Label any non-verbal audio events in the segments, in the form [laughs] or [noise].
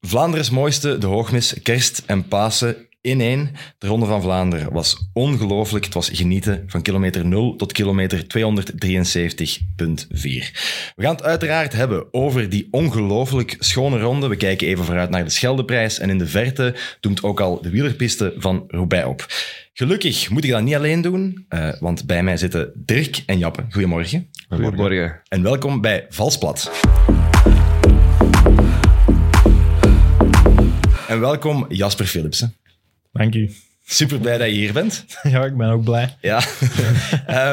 Vlaanderen's mooiste, de hoogmis, kerst en Pasen in één. De Ronde van Vlaanderen was ongelooflijk. Het was genieten van kilometer 0 tot kilometer 273,4. We gaan het uiteraard hebben over die ongelooflijk schone ronde. We kijken even vooruit naar de Scheldeprijs en in de verte doemt ook al de wielerpiste van Roubaix op. Gelukkig moet ik dat niet alleen doen, uh, want bij mij zitten Dirk en Jappe. Goedemorgen. Goedemorgen. En welkom bij Valsplat. En welkom Jasper Philipsen. Dank u. Super blij dat je hier bent. [laughs] Ja, ik ben ook blij. Ja.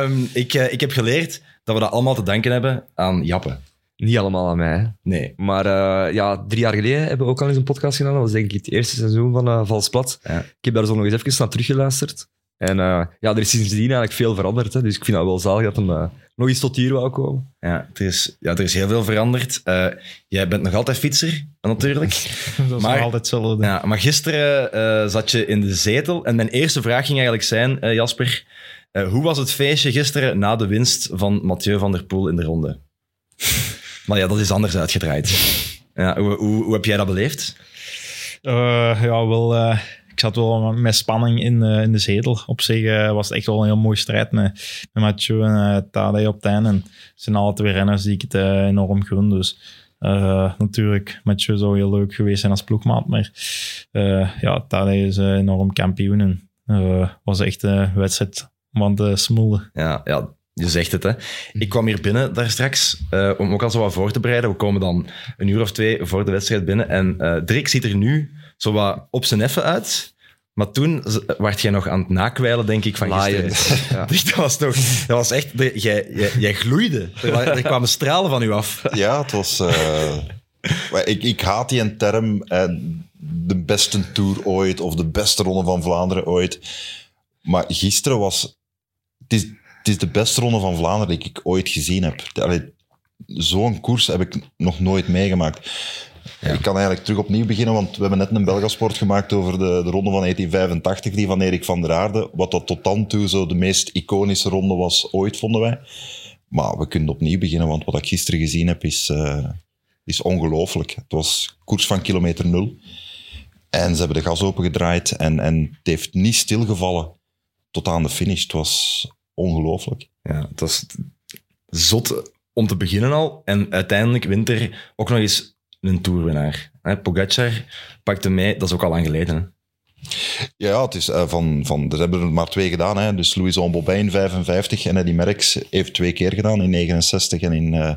um, [laughs] ik, uh, ik heb geleerd dat we dat allemaal te danken hebben aan Jappe. Niet allemaal aan mij. Hè. Nee. Maar uh, ja, drie jaar geleden hebben we ook al eens een podcast gedaan. Dat was denk ik het eerste seizoen van uh, Valsplat. Ja. Ik heb daar zo nog eens even naar teruggeluisterd. En uh, ja, er is sindsdien eigenlijk veel veranderd. Hè. Dus ik vind dat wel zalig dat hem uh, nog eens tot hier wou komen. Ja, er is, ja, er is heel veel veranderd. Uh, jij bent nog altijd fietser, natuurlijk. [laughs] dat is maar, nog altijd hetzelfde. Ja, maar gisteren zat je in de zetel. En mijn eerste vraag ging eigenlijk zijn, Jasper. hoe was het feestje gisteren na de winst van Mathieu van der Poel in de ronde? [laughs] maar ja, dat is anders uitgedraaid. Ja, hoe, hoe, hoe heb jij dat beleefd? ja, wel ik zat wel met spanning in, uh, in de zetel. Op zich uh, was het echt wel een heel mooie strijd met, met Mathieu en uh, Tadej op einde. En het zijn alle twee renners die ik het enorm gun. Dus natuurlijk, Mathieu zou heel leuk geweest zijn als ploegmaat. Maar ja, Tadej is enorm kampioen. En was echt een wedstrijd om te smullen. Ja, ja, je zegt het, hè. Ik kwam hier binnen daar straks om ook al zo wat voor te bereiden. We komen dan een uur of twee voor de wedstrijd binnen. En uh, Drake ziet er nu zo wat op zijn effen uit. Maar toen werd jij nog aan het nakwijlen, denk ik, van gisteren. Ja. [laughs] [laughs] dat, was toch, dat was echt... Jij, jij, jij gloeide. Er, er, kwamen stralen van u af. Ja, het was... Uh, ik, ik haat die een term, uh, de beste Tour ooit, of de beste Ronde van Vlaanderen ooit. Maar gisteren was... Het is, het is de beste Ronde van Vlaanderen die ik ooit gezien heb. Zo'n koers heb ik nog nooit meegemaakt. Ja. Ik kan eigenlijk terug opnieuw beginnen, want we hebben net een Belgasport gemaakt over de, de ronde van 1985, die van Erik van der Aarde. Wat dat tot dan toe zo de meest iconische ronde was ooit, vonden wij. Maar we kunnen opnieuw beginnen, want wat ik gisteren gezien heb is, uh, is ongelooflijk. Het was koers van kilometer nul. En ze hebben de gas opengedraaid en, en het heeft niet stilgevallen tot aan de finish. Het was ongelooflijk. Ja, het was zot om te beginnen al. En uiteindelijk wint er ook nog eens een toerwinnaar. Pogacar pakte mee, dat is ook al lang geleden. Hè? Ja, het is uh, van, van, er hebben er maar twee gedaan. Hè. Dus Louis Bobin in 55 en Eddie Merckx heeft twee keer gedaan, in 69 en in uh,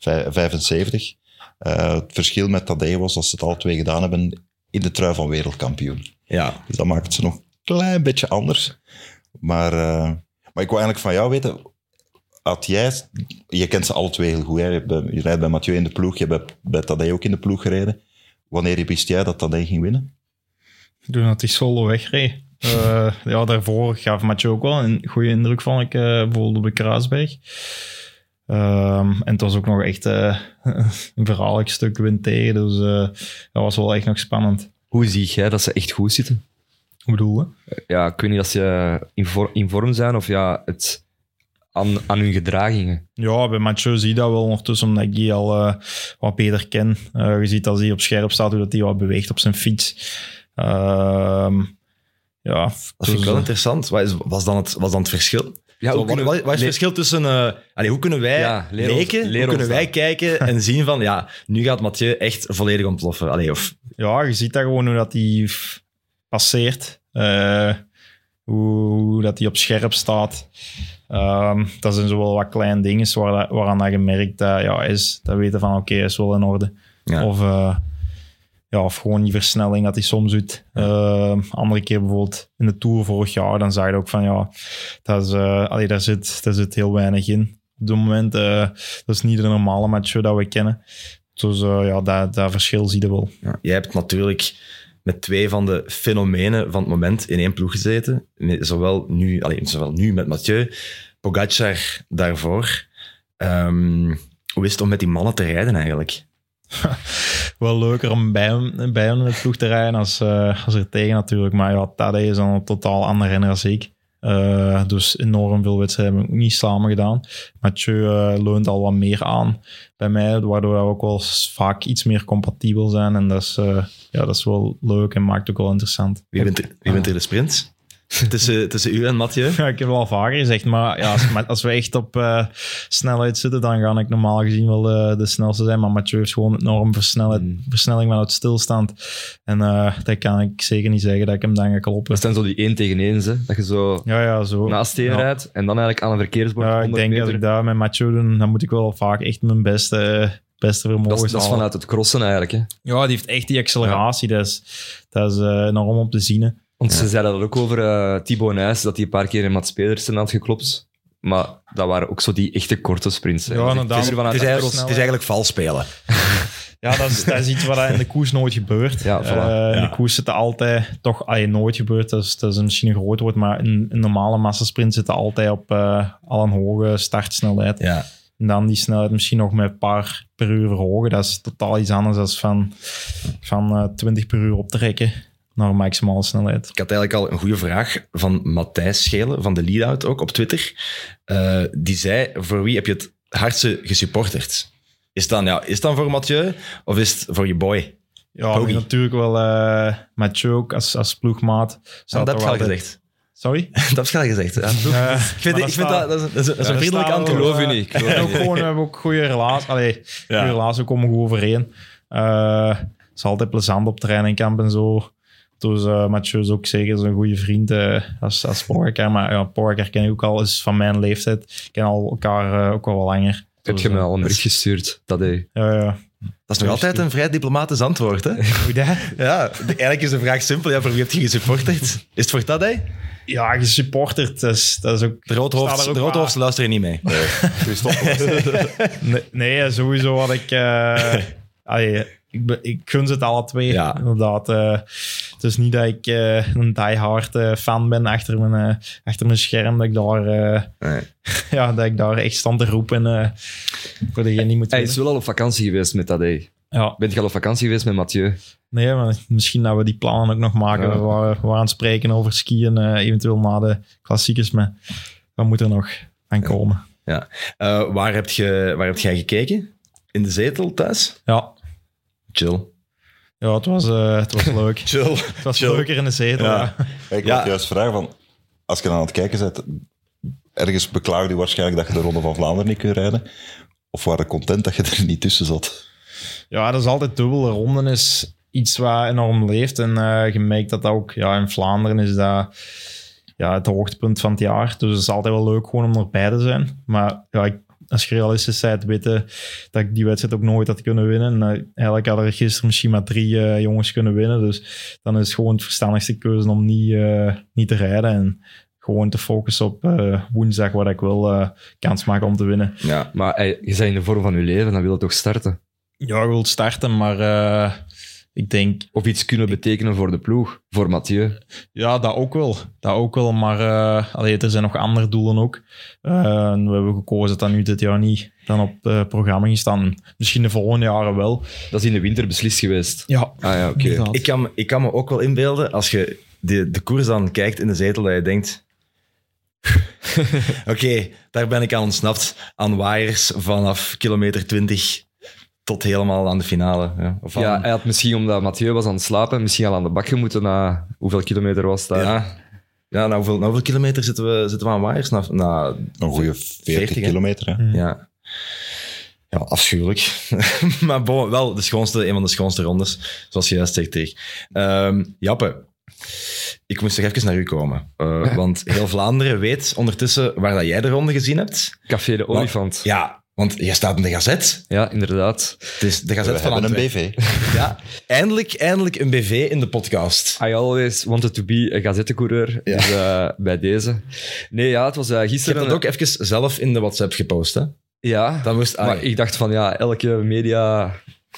eh, 75. Uh, eh, het verschil met Tadej was dat ze het al twee gedaan hebben in de trui van wereldkampioen. Ja. Dus dat maakt het ze nog een klein beetje anders. Maar, maar ik wil eigenlijk van jou weten, had jij, je kent ze alle twee heel goed, hè? Je, rijdt bij Mathieu in de ploeg, je hebt bij Tadej ook in de ploeg gereden. Wanneer wist jij dat Tadej ging winnen? Toen dat hij solo wegreed. Uh, ja, daarvoor gaf Mathieu ook wel een goede indruk, vond ik, uh, bijvoorbeeld op de Kruisberg. Um, en het was ook nog echt uh, [laughs] een verhaallijk stuk wind tegen, dus dat was wel echt nog spannend. Hoe zie jij dat ze echt goed zitten? Hoe bedoel je? Ja, ik weet niet als ze in vorm zijn of ja, het aan, aan hun gedragingen. Ja, bij Mathieu zie je dat wel ondertussen, omdat ik die al uh, wat beter ken. Uh, je ziet als hij op scherp staat, hoe dat hij wat beweegt op zijn fiets. Uh, ja, dat vind ik wel interessant. Wat is, was, dan het, was dan het verschil? Ja, Zo, wat, wat, is het verschil tussen... Uh, allez, hoe kunnen wij ja, leken, hoe kunnen wij kijken [laughs] en zien van... Ja, nu gaat Mathieu echt volledig ontploffen. Allee, of... Ja, je ziet dat gewoon hoe dat hij passeert. Uh, hoe, hoe dat hij op scherp staat. Um, dat zijn zo wel wat kleine dingen waar, waaraan dat je merkt dat, ja, is, dat weten van oké, okay, is wel in orde. Ja. Of, uh, ja, of gewoon die versnelling dat hij soms doet. Uh, andere keer bijvoorbeeld in de Tour vorig jaar, dan zag je ook van ja, dat is, uh, allee, daar, zit, daar zit heel weinig in. Op dit moment, dat is niet de normale match dat we kennen. Dus ja, dat, dat verschil zie je wel. Ja, jij hebt natuurlijk met twee van de fenomenen van het moment in één ploeg gezeten. Zowel nu, alleen, zowel nu met Mathieu, Pogacar daarvoor. Um, hoe is het om met die mannen te rijden eigenlijk? [laughs] Wel leuker om bij hem, bij in de ploeg te rijden als, uh, als er tegen natuurlijk. Maar ja, Tadej is dan een totaal ander renner als ik. Eh, dus enorm veel wedstrijden heb ik niet samen gedaan. Mathieu eh, leunt al wat meer aan bij mij, waardoor we ook wel vaak iets meer compatibel zijn. En dat is, eh, ja, dat is wel leuk en maakt ook wel interessant. Wie er, wie wint er de sprint? [laughs] tussen, tussen u en Mathieu? Ja, ik heb het al vaker gezegd, maar ja, als, maar als we echt op eh, snelheid zitten, dan ga ik normaal gezien wel eh, de snelste zijn. Maar Mathieu heeft gewoon enorm versnelheid, versnelling vanuit stilstand. En eh dat kan ik zeker niet zeggen dat ik hem dan ga kloppen. Dat zijn zo die één tegen één, hè, dat je zo Ja, ja, zo. naast Ja. rijdt en dan eigenlijk aan een verkeersbord Ja, ik 100 denk dat ik dat met Mathieu doe, dan moet ik wel vaak echt mijn beste, beste vermogen dat, is, dat is vanuit het crossen eigenlijk. Hè. Ja, die heeft echt die acceleratie. Dat is, dat is enorm om te zien. Want ze zeiden dat ook over eh Thibaut Nijs, dat hij een paar keer in Mats Pedersen had geklopt. Maar dat waren ook zo die echte korte sprints. hè. Ja, Dus inderdaad. puur vanuit Het is, het eigenlijk, het is eigenlijk vals spelen. [laughs] Ja, dat is, dat is iets wat in de koers nooit gebeurt. Ja, voilà. Eh, in Ja. de koers zitten altijd, toch allee, nooit gebeurt, dat is, dat is misschien een groot woord, maar in een normale massasprint zitten altijd op eh, al een hoge startsnelheid. Ja. En dan die snelheid misschien nog met een paar per uur verhogen. Dat is totaal iets anders dan van, van eh 20 per uur optrekken naar maximale snelheid. Ik had eigenlijk al een goede vraag van Matthijs Schelen, van de Leadout ook, op Twitter. Eh, die zei, voor wie heb je het hardste gesupporterd? Is het dan, ja, is het dan voor Mathieu of is het voor je boy? Ja, natuurlijk wel eh Mathieu ook als, als ploegmaat. Staat dat heb je al altijd- gezegd. Sorry? [laughs] Dat heb je al gezegd. Ja. Eh, Ik vind, ik vind dat, dat is, dat is een, dat vriendelijk antwoord. geloof je eh, niet, ik geloof je ook niet. gewoon, we hebben ook goede relatie. Allee, Ja. goede relatie, we komen goed overeen. Eh, het is altijd plezant op trainingkamp en zo. Dus eh Mathieu is ook zeker zo'n goede vriend eh, als, als Pogacar. Maar ja, Pogacar ken ik ook al, is van mijn leeftijd. Ik ken al elkaar eh, ook wel wat langer. Heb Dus, je me al een bericht gestuurd? Dat hij... Ja, ja. Dat is nog altijd een vrij diplomatisch antwoord. Hè? [laughs] Hoe dat? Ja, eigenlijk is de vraag simpel. Ja, voor wie heb je gesupporterd? Is het voor Tadej? Ja, gesupporterd. Dat is, dat is ook... De roodhoofds, er ook de roodhoofds luisteren niet mee. Nee, [laughs] nee, sowieso had ik... eh, [laughs] allee, ik, ik gun ze het alle twee, Ja. inderdaad. eh, het is niet dat ik eh, een diehard eh, fan ben achter mijn, eh, achter mijn scherm, dat ik daar, Nee. [laughs] ja, dat ik daar echt stand te roepen voor degene die moet Hij is wel al op vakantie geweest met dat. hè. Ja, Bent je al op vakantie geweest met Mathieu? nee, maar misschien dat we die plannen ook nog maken. Ja. We, waren, we waren aan het spreken over skiën, eventueel na de klassiekers, maar wat moet er nog aan komen? Eh, waar, heb je, waar heb jij gekeken? In de zetel thuis? Ja, Chill. Ja het, was, eh, het was leuk. [laughs] Chill. Het was Chill. leuker in de zetel, Ja. ja. Ik Ja. wil juist vragen van, als je dan aan het kijken bent, ergens beklaagde je waarschijnlijk dat je de Ronde van Vlaanderen niet kunt rijden. Of waren content dat je er niet tussen zat? Ja, dat is altijd dubbel. De ronde is iets wat enorm leeft. En eh, je merkt dat ook ja, in Vlaanderen is dat ja, het hoogtepunt van het jaar. Dus het is altijd wel leuk gewoon om erbij te zijn. Maar ja, ik, als je realistisch bent, weten dat ik die wedstrijd ook nooit had kunnen winnen. En, eh, eigenlijk hadden er gisteren misschien maar drie eh, jongens kunnen winnen. Dus dan is het gewoon het verstandigste keuze om niet, eh, niet te rijden. En gewoon te focussen op eh, woensdag, waar ik wel eh, kans maak om te winnen. Ja. Maar je bent in de vorm van je leven, dan wil je toch starten? Ja, ik wil starten, maar eh, ik denk Of iets kunnen betekenen voor de ploeg, voor Mathieu. Ja, dat ook wel. Dat ook wel, maar eh, allee, er zijn nog andere doelen ook. Eh, we hebben gekozen dat dat nu dit jaar niet dan op het programma ging staan. Misschien de volgende jaren wel. Dat is in de winter beslist geweest. Ja, Ah ja, oké. Ik kan, ik kan me ook wel inbeelden, als je de, de koers dan kijkt in de zetel, dat je denkt... [laughs] Oké, daar ben ik aan ontsnapt. Aan waaiers vanaf kilometer 20 tot helemaal aan de finale. Ja, of Ja, aan- hij had misschien, omdat Mathieu was aan het slapen, misschien al aan de bak gemoeten na hoeveel kilometer was dat? ja. Ja, nou hoeveel, hoeveel kilometer zitten we, zitten we aan waaiers? Na, na, Een goede 40, 40, hè? kilometer. Hè? ja. ja, afschuwelijk. [laughs] maar bon, wel de schoonste, een van de schoonste rondes, zoals je juist zegt, Dirk. Ehm, Jappe, ik moest toch even naar u komen. Eh, [laughs] want heel Vlaanderen weet ondertussen waar dat jij de ronde gezien hebt. Café de Olifant. Ja, want jij staat in de Gazet. inderdaad. Het is de We Gazet van hebben een. BV. [laughs] Ja, eindelijk, eindelijk een BV in de podcast. I always wanted to be a gazettecoureur. Ja. Dus eh, bij deze. Nee, ja, het was eh, Ik heb gisteren... dat ook even zelf in de WhatsApp gepost. Hè? Ja, Dat moest... ah, maar ik dacht van ja, elke media...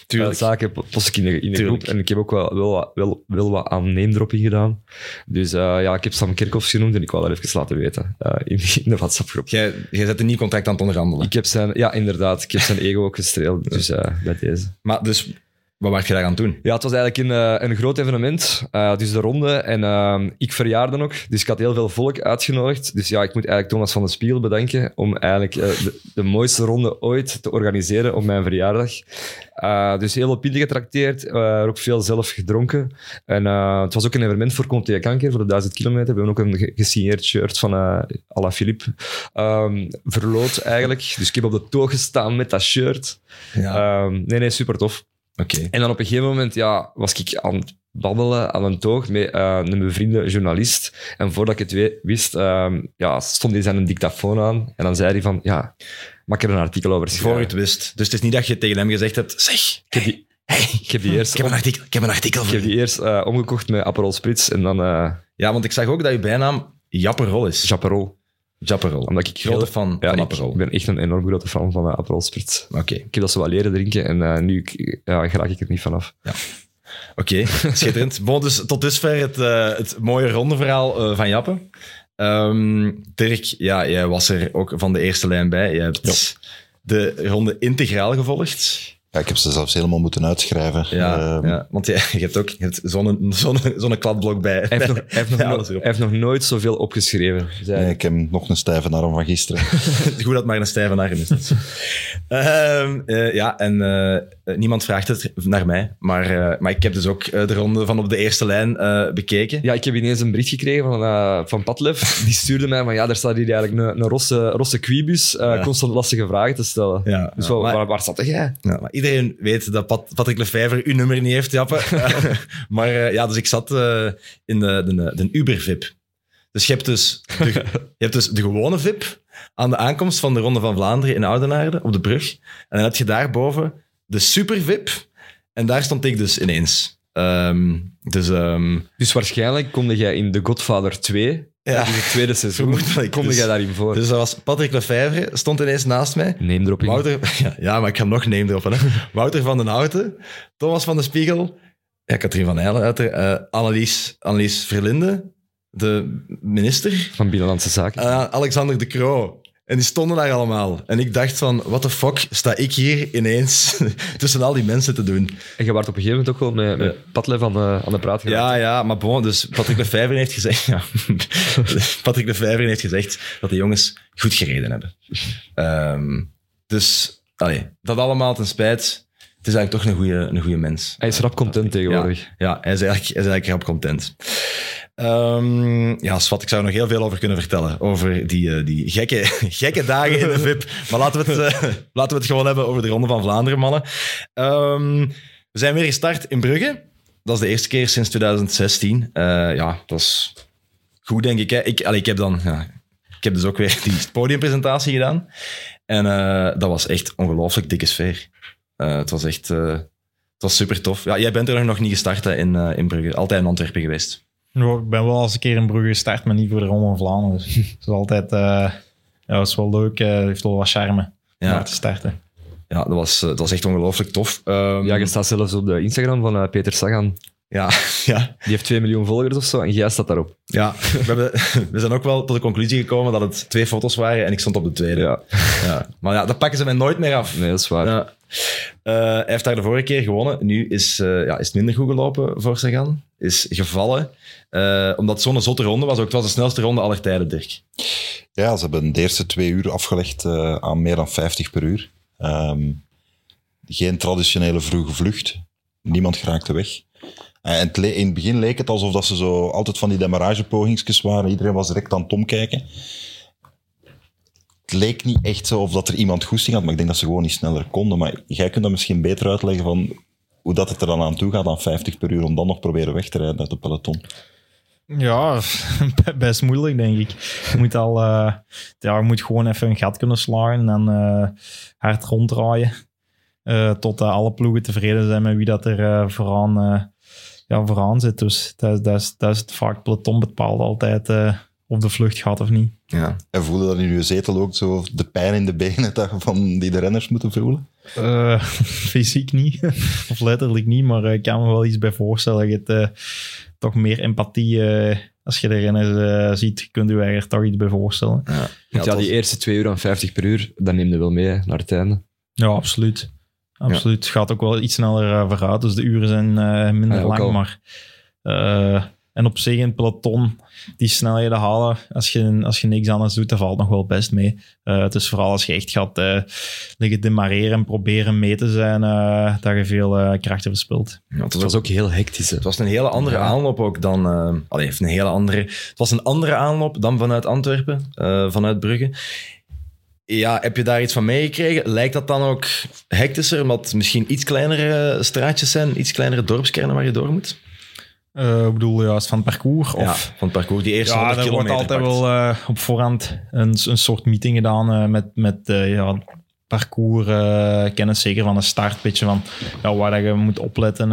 Tuurlijk. eh, zaken po- post ik in de, in de groep. En ik heb ook wel, wel, wat- wel, wel wat aan name-dropping gedaan. Dus eh, ja, ik heb Sam Kerkhoffs genoemd en ik wou dat even laten weten eh, in, in de WhatsApp-groep. Jij, jij zet een nieuw contract aan het onderhandelen. Ik heb zijn, ja, inderdaad. Ik heb zijn ego ook gestreeld. Dus eh, bij deze. Maar dus, Wat werd je daar aan het doen? Ja, het was eigenlijk een, eh, een groot evenement. Uh, dus de ronde. En uh, ik verjaarde ook. Dus ik had heel veel volk uitgenodigd. Dus ja, ik moet eigenlijk Thomas van de Spiegel bedanken om eigenlijk de, de, mooiste ronde ooit te organiseren op mijn verjaardag. dus heel veel pinten getrakteerd. ook veel zelf gedronken. En het was ook een evenement voor tegen Kanker, voor de 1000 kilometer. We hebben ook een gesigneerd shirt van Ala Philippe um, verloot eigenlijk. Dus ik heb op de toog gestaan met dat shirt. Ja. Um, nee, nee, super tof. Okay. En dan op een gegeven moment ja, was ik aan het babbelen aan een toog met uh, een bevriende journalist. En voordat ik het wist, uh, ja, stond hij zijn dictafoon aan. En dan zei hij van, ja, maak er een artikel over schrijven. Voor je het wist. Dus het is niet dat je tegen hem gezegd hebt, zeg, ik heb die, hey, ik heb die eerst... [laughs] Ik heb een artikel, ik heb een artikel Ik heb die eerst uh, omgekocht met Aperol Spritz en dan... Uh, ja, want ik zag ook dat je bijnaam Japperol is. Japperol. Japperol. Omdat ik grote fan ja, van Aperol. Ik ben echt een enorm grote fan van uh, Aperol Spritz. Oké. Ik heb dat zo wel leren drinken en uh, nu ja, raak ik er niet vanaf. Ja. Oké, okay. [laughs] schitterend. bon, dus tot dusver het, uh, het mooie rondeverhaal van Jappe. Um, Dirk, ja, jij was er ook van de eerste lijn bij. Je hebt ja. de ronde integraal gevolgd. Ja, ik heb ze zelfs helemaal moeten uitschrijven. Ja, uh, ja want je, je hebt ook zo'n zo'n zo'n kladblok bij. Hij heeft, nog, [laughs] hij, heeft nog ja, no, hij heeft nog nooit zoveel opgeschreven. Nee, ik heb nog een stijve arm van gisteren. [laughs] Goed dat maar een stijve arm is. uh, uh, ja, en uh, niemand vraagt het naar mij, maar, maar ik heb dus ook de ronde van op de eerste lijn bekeken. Ja, ik heb ineens een bericht gekregen van, van Patlev. [laughs] Die stuurde mij van, ja, daar staat hier eigenlijk een, een rosse, rosse quibus, ja. constant lastige vragen te stellen. Ja, dus waar, waar zat jij? Ja, maar iedereen weet dat Pat, Patrick Lefevre uw nummer niet heeft, Jappe. [laughs] maar uh, ja, dus ik zat uh, in de, de, de Uber-VIP. Dus je hebt dus, de, je hebt dus de gewone VIP aan de aankomst van de Ronde van Vlaanderen in Oudenaarde op de brug. En dan heb je daarboven de Super-VIP. En daar stond ik dus ineens. Um, dus, um, dus waarschijnlijk komde jij in The Godfather 2 ja. In het tweede seizoen [laughs] komde dus, jij daarin voor. Dus dat was Patrick Lefevre, stond ineens naast mij. Name dropping. Wouter, [laughs] ja, ja, maar ik ga hem nog name droppen. Hè. [laughs] Wouter van den Houten, Thomas van de Spiegel, ja, Katrien van Eijlen, uit, uh, Annelies, Annelies Verlinde, de minister. Van Binnenlandse Zaken. Uh, Alexander de Croo. En die stonden daar allemaal. En ik dacht van, what the fuck, sta ik hier ineens [laughs] tussen al die mensen te doen? En je werd op een gegeven moment ook wel met, met Patlev aan de, aan de praat geraakt. Ja, ja, maar bon, dus Patrick Lefevre heeft gezegd... [laughs] Ja, Patrick Lefevre heeft gezegd dat de jongens goed gereden hebben. Um, dus, allee, dat allemaal ten spijt. Het is eigenlijk toch een goede, een goede mens. Hij is rap content tegenwoordig. Ja, ja hij, is eigenlijk, hij is eigenlijk rap content. Um, ja, Swat, ik zou er nog heel veel over kunnen vertellen. Over die, uh, die gekke, [laughs] gekke dagen in de VIP. Maar laten we, het, uh, [laughs] laten we het gewoon hebben over de Ronde van Vlaanderen, mannen. Um, we zijn weer gestart in Brugge. Dat is de eerste keer sinds 2016. Uh, ja, dat is goed, denk ik. Ik, allee, ik heb dan... Ja, ik heb dus ook weer die podiumpresentatie gedaan. En dat was echt ongelooflijk dikke sfeer. het was echt... het was super tof. Ja, jij bent er nog niet gestart in, in Brugge. Altijd in Antwerpen geweest. Nou, ik ben wel eens een keer in Brugge gestart, maar niet voor de Ronde van Vlaanderen. Dus [laughs] het is altijd uh, ja, het is wel leuk. Het uh, heeft wel wat charme ja. om te starten. Ja, dat was, dat was echt ongelooflijk tof. Um, ja, je staat zelfs op de Instagram van uh, Peter Sagan. Ja, [laughs] ja. Die heeft 2 miljoen volgers of zo en jij staat daarop. Ja, we, hebben, [laughs] we zijn ook wel tot de conclusie gekomen dat het twee foto's waren en ik stond op de tweede. Ja. ja. Maar ja, dat pakken ze mij nooit meer af. Nee, dat is waar. Ja. Uh, hij heeft daar de vorige keer gewonnen. Nu is, uh, ja, is het minder goed gelopen voor Sagan. Is gevallen. Uh, omdat zo'n zotte ronde was. Ook, het was de snelste ronde aller tijden, Dirk. Ja, ze hebben de eerste twee uur afgelegd aan meer dan 50 per uur. Um, geen traditionele vroege vlucht. Niemand geraakte weg. En het in het begin leek het alsof dat ze zo altijd van die demarragepogingsjes waren. Iedereen was direct aan het omkijken. Het leek niet echt zo of dat er iemand goesting had, maar ik denk dat ze gewoon niet sneller konden. Maar jij kunt dat misschien beter uitleggen van hoe dat het er dan aan toe gaat aan 50 per uur, om dan nog proberen weg te rijden uit de peloton. Ja, [laughs] best moeilijk, denk ik. Je moet, al, uh, ja, je moet gewoon even een gat kunnen slagen en uh, hard ronddraaien. Tot alle ploegen tevreden zijn met wie dat er vooraan ja, vooraan zit. Dus dat, dat, is, dat is het vaak. Peloton bepaalt altijd uh, of de vlucht gaat of niet. Ja. En voelde dat in je zetel ook zo de pijn in de benen van die de renners moeten voelen? Uh, [laughs] fysiek niet, [laughs] of letterlijk niet, maar ik kan me wel iets bij voorstellen. Je hebt uh, toch meer empathie als je de renners ziet, kunt u er toch iets bij voorstellen. Ja, ja, ja die eerste 2 uur en 50 per uur, dat neem je wel mee naar het einde. Ja, absoluut. Absoluut. Het gaat ook wel iets sneller eh, vooruit, dus de uren zijn eh, minder lang. al. Maar, eh, en op zich in het peloton, die snelheden halen, als je, als je niks anders doet, dat valt nog wel best mee. Eh, het is vooral als je echt gaat eh, liggen demareren en proberen mee te zijn, eh, dat je veel eh, krachten verspilt. Ja, het, Het was ook heel hectisch. hè. het was een hele andere Ja. aanloop ook dan... eh allee, een hele andere... Het was een andere aanloop dan vanuit Antwerpen, eh, vanuit Brugge. Ja, heb je daar iets van meegekregen? Lijkt dat dan ook hectischer, omdat het misschien iets kleinere straatjes zijn, iets kleinere dorpskernen waar je door moet? Eh, ik bedoel, juist van het parcours? Of... ja, van het parcours, die eerste Ja, 100 er wordt altijd pakt. wel eh, op voorhand een, een soort meeting gedaan eh, met, met eh, ja, parcours eh, kennis, zeker van de start. Beetje van ja, waar dat je moet opletten.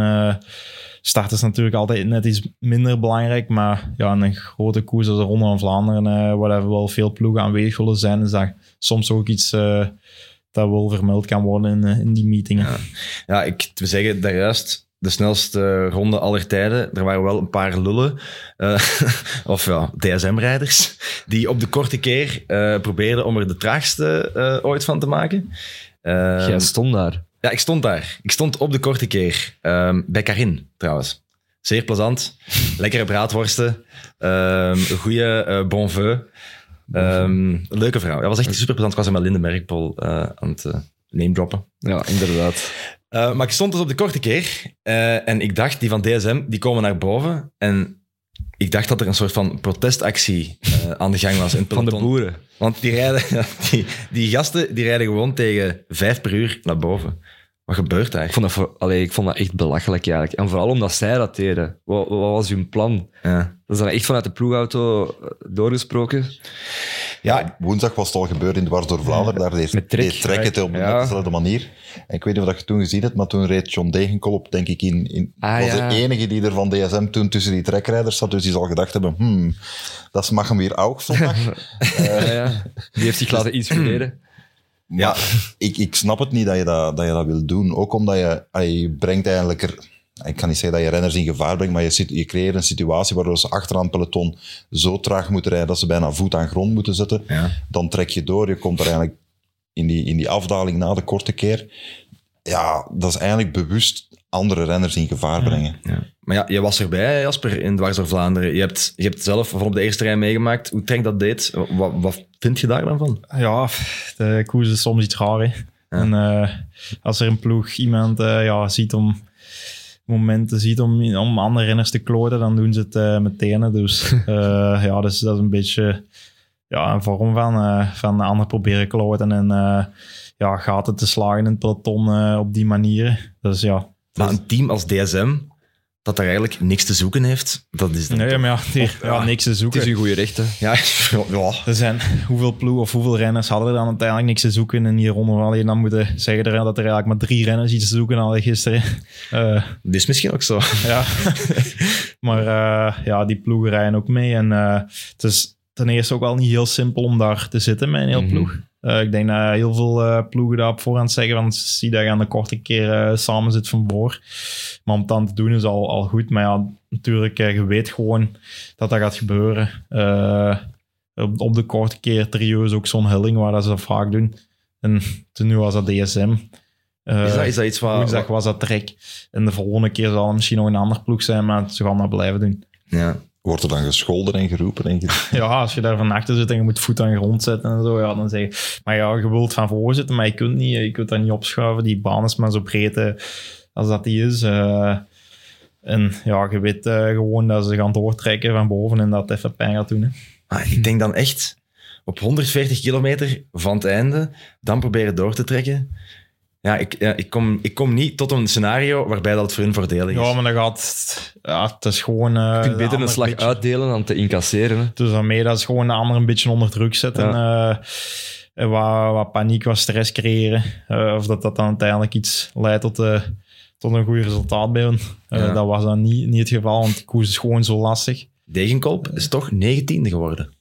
Start is natuurlijk altijd net iets minder belangrijk, maar ja, in een grote koers als de Ronde van Vlaanderen, eh, waar wel veel ploegen aanwezig willen zijn, is dat soms ook iets eh, dat wel vermeld kan worden in, eh, in die meetingen. Ja. Ja, ik we zeggen daar juist de snelste ronde aller tijden. Er waren wel een paar lullen, eh, [laughs] of ja, DSM-rijders, die op de korte keer eh, probeerden om er de traagste eh, ooit van te maken. Eh, Jij stond daar. Ja, ik stond daar. Ik stond op de korte keer. ehm, bij Karin, trouwens. Zeer plezant. [laughs] Lekkere braadworsten. een goede eh bon veu. Ehm, leuke vrouw. Ja, was echt super plezant. Ik was er met Linde Merkpol eh, aan het uh, name droppen. Ja, inderdaad. Uh, maar ik stond dus op de korte keer uh, en ik dacht, die van DSM, die komen naar boven. En ik dacht dat er een soort van protestactie uh, aan de gang was in het Van de boeren. Want die, rijden, [laughs] die, die gasten die rijden gewoon tegen vijf per uur naar boven. Wat gebeurt daar? Ik vond, dat voor, allee, ik vond dat echt belachelijk eigenlijk. En vooral omdat zij dat deden. Wat, wat was hun plan? Ja. Dat is dan echt vanuit de ploegauto doorgesproken. Ja, Woensdag was het al gebeurd in Dwars door Vlaanderen. Daar deed, Met Trek. deed Trek het op Ja. dezelfde manier. En ik weet niet of dat je toen gezien hebt, maar toen reed John Degenkolb, denk ik, in, in Ah, was ja. de enige die er van DSM toen tussen die trekrijders zat. Dus die zal gedacht hebben, hmm, dat mag hem weer ook zondag. [laughs] Ja, ja. Die heeft zich laten inspireren. Maar [laughs] ik, ik snap het niet dat je dat, dat je dat wil doen. Ook omdat je, je brengt eigenlijk er... Ik kan niet zeggen dat je renners in gevaar brengt, maar je, zit- je creëert een situatie waardoor ze achteraan het peloton zo traag moeten rijden dat ze bijna voet aan grond moeten zetten. ja. Dan trek je door. Je komt er eigenlijk in die, in die afdaling na de korte keer. Ja, dat is eigenlijk bewust andere renners in gevaar brengen. Ja. Maar ja, je was erbij, Jasper, in Dwars door Vlaanderen. Je hebt, je hebt zelf van op de eerste rij meegemaakt. Hoe Trek dat deed, wat, wat vind je daar dan van? Ja, de koers is soms iets raar. Hè. En eh, als er een ploeg iemand eh, ja, ziet om momenten ziet om, om andere renners te kloten, dan doen ze het eh, meteen. Dus [laughs] eh, ja, dus dat is een beetje ja, een vorm van, eh van de ander proberen kloten en eh ja, gaten te slagen in het peloton eh, op die manier. Dus ja, Maar een team als DSM, dat daar eigenlijk niks te zoeken heeft, dat is dan nee, toch- maar ja, die- ja, niks te Het zoeken. is een goede recht, hè. Ja, [laughs] ja. Er zijn hoeveel ploeg of hoeveel renners hadden er dan uiteindelijk niks te zoeken in die ronde? Alleen dan moeten zeggen er- dat er eigenlijk maar drie renners iets te zoeken hadden gisteren. [laughs] Eh, dat is misschien ook zo. ja. [laughs] maar eh, ja, die ploegen rijden ook mee. En eh, het is ten eerste ook wel niet heel simpel om daar te zitten met een heel Mhm. ploeg. Eh, ik denk dat heel veel eh, ploegen daar op voorhand zeggen van zie dat je aan de korte keer eh, samen zit van voor. Maar om het dan te doen is al, al goed. Maar ja, natuurlijk, je weet gewoon dat dat gaat gebeuren. Op, op de korte keer trio is ook zo'n helling waar dat ze dat vaak doen. En toen nu was dat DSM. Is dat, is dat iets wat... Woensdag was dat trek. En de volgende keer zal het misschien nog een ander ploeg zijn, maar ze gaan dat blijven doen. Ja. Wordt er dan gescholden en geroepen? En Ja, als je daar van achter zit en je moet voet aan de grond zetten en zo, ja, dan zeg je... Maar ja, je wilt van voor zitten, maar je kunt niet. Je kunt dat niet opschuiven. Die baan is maar zo breed eh, als dat die is. Eh, en ja, je weet eh, gewoon dat ze gaan doortrekken van boven en dat het even pijn gaat doen. Hè. Maar ik denk dan echt op 140 kilometer van het einde, dan proberen door te trekken. Ja, ik, ja, ik, kom, ik kom niet tot een scenario waarbij dat voor hun voordelig is. Ja, maar dan gaat... Ja, het is gewoon... eh, Je kunt de beter een slag beetje- uitdelen dan te incasseren. Hè. Dus daarmee dat is gewoon de ander een beetje onder druk zetten. eh, en wat, wat paniek, wat stress creëren. Eh, of dat dat dan uiteindelijk iets leidt tot, eh, tot een goed resultaat bij hun. Eh, Ja. Dat was dan niet, niet het geval, want de koers is gewoon zo lastig. Degenkolb is toch 19e geworden.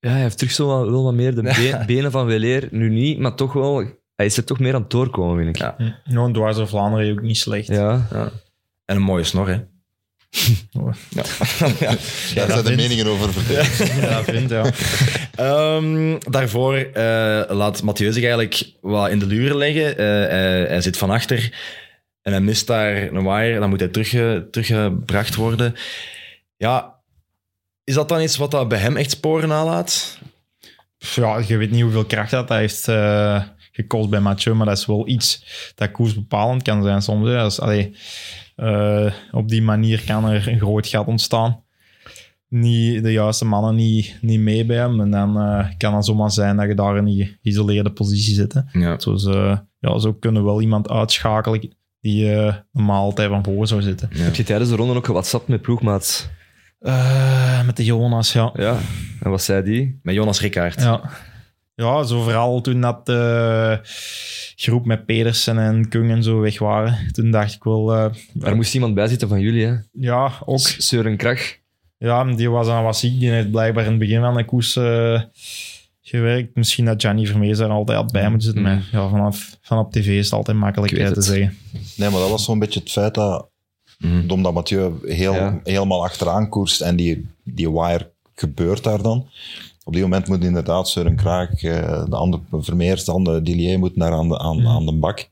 Ja, hij heeft terug zo wel, wel wat meer de [laughs] benen van Weleer. Nu niet, maar toch wel... Hij is er toch meer aan het doorkomen, vind ik. Ja. Nou, dwars door Vlaanderen ook niet slecht. Ja. Ja. En een mooie snor, hè. [laughs] Ja. [laughs] ja. Daar zijn de meningen over verdeeld. Ja, vindt, ja. [laughs] Ehm, daarvoor eh, laat Mathieu zich eigenlijk wat in de luren leggen. Eh, hij, hij zit van achter en hij mist daar een wire. Dan moet hij terugge- teruggebracht worden. Ja, is dat dan iets wat dat bij hem echt sporen nalaat? Ja, je weet niet hoeveel kracht dat hij heeft eh, gekost bij Mathieu, maar dat is wel iets dat koersbepalend kan zijn soms. Hè. Dus, allee, eh, op die manier kan er een groot gat ontstaan. Niet, de juiste mannen niet, niet mee bij hem. En dan eh, kan het zomaar zijn dat je daar in die geïsoleerde positie zit. Hè. Ja. Zoals, eh, ja, zo kunnen we wel iemand uitschakelen die eh, normaal altijd van voor zou zitten. Heb je tijdens de ronde ook gewhatsappt met ploegmaats? Eh, met de Jonas, ja. Ja. En wat zei die? Met Jonas Rickaert. Ja. Ja, zo vooral toen dat de groep met Pedersen en Kung en zo weg waren. Toen dacht ik wel... eh, Er moest iemand bij zitten van jullie, hè? ja, ook. Søren Krach. Ja, die was dan wat ziek. Die heeft blijkbaar in het begin van de koers eh, gewerkt. Misschien dat Gianni Vermeers daar altijd had bij moeten zitten. Mm. Maar ja, vanaf, vanaf tv is het altijd makkelijk eh, te het. zeggen. Nee, maar dat was zo'n beetje het feit dat, Mhm. omdat Mathieu heel, Ja. helemaal achteraan koerst en die, die wire gebeurt daar dan. Op die moment moet inderdaad Søren Kraak, eh, de andere Vermeers, dan de Dillier moet naar aan de, aan, Mhm. aan de bak.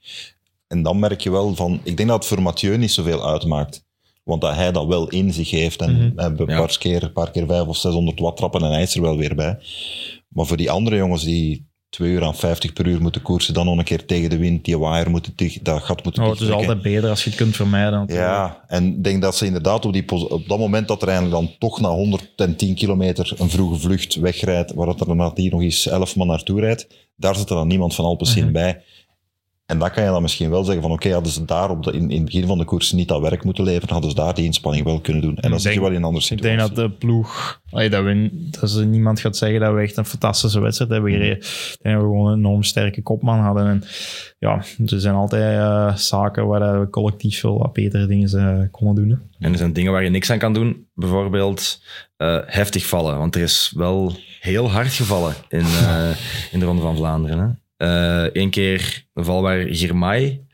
En dan merk je wel van, ik denk dat het voor Mathieu niet zoveel uitmaakt. Want dat hij dat wel in zich heeft. En Mhm. een Ja. paar keer, een paar keer vijf of 600 watt trappen en hij is er wel weer bij. Maar voor die andere jongens die 2 uur aan 50 per uur moeten koersen, dan nog een keer tegen de wind, die wire moeten dicht, dat gat moeten Oh, het is altijd beter als je het kunt vermijden. Ja, en ik denk dat ze inderdaad op, die, op dat moment dat er eigenlijk dan toch na 110 kilometer een vroege vlucht wegrijdt, waar dat er nadien nog eens 11 man naartoe rijdt, daar zit er dan niemand van Alpecin Mhm. bij. En dan kan je dan misschien wel zeggen van oké, hadden ze daar op de, in, in het begin van de koers niet dat werk moeten leveren, hadden ze daar die inspanning wel kunnen doen. En dan Ik zit je wel in een andere Ik situatie. denk dat de ploeg, allee, dat, we, dat ze niemand gaat zeggen dat we echt een fantastische wedstrijd hebben gereden. Ik denk dat we gewoon een enorm sterke kopman hadden. En ja, er zijn altijd eh, zaken waar we collectief veel wat betere dingen eh, konden doen. hè. En er zijn dingen waar je niks aan kan doen. Bijvoorbeeld eh, heftig vallen. Want er is wel heel hard gevallen in, eh, in de Ronde van Vlaanderen. Hè. Eén keer een val waar Girmay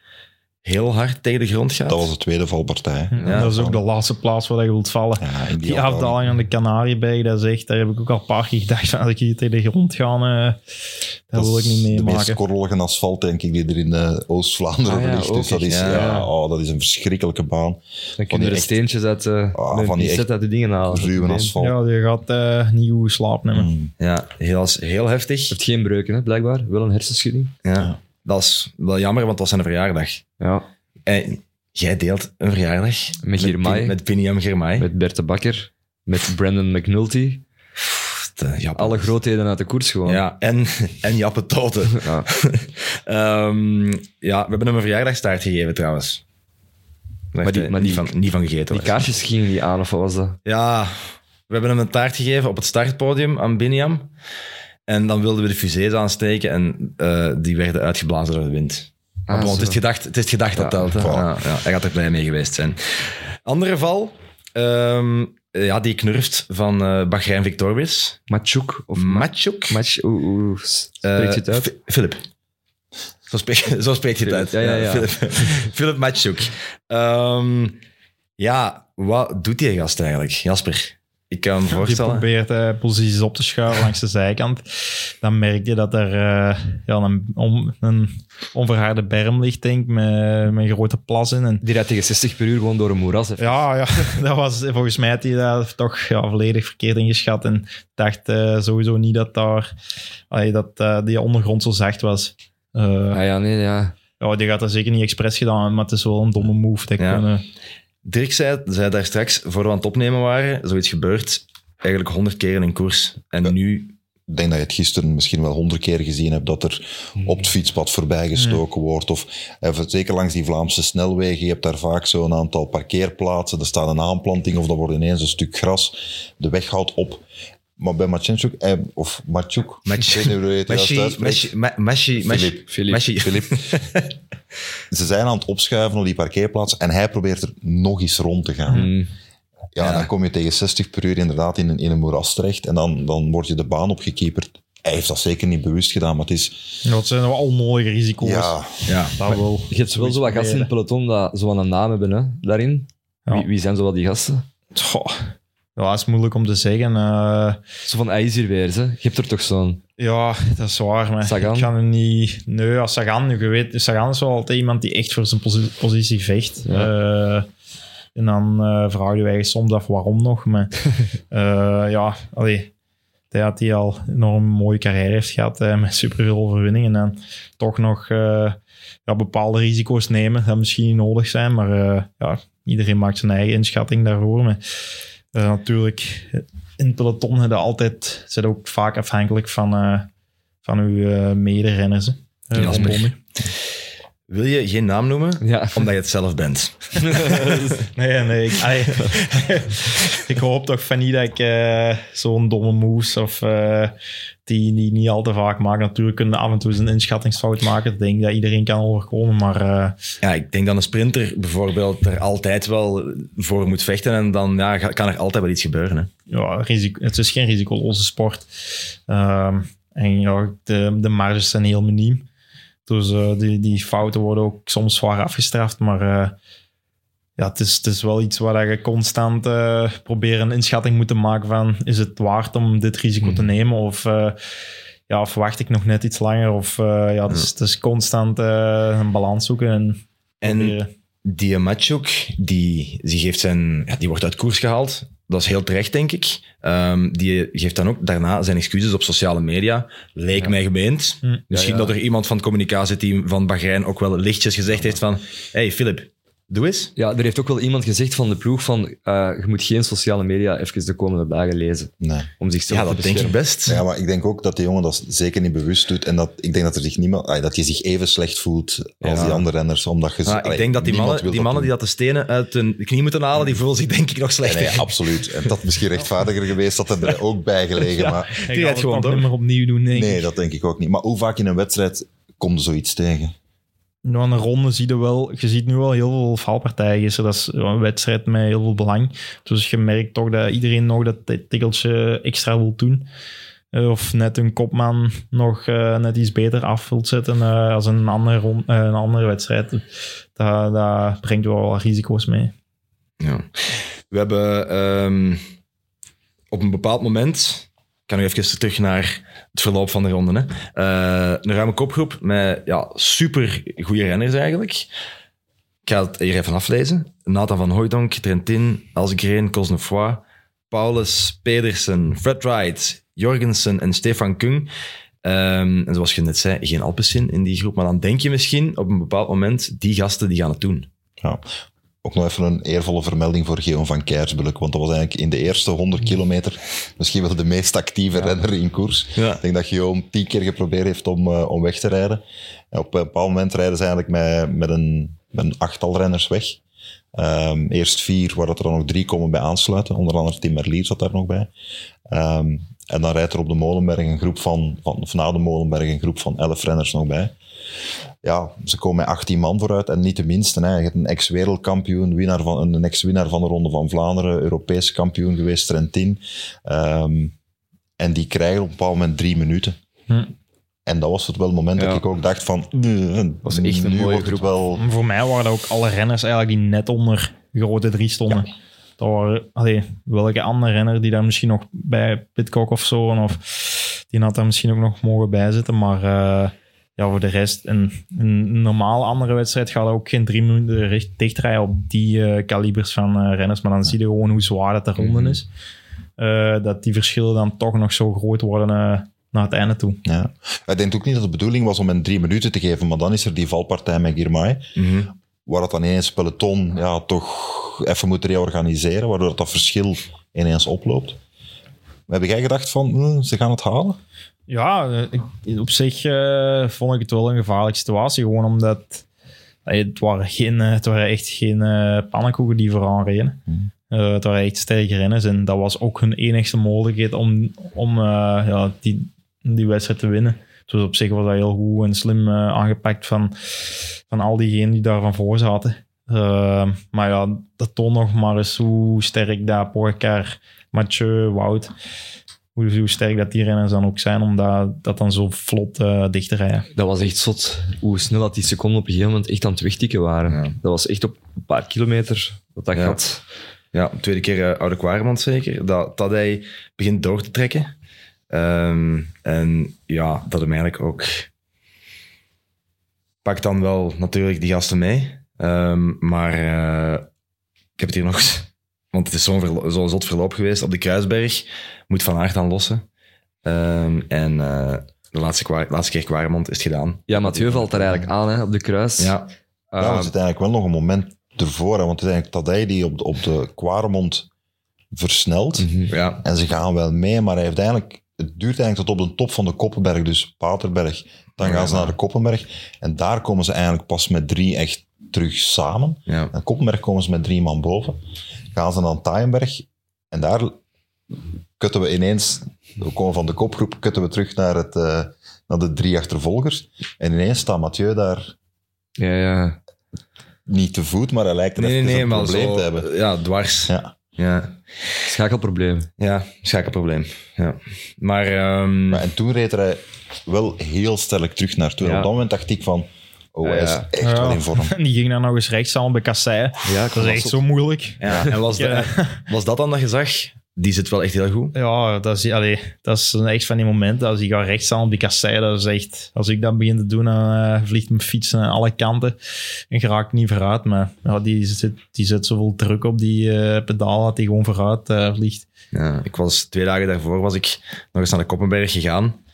heel hard tegen de grond gaat. Dat was de tweede valpartij. Ja, dat is ook de laatste plaats waar je wilt vallen. Ja, in Die afdaling aan de Canarieberg, dat is echt, daar heb ik ook al een paar keer gedacht van als ik hier tegen de grond ga, eh, dat, wil ik niet De meest meemaken. korrelige asfalt, denk ik, die er in eh, Oost-Vlaanderen Ah ja, ligt. Dus dat is, ja. ja, oh, dat is een verschrikkelijke baan. Dan kun je er echt- steentjes uit, uh, Ah, van die echt uit de dingen halen. Ruwe Het asfalt. Ja, je gaat eh, niet goed slapen hebben. Mm. Ja, heel, heel heftig. heeft geen breuken, hè, blijkbaar. Wel een hersenschudding. Ja. Dat is wel jammer, want dat was zijn verjaardag. Ja. En jij deelt een verjaardag Met Girmay. Pin- Met Piniam Girmay. Met Bert de Bakker. Met Brandon McNulty. Alle grootheden uit de koers gewoon. Ja, en, en Jappe Toten. [laughs] Ja. Ehm, ja, we hebben hem een verjaardagstaart gegeven trouwens. Die- maar niet, die- van, niet van gegeten. Die hoor. kaarsjes gingen niet aan, of wat was dat? Ja, we hebben hem een taart gegeven op het startpodium aan Biniam. En dan wilden we de fusées aansteken en eh, die werden uitgeblazen door de wind. Maar Ah, bon, het, is gedacht, het is gedacht dat telt. hè. voilà. Ja, ja, hij gaat er blij mee geweest zijn. Andere val, ehm, ja, die knurft van eh Bahrein. Machuk? Of Matchuk. Match, hoe, hoe spreek je het uit? Fi- Philip. Zo spreek, [laughs] zo spreek je het uit. Ja, ja, ja. Philip, [laughs] Philip Matchuk. Ehm, ja, wat doet die gast eigenlijk? Jasper, ik kan me voorstellen. probeert eh, posities op te schuiven langs de zijkant. Dan merk je dat er eh, ja, een, om, een onverharde berm ligt, denk ik, met, met een grote plas in. En Die rijdt tegen 60 per uur gewoon door een moeras. even. ja, ja, [laughs] dat was volgens mij had hij dat toch ja, volledig verkeerd ingeschat. En dacht eh, sowieso niet dat, daar, allee, dat die ondergrond zo zacht was. Eh, Ah ja, nee, ja. ja, die gaat dat zeker niet expres gedaan, maar het is wel een domme move. Dat Ja. kunnen- Dirk zei, zei daar straks, voor we aan het opnemen waren, zoiets gebeurt eigenlijk honderd keer in een koers. En nu... Ik denk dat je het gisteren misschien wel honderd keer gezien hebt, dat er op het fietspad voorbij gestoken wordt. Of eh, zeker langs die Vlaamse snelwegen, je hebt daar vaak zo'n aantal parkeerplaatsen, er staat een aanplanting of er wordt ineens een stuk gras, de weg houdt op. Maar bij Machenchuk, eh, of Machuk, Match- ik weet niet hoe je het juist Mashi, uitspreekt. Mashi, Ma- Mashi, Mashi, Philippe. Philippe. Mashi. Philippe. Ze zijn aan het opschuiven op die parkeerplaats en hij probeert er nog eens rond te gaan. Mm. Ja, Ja. dan kom je tegen 60 per uur inderdaad in een, in een moeras terecht en dan, dan word je de baan opgekieperd. Hij heeft dat zeker niet bewust gedaan, maar het is... Ja, het zijn wel onnodige risico's. Ja, Ja, Dat wel. Je hebt wel zo wat gasten in het peloton dat zo aan een naam hebben, hè, daarin. Ja. Wie, wie zijn zo wel die gasten? Goh, ja, dat is moeilijk om te zeggen. Eh, Zo van, hij is hier weer, hè. Je hebt er toch zo'n... ja, dat is waar. Maar Sagan? Ik kan er niet... Nee, als Sagan, je weet, Sagan is wel altijd iemand die echt voor zijn posi- positie vecht. Ja. Eh, en dan eh vraag je soms af waarom nog. Maar [laughs] eh, ja, allee, hij al een enorm mooie carrière heeft gehad eh, met superveel overwinningen. En toch nog ja, bepaalde risico's nemen dat misschien niet nodig zijn. Maar ja, iedereen maakt zijn eigen inschatting daarvoor. Maar eh, natuurlijk, in het peloton zijn altijd, zijn ook vaak afhankelijk van, eh, van uw eh mederenners. Wil je geen naam noemen? Ja. Omdat je het zelf bent. [laughs] Nee, nee. Ik, allee, [laughs] ik hoop toch van niet dat ik eh, zo'n domme moes of eh, die, die niet al te vaak maak. Natuurlijk kunnen af en toe eens een inschattingsfout maken. Ik denk dat iedereen kan overkomen, maar eh, Ja, ik denk dat een sprinter bijvoorbeeld er altijd wel voor moet vechten. En dan ja, kan er altijd wel iets gebeuren. Hè. ja, risico, het is geen risicoloze sport. Ehm, en ja, de, de marges zijn heel miniem. Dus eh, die, die fouten worden ook soms zwaar afgestraft. Maar eh, ja, het, is, het is wel iets waar je constant eh probeert een inschatting moet te maken van... Is het waard om dit risico te nemen? Of, ja, of wacht ik nog net iets langer? Of ja, het is, het is constant een balans zoeken en En die Matchuk, die, die, geeft zijn, ja, die wordt uit koers gehaald. Dat is heel terecht, denk ik. Ehm, die geeft dan ook daarna zijn excuses op sociale media. Leek mij gemeend. Hm. Misschien Ja, ja. dat er iemand van het communicatieteam van Bahrein ook wel lichtjes gezegd heeft van hey Philip, doe eens. Ja, er heeft ook wel iemand gezegd van de ploeg van eh, je moet geen sociale media even de komende dagen lezen. Nee. Om zichzelf Ja, te dat denk ik best. Ja, maar ik denk ook dat die jongen dat zeker niet bewust doet. En dat, ik denk dat, er zich niemand, dat hij zich even slecht voelt als Ja. die andere renners. Omdat je, Maar allee, ik denk dat die mannen, die, mannen die doen. dat de stenen uit hun knie moeten halen, die voelen zich denk ik nog slechter. nee, absoluut. En dat misschien rechtvaardiger geweest, dat er ook bij gelegen. Ja. Maar Ik die ga rijdt het gewoon nog door. meer opnieuw doen, denk nee, dat denk ik ook niet. Maar hoe vaak in een wedstrijd komt er zoiets tegen? Nou, aan een ronde zie je wel, je ziet nu wel heel veel valpartijen gisteren. Dat is een wedstrijd met heel veel belang. Dus je merkt toch dat iedereen nog dat tikkeltje extra wil doen. Eh, Of net een kopman nog eh, net iets beter af wilt zetten eh, als een andere, rond, een andere wedstrijd. Dat, dat brengt wel risico's mee. Ja. We hebben ehm, op een bepaald moment, kan nu even terug naar het verloop van de ronde, hè. Eh, een ruime kopgroep met ja, super goede renners eigenlijk. Ik ga het hier even aflezen. Nathan van Hooijdonk, Trentin, Asgreen, Cosnefroy, Paulus, Pedersen, Fred Wright, Jorgensen en Stefan Kung. Ehm, en zoals je net zei, geen Alpecin in die groep. Maar dan denk je misschien op een bepaald moment, die gasten die gaan het doen. Ja. Ook nog even een eervolle vermelding voor Geon van Kersbulk. Want dat was eigenlijk in de eerste 100 kilometer misschien wel de meest actieve renner in koers. Ja. Ik denk dat Geon tien keer geprobeerd heeft om, eh, om weg te rijden. En op een bepaald moment rijden ze eigenlijk met, met, een, met een achttal renners weg. Ehm, eerst vier, waar dat er dan nog drie komen bij aansluiten. Onder andere Tim Merlier zat daar nog bij. Ehm, en dan rijdt er op de Molenberg een groep van, van, of na de Molenberg een groep van elf renners nog bij ja, ze komen met 18 man vooruit en niet de minste. Hè. Je hebt een ex-wereldkampioen, winnaar van, een ex-winnaar van de Ronde van Vlaanderen, Europees kampioen geweest, Trentin. Ehm, en die krijgen op een bepaald moment drie minuten. Hm. En dat was het wel het moment Ja. dat ik ook dacht van... Dat was echt een mooie groep. Wel, Voor mij waren dat ook alle renners eigenlijk die net onder grote drie stonden. Dat waren, allee, welke andere renner die daar misschien nog bij Pitcock of zo, of die had daar misschien ook nog mogen bijzitten. Maar eh, ja, voor de rest, een, een normale andere wedstrijd gaat er ook geen drie minuten recht dichtrijden op die eh, kalibers van eh, renners. Maar dan zie je gewoon hoe zwaar dat de ronde Mhm. is. Eh, dat die verschillen dan toch nog zo groot worden eh, naar het einde toe. ja. Ik denk ook niet dat de bedoeling was om hen drie minuten te geven, maar dan is er die valpartij met Girmay, Mhm. waar dat dan ineens peloton ja, toch even moet reorganiseren, waardoor dat, dat verschil ineens oploopt. Heb jij gedacht van, hm, ze gaan het halen? Ja, eh, ik- op zich eh, vond ik het wel een gevaarlijke situatie. Gewoon omdat eh, het, waren geen, het waren echt geen eh pannenkoeken die vooraan reden. Hmm. Eh, het waren echt sterke renners. En dat was ook hun enigste mogelijkheid om, om ja, die, die wedstrijd te winnen. Dus op zich was dat heel goed en slim aangepakt van, van al diegenen die daar van voor zaten. Maar ja, dat toont nog maar eens hoe sterk dat Pogacar, Mathieu, Wout hoe, hoe sterk dat die renners dan ook zijn om dat, dat dan zo vlot eh, dicht te rijden. Dat was echt zot. Hoe snel dat die seconden op een gegeven moment echt aan het wegtikken waren. Ja. Dat was echt op een paar kilometer dat dat Ja. gaat. Ja, tweede keer eh, Oude Kwaremond zeker. Dat, dat hij begint door te trekken. Ehm, en ja, dat hem eigenlijk ook... Pakt dan wel natuurlijk die gasten mee. Ehm, maar eh, ik heb het hier nog... [laughs] Want het is zo'n zo'n zot verloop geweest. Op de Kruisberg moet Van Aert aan lossen. Ehm, en eh, de laatste, laatste keer Kwaremond is het gedaan. Ja, Mathieu valt er eigenlijk aan hè, op de kruis. Ja, Eh, Ja, er zit eigenlijk wel nog een moment ervoor. Hè, want het is eigenlijk Tadej die op de, op de Quaremont versnelt. mhm. ja. En ze gaan wel mee, maar hij heeft eigenlijk, het duurt eigenlijk tot op de top van de Koppenberg, dus Paterberg. Dan gaan ze naar de Koppenberg. En daar komen ze eigenlijk pas met drie echt terug samen. ja. En Koppenberg komen ze met drie man boven. Gaan ze dan Taaienberg. En daar kutten we ineens, we komen van de kopgroep, kutten we terug naar, het, eh, naar de drie achtervolgers. En ineens staat Mathieu daar ja, ja. niet te voet, maar hij lijkt er Nee, nee, even nee, een maar probleem zo... te hebben. Ja, dwars. Ja. ja. Schakelprobleem. Ja, schakelprobleem. Ja. Maar, ehm, Maar, en toen reed hij wel heel sterk terug naartoe. Ja. op dat moment dacht ik van, oh, hij is Ja. echt Ja. wel in vorm. En [laughs] die ging dan nog eens rechts aan bij Kassei. Ja, Dat is echt zo moeilijk. ja, en was, Ja. dat, was dat dan dat je zag? Die zit wel echt heel goed. Ja, dat is, allee, dat is een echt van die momenten. Als die gaat rechts staan op die kassei, dat is echt... Als ik dat begin te doen, dan eh, vliegt mijn fiets aan alle kanten. En geraakt niet vooruit. Maar ja, die, zit, die zet zoveel druk op die eh, pedaal dat die gewoon vooruit eh, vliegt. Ja, ik was twee dagen daarvoor was ik nog eens naar de Koppenberg gegaan.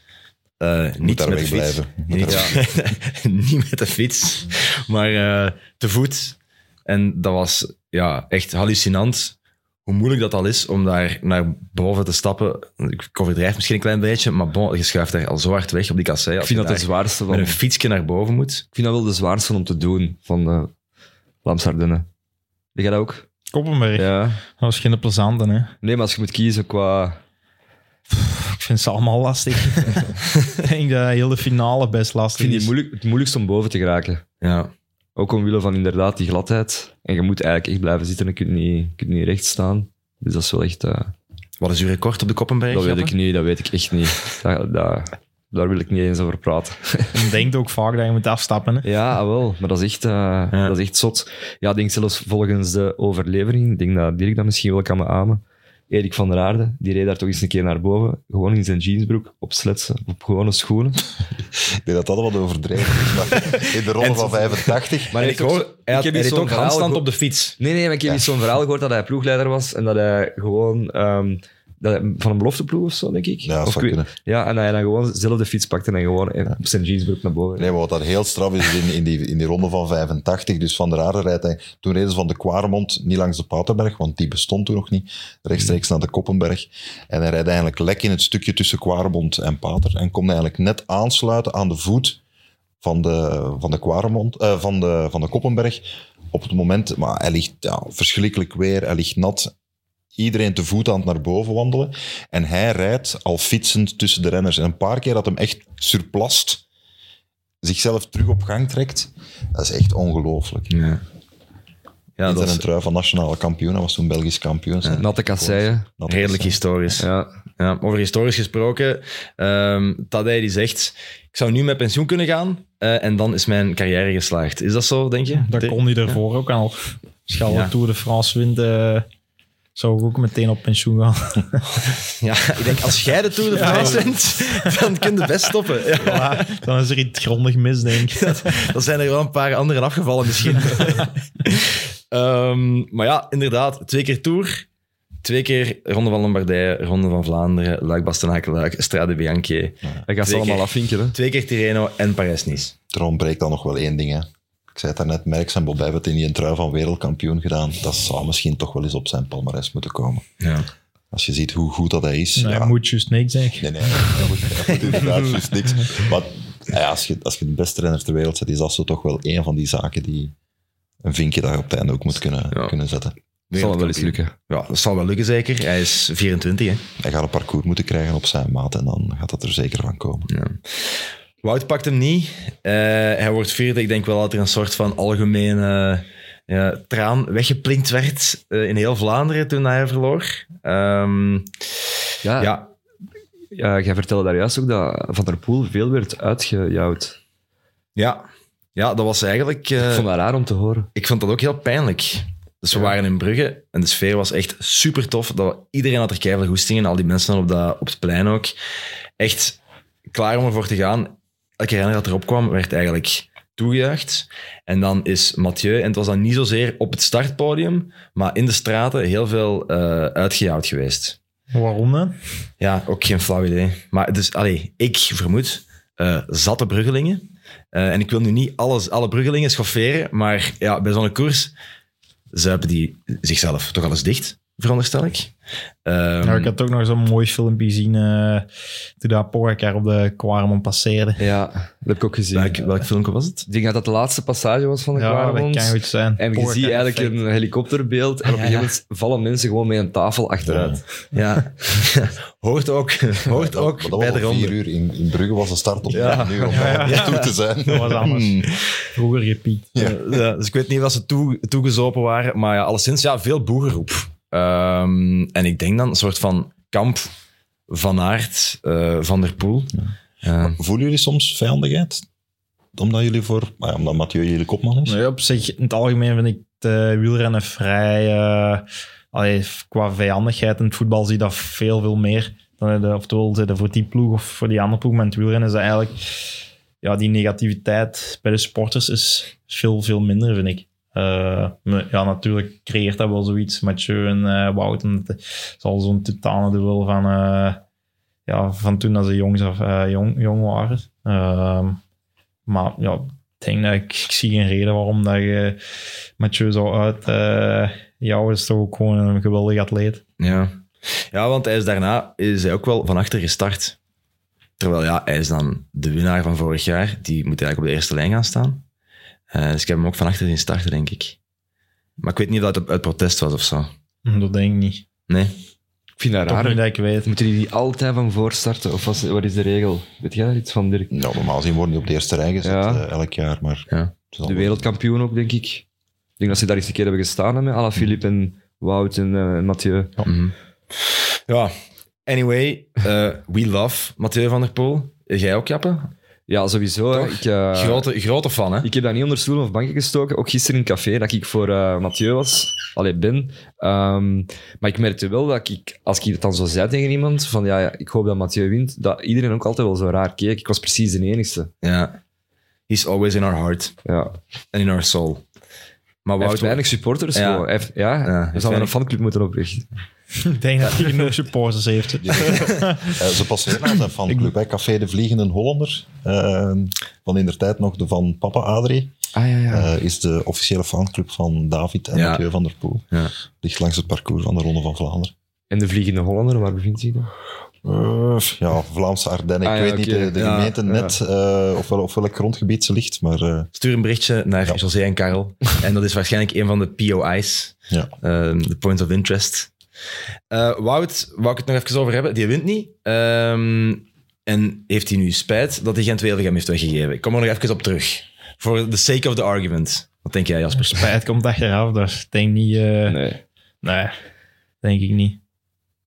Eh, niet daar met de fiets. wegblijven. Moet Niet, [laughs] niet met de fiets, maar eh, te voet. En dat was ja, echt hallucinant hoe moeilijk dat al is om daar naar boven te stappen. Ik overdrijf misschien een klein beetje, maar bon, je schuift daar al zo hard weg op die kassei. Ik vind dat het zwaarste met van... een fietsje naar boven moet. Ik vind dat wel de zwaarste om te doen van de Vlaamse Ardennen. Denk jij dat ook? Koppenberg, Ja. dat is geen plezante. Hè. Nee, maar als je moet kiezen qua... Ik vind ze allemaal lastig. [laughs] ik denk dat heel de finale best Ik lastig vind die is. moeilijk, het moeilijkst om boven te geraken. Ja, Ook omwille van inderdaad die gladheid. En je moet eigenlijk echt blijven zitten en je kunt niet, je kunt niet recht staan. Dus dat is wel echt... eh, wat is uw record op de Koppenberg? dat weet ik niet, dat weet ik echt niet. Dat, dat, daar wil ik niet eens over praten. [laughs] Je denkt ook vaak dat je moet afstappen. Hè. Ja, ah, wel. Maar dat is echt, eh, dat is echt zot. Ja, ik denk zelfs volgens de overlevering, ik denk dat Dirk dat misschien wel kan beamen, Erik van der Aarde, die reed daar toch eens een keer naar boven, gewoon in zijn jeansbroek, op sletsen, op gewone schoenen. [laughs] Ik denk dat dat wat overdreven is. Maar [laughs] in de ronde van 85. Maar ik hoor, hij had, heb hij zo'n ook verhaal op de fiets. Nee, nee, maar ik heb zo'n verhaal gehoord dat hij ploegleider was en dat hij gewoon ehm, van een belofteploeg of zo, denk ik. Ja, dat Of. Ja, en dat hij dan gewoon zelf de fiets pakte en gewoon op zijn jeansbroek naar boven. Nee, maar wat dat heel straf is, in, in, die, in die ronde van 85, dus Van der Aarde rijdt hij, toen reden ze van de Kwaremond niet langs de Paterberg, want die bestond toen nog niet, rechtstreeks naar de Koppenberg. En hij rijdt eigenlijk lek in het stukje tussen Kwaremond en Pater en komt eigenlijk net aansluiten aan de voet van de, van de Kwaremond, eh, van, de, van de Koppenberg. Op het moment, maar hij ligt ja, verschrikkelijk weer, hij ligt nat. Iedereen te voet aan het naar boven wandelen. En hij rijdt al fietsend tussen de renners. En een paar keer dat hem echt surplast, zichzelf terug op gang trekt. Dat is echt ongelooflijk. Ja, ja dat een is trui van nationale kampioen, hij was toen Belgisch kampioen. Zijn- Natte kasseien. Redelijk historisch. Ja. Ja, over historisch gesproken, ehm Tadej die zegt, ik zou nu met pensioen kunnen gaan eh, en dan is mijn carrière geslaagd. Is dat zo, denk je? Dat kon hij ervoor ook al. Als je al Ja. Tour de France wint, zou ik ook meteen op pensioen gaan. [laughs] Ja, ik denk, als jij de Tour de France wint, dan kun je best stoppen. Ja. Ja, dan is er iets grondig mis, denk ik. [laughs] Dan zijn er wel een paar anderen afgevallen misschien. [laughs] Ehm, maar ja, inderdaad, twee keer Tour, twee keer Ronde van Lombardije, Ronde van Vlaanderen, Luik, Bastenaken, Luik, Strade Bianchi, Hij gaat ze allemaal afvinken. Hè. twee keer Tirreno en Parijs-Nice. Er ontbreekt dan nog wel één ding. Hè. Ik zei het daarnet, Merckx en Bob hebben in die een trui van wereldkampioen gedaan. Dat zou misschien toch wel eens op zijn palmarès moeten komen. Ja. Als je ziet hoe goed dat hij is. Nee, ja. moet juist niks zeggen. Nee, nee, dat moet, dat moet inderdaad juist niks. Maar ja, als, je, als je de beste renner ter wereld zet, is dat zo toch wel een van die zaken die een vinkje daar op het einde ook moet kunnen, Ja. kunnen zetten. Zal hem wel eens lukken. Ja, dat zal wel lukken zeker. Hij is 24, hè. Hij gaat een parcours moeten krijgen op zijn maat en dan gaat dat er zeker van komen. Ja. Wout pakt hem niet. Eh, hij wordt vierde. Ik denk wel dat er een soort van algemene traan weggeplinkt werd eh, in heel Vlaanderen toen hij verloor. Ehm, Ja, ja, ja, jij vertelde daar juist ook dat Van der Poel veel werd uitgejouwd. Ja. ja, dat was eigenlijk... eh, Ik vond dat raar om te horen. ik vond dat ook heel pijnlijk. Dus we waren in Brugge en de sfeer was echt super tof. Dat iedereen had er keihard goesting in, al die mensen op, dat, op het plein ook. Echt klaar om ervoor te gaan. Elke renner dat erop kwam, werd eigenlijk toegejuicht. En dan is Mathieu, en het was dan niet zozeer op het startpodium, maar in de straten heel veel eh uitgejouwd geweest. Waarom dan? Ja, ook geen flauw idee. Maar dus, allee, ik vermoed eh zatte Bruggelingen. Eh, en ik wil nu niet alles, alle Bruggelingen schofferen, maar ja, bij zo'n koers zuipen die zichzelf toch al eens dicht, veronderstel ik. Ehm, Nou, ik had ook nog zo'n mooi filmpje gezien eh, toen Pogacar op de Quaremont passeerde. Ja, dat heb ik ook gezien. welk, welk filmpje was het? Ik denk dat dat de laatste passage was van de Ja, dat kan goed zijn. En je ziet eigenlijk effect. een helikopterbeeld en op een gegeven moment vallen mensen gewoon met een tafel achteruit. Ja, [laughs] hoort ook, hoort ook dat bij de vier uur. In, in Brugge was de start om Ja. nu om Ja, ja. toe te zijn. Dat was anders. Hmm. Vroeger gepiekt. Ja, ja, dus ik weet niet wat ze toe, toegezopen waren, maar ja, alleszins ja, veel boegeroep. Ehm, en ik denk dan een soort van kamp van Aert, eh, Van der Poel. Ja. Voelen jullie soms vijandigheid? Omdat jullie voor... ah ja, omdat Mathieu jullie kopman is? Nee, op zich, in het algemeen vind ik het eh, wielrennen vrij... eh, allee, qua vijandigheid in het voetbal zie je dat veel, veel meer. Dan de, oftewel zitten voor die ploeg of voor die andere ploeg. Maar in het wielrennen is dat eigenlijk... Ja, die negativiteit bij de sporters is veel, veel minder, vind ik. Eh, ja, natuurlijk creëert dat wel zoiets. Mathieu en eh Wout. Is al zo'n totale duel van, eh, ja, van toen dat ze jong, af- eh, jong, jong waren. Ehm, maar ja, ik denk dat ik, zie geen reden waarom dat je Mathieu zo uit... jou is toch ook gewoon een geweldig atleet. Ja. ja, want hij is daarna is hij ook wel van achter gestart. Terwijl ja, hij is dan de winnaar van vorig jaar. Die moet eigenlijk op de eerste lijn gaan staan. Eh, dus ik heb hem ook van achter zien starten, denk ik. Maar ik weet niet of dat uit protest was of zo. Dat denk ik niet. Nee. Ik vind dat Toch raar. niet dat ik weet. Moeten die niet altijd van voor starten? Of was, wat is de regel? Weet jij daar iets van, Dirk? Ja, normaal gezien worden die op de eerste rij gezet Ja. eh, elk jaar. Maar Ja. De wereldkampioen ook, denk ik. Ik denk dat ze daar eens een keer hebben gestaan hè, met Alaphilippe en Wout en eh, Mathieu. Mhm. Ja, anyway, eh, we love Mathieu van der Poel. Jij ook, Jappe? Ja, sowieso. Toch? Ik, eh, Grote, grote fan, hè? ik heb dat niet onder stoelen of banken gestoken. Ook gisteren in het café dat ik voor eh Mathieu was. Allee, ben. Ehm, maar ik merkte wel dat ik, als ik het dan zo zei tegen iemand, van ja, ja, ik hoop dat Mathieu wint, dat iedereen ook altijd wel zo raar keek. Ik was precies de enigste. Ja. He's always in our heart Ja. and in our soul. Maar Hij heeft Wout, weinig supporters. Ja. gewoon. Hij heeft, ja, hij hij heeft zou een fanclub moeten oprichten. [laughs] Ik denk dat hij genoeg supporters heeft. Eh, ze passeren aan zijn fanclub. hè. Café de Vliegende Hollander. eh, van in der tijd nog de van Papa Adrie. Ah ja, ja. eh, is de officiële fanclub van David en Ja. Mathieu van der Poel. Ja. Ligt langs het parcours van de Ronde van Vlaanderen. en de Vliegende Hollander, waar bevindt zich dat? Eh, ja, Vlaamse Ardennen. Ah, ik weet niet de, de Ja, gemeente ja. net eh, of wel, op welk grondgebied ze ligt, maar eh, stuur een berichtje naar Ja. José en Karel. [laughs] en dat is waarschijnlijk een van de POI's. ja. Ehm, de points of interest. Eh, Wout, wou ik het nog even over hebben. Die wint niet. Ehm, en heeft hij nu spijt dat hij geen Wevelgem heeft weggegeven? Ik kom er nog even op terug. For the sake of the argument. Wat denk jij, Jasper? Spijt komt achteraf, dus ik denk niet... eh, nee. Nee. denk ik niet.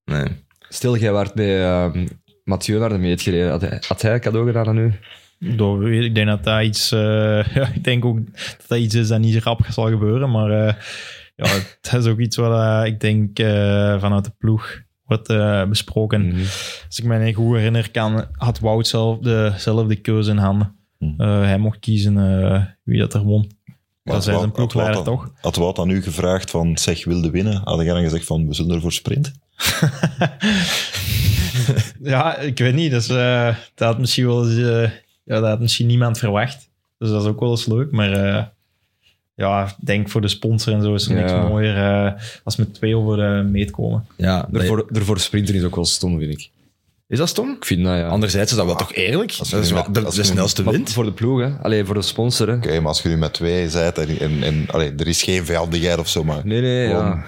Nee. Stel, jij waart bij ehm, Mathieu naar de meet gereden. Had hij, had hij een cadeau gedaan aan u? Door, ik denk dat dat iets... eh, [laughs] ja, ik denk ook dat dat iets is dat niet zo rap zal gebeuren, maar eh, ja, het is ook iets wat eh, ik denk eh, vanuit de ploeg wordt eh, besproken. Mhm. Als ik me goed herinner, kan, had Wout zelf dezelfde keuze in handen. Hm. Eh, hij mocht kiezen wie dat er won. Maar Dat is zijn Wout- ploegleider, toch? Had Wout aan u gevraagd van, zeg, wilde winnen? Had jij dan gezegd van, we zullen ervoor sprint? [laughs] Ja, ik weet niet. Dus, dat had misschien wel eens, ja, dat had misschien niemand verwacht. Dus dat is ook wel eens leuk. Maar ja, ik denk voor de sponsor en zo is het niks mooier eh, als met twee over de meet komen. Ja. Ervoor, ervoor sprinten is ook wel stom, vind ik. Is dat stom? Ik vind dat, ja. Anderzijds is dat wel toch eerlijk? Dat is wel de, de snelste wint. voor de ploeg, hè. Allee, voor de sponsor. Oké, maar als je nu met twee zijt en, en, en allee, er is geen vijandigheid of zo, maar Nee, nee, Gewoon- ja.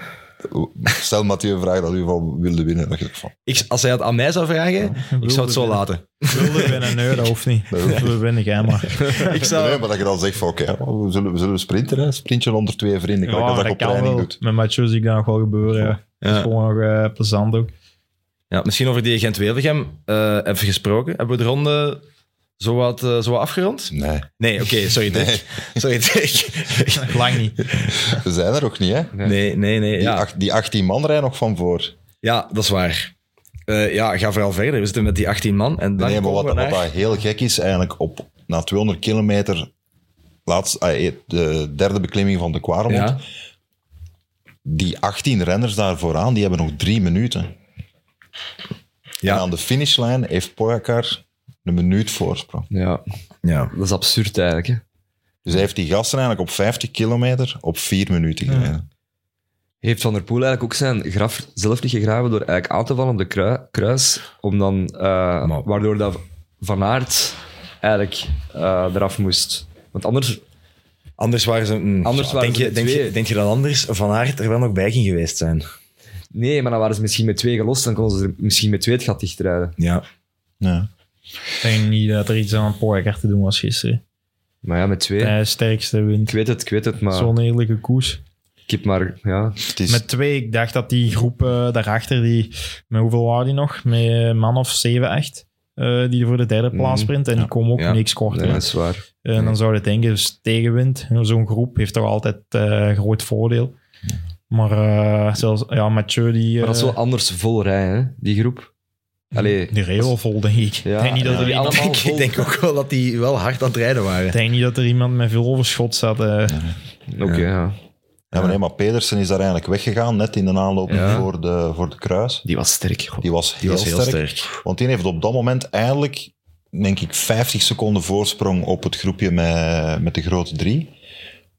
Stel Mathieu vraagt dat u van wilde winnen, dan je van, Ik, als hij het aan mij zou vragen, ik zou het zo winnen. laten. Wilde winnen, nee, dat hoeft niet. We winnen, jij maar. [laughs] Ik zou, nee, maar dat je dan zegt van, oké, we, zullen, we zullen sprinten, hè. sprintje onder twee vrienden, als dat je op kan wel. doet. Met Mathieu zie ik dat nog wel gebeuren. Ja. Dat is Ja. gewoon nog eh, plezant ook. Ja, misschien over die Gent-Wevelgem eh, even gesproken. Hebben we de ronde zo wat, eh, zo wat afgerond? Nee, Nee, oké, sorry Dirk. [laughs] Sorry Dirk. Nog lang niet. we zijn er nog niet, hè? Nee, nee, nee. Die, Ja, ach- die 18 man rijden nog van voor. ja dat is waar. Eh, ja, ga vooral verder. We zitten met die 18 man. En dan Nee, maar wat, komen we wat naar- dat heel gek is, eigenlijk op, na 200 kilometer, laatst, ah, eh, de derde beklimming van de Quaremont, Ja, die 18 renners daar vooraan, die hebben nog drie minuten. Ja. En aan de finishlijn heeft Pogacar een minuut voorsprong. Ja, ja. dat is absurd eigenlijk. Hè. Dus hij heeft die gasten eigenlijk op 50 kilometer op vier minuten gereden. Heeft Van der Poel eigenlijk ook zijn graf zelf niet gegraven door eigenlijk aan te vallen op de krui- kruis, om dan, eh, Maar- waardoor dat Van Aert eigenlijk eh, eraf moest. Want anders, Anders waren ze... mm, Anders ja, waren denk, ze je, denk, je, twee. denk je dat anders Van Aert er wel nog bij ging geweest zijn? nee, maar dan waren ze misschien met twee gelost, dan konden ze er misschien met twee het gat dichtrijden. Ja. Ja. Ik denk niet dat er iets aan Pogacar te doen was gisteren. Maar ja, met twee. Hij sterkste wint. Ik weet het, ik weet het, maar Zo'n eerlijke koers. ik heb maar, ja, Het is, Met twee, ik dacht dat die groep eh, daarachter, die, met hoeveel waren die nog? Met een man of 7, 8, eh, die voor de derde plaats Mhm. sprint. En die komen ook Ja. niks korter. nee, dat is waar. En dan zou je denken, dus tegenwind. Zo'n groep heeft toch altijd eh groot voordeel. Maar eh, zelfs, ja, Mathieu die... Maar dat is wel anders vol rijden, hè, die groep. Allee, reed wel vol, denk ik. Ja, denk niet dat ja, er die iemand... allemaal [laughs] Ik denk ook wel dat die wel hard aan het rijden waren. Ik denk niet dat er iemand met veel overschot zat. eh. Oké, ja. ja, maar, nee, maar Pedersen is daar eigenlijk weggegaan, net in de aanloop Ja. voor, de, voor de kruis. Die was sterk. Goh. Die was, Die heel, was heel sterk, sterk. Want die heeft op dat moment eigenlijk, denk ik, 50 seconden voorsprong op het groepje met, met de grote drie.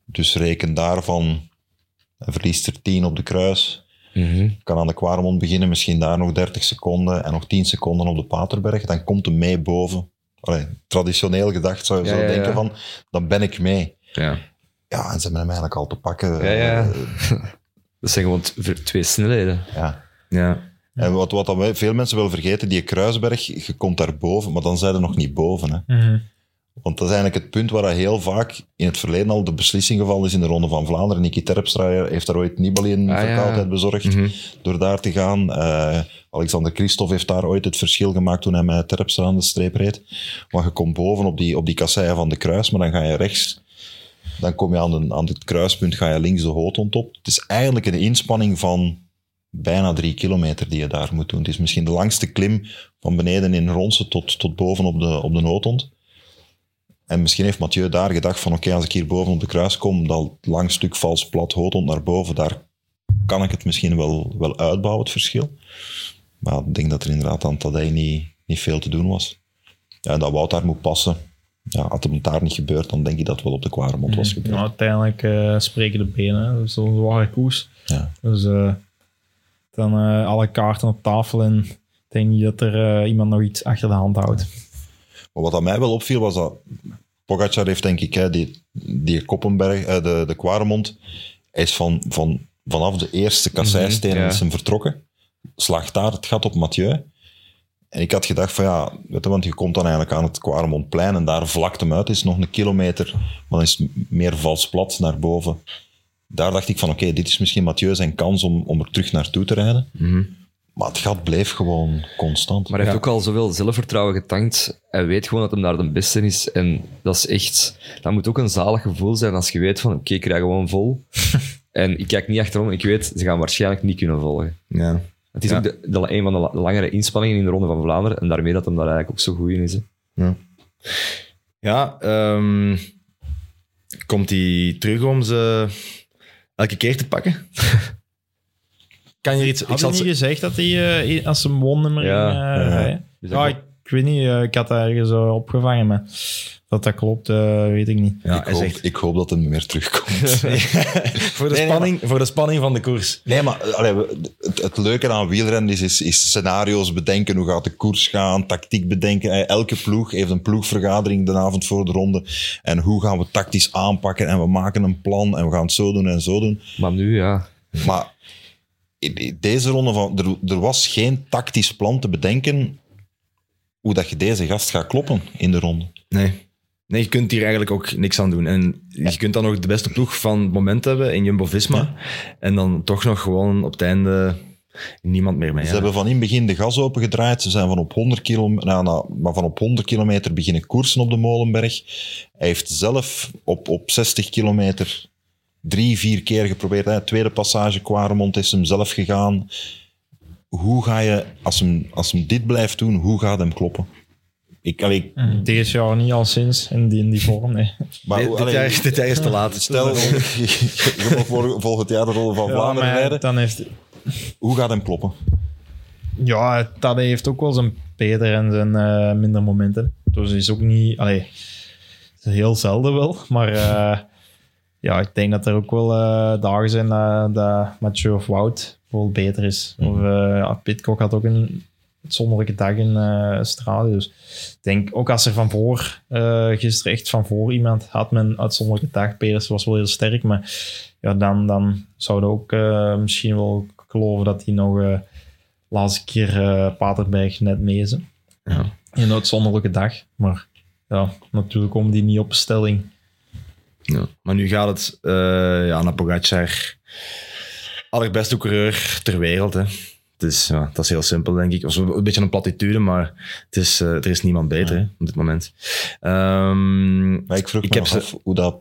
Dus reken daarvan, hij verliest er 10 op de kruis. Mhm. Kan aan de Quaremont beginnen, misschien daar nog 30 seconden en nog 10 seconden op de Paterberg. Dan komt hij mee boven. Allee, traditioneel gedacht zou je Ja, zo ja, ja. denken van, dan ben ik mee. Ja. Ja, en ze hebben hem eigenlijk al te pakken. Ja, ja. Eh, [laughs] Dat zijn gewoon twee snelheden. ja. Ja. En wat, wat veel mensen wel vergeten, die Kruisberg, je komt daar boven, maar dan zijn er nog niet boven. Hè. Mhm. Want dat is eigenlijk het punt waar heel vaak in het verleden al de beslissing gevallen is in de Ronde van Vlaanderen. Nicky Terpstra heeft daar ooit Nibali een Ah, ja. verkoudheid bezorgd Mhm. door daar te gaan. Eh, Alexander Christophe heeft daar ooit het verschil gemaakt toen hij met Terpstra aan de streep reed. Maar je komt boven op die, op die kasseien van de kruis, maar dan ga je rechts. Dan kom je aan, de, aan het kruispunt, ga je links de Hootond op. Het is eigenlijk een inspanning van bijna drie kilometer die je daar moet doen. Het is misschien de langste klim van beneden in Ronse tot, tot boven op de, op de. En misschien heeft Mathieu daar gedacht van oké, als ik hier boven op de kruis kom, dat lang stuk vals plat Hootond naar boven, daar kan ik het misschien wel, wel uitbouwen, het verschil. Maar ik denk dat er inderdaad aan Tadej niet, niet veel te doen was. Ja, en dat Wout daar moet passen. Ja, had het daar niet gebeurd, dan denk ik dat het wel op de Kwaremond was gebeurd. Nou, uiteindelijk eh, spreken de benen. Dat is een zware koers. Ja. Dus eh, dan eh, alle kaarten op tafel en ik denk niet dat er iemand nog iets achter de hand houdt. Maar wat aan mij wel opviel was dat Pogacar heeft denk ik hè, die, die Koppenberg, eh, de, de Kwaremond, hij is van, van, vanaf de eerste kasseistenen Mhm, ja. is hem vertrokken. Slaagt daar het gat op Mathieu. En ik had gedacht van ja, weet je, want je komt dan eigenlijk aan het Quaremontplein en daar vlakt hem uit. Is nog een kilometer, maar dan is het meer vals plat naar boven. Daar dacht ik van oké, dit is misschien Mathieu zijn kans om, om er terug naartoe te rijden. Mhm. Maar het gat bleef gewoon constant. Maar hij heeft Ja. ook al zoveel zelfvertrouwen getankt. Hij weet gewoon dat hij daar de beste is. En dat is echt... Dat moet ook een zalig gevoel zijn als je weet van... Oké, ik krijg gewoon vol. [laughs] en ik kijk niet achterom. Ik weet, ze gaan waarschijnlijk niet kunnen volgen. Ja. Het is Ja. ook de, de- een van de la- langere inspanningen in de Ronde van Vlaanderen. En daarmee dat hem daar eigenlijk ook zo goed in is. hè. Ja, ehm, komt hij terug om ze elke keer te pakken? [laughs] kan je iets... Ik Had zal je niet ze- gezegd dat hij eh, als een wonnummer Ja. ging eh, Ja. Dus dat- ik, ik weet niet. eh, ik had dat ergens opgevangen, maar dat dat klopt, eh, weet ik niet. ja, ik, hoop, zegt, ik hoop dat hij weer terugkomt. [laughs] voor, de Nee, nee, spanning, voor de spanning van de koers. Nee, maar allee, het, het leuke aan wielrennen is, is, is scenario's bedenken. Hoe gaat de koers gaan? Tactiek bedenken. Elke ploeg heeft een ploegvergadering de avond voor de ronde. En hoe gaan we tactisch aanpakken? En we maken een plan en we gaan het zo doen en zo doen. Maar nu, ja. Maar deze ronde, van, er, er was geen tactisch plan te bedenken hoe dat je deze gast gaat kloppen in de ronde. Nee. Nee, je kunt hier eigenlijk ook niks aan doen. En je kunt dan nog de beste ploeg van het moment hebben in Jumbo-Visma. En dan toch nog gewoon op het einde niemand meer mee. Ze hebben van in het begin de gas opengedraaid. Ze zijn van op 100 kilometer, nou, nou, maar van op 100 kilometer beginnen koersen op de Molenberg. Hij heeft zelf op, op 60 kilometer drie, vier keer geprobeerd. Hè. Tweede passage Quaremont is hem zelf gegaan. Hoe ga je, als hem, als hem dit blijft doen, hoe gaat hem kloppen? Ik, allee, Deze jaar niet al sinds in die, in die vorm. Nee. maar, dit, allee, jaar, dit jaar is te laat. [laughs] Stel, [laughs] [laughs] je, mag volgend jaar de Ronde van Ja, Vlaanderen maar rijden. dan heeft, Hoe gaat hem kloppen? ja, dat heeft ook wel zijn beter en zijn eh, minder momenten. Dus is ook niet... Allee, heel zelden wel, maar eh, ja, ik denk dat er ook wel eh, dagen zijn dat, dat Mathieu of Wout wel beter is. Of eh ja, Pitcock had ook een uitzonderlijke dag in Australië. Dus ik denk, ook als er van voor, gisteren echt van voor iemand had men een uitzonderlijke dag. Peters was wel heel sterk, maar ja, dan, dan zouden ook misschien wel geloven dat hij nog eh laatste keer Paterberg net mee is. Ja. In een uitzonderlijke dag. Maar ja, natuurlijk komen die niet op stelling. Ja. Maar nu gaat het eh ja, naar Pogacar. Allerbeste coureur ter wereld. Hè. Dus ja, dat is heel simpel, denk ik. Of een beetje een platitude, maar het is, eh, er is niemand beter hè, op dit moment. Ehm, Maar ik vroeg Ik me heb nog ze- af hoe dat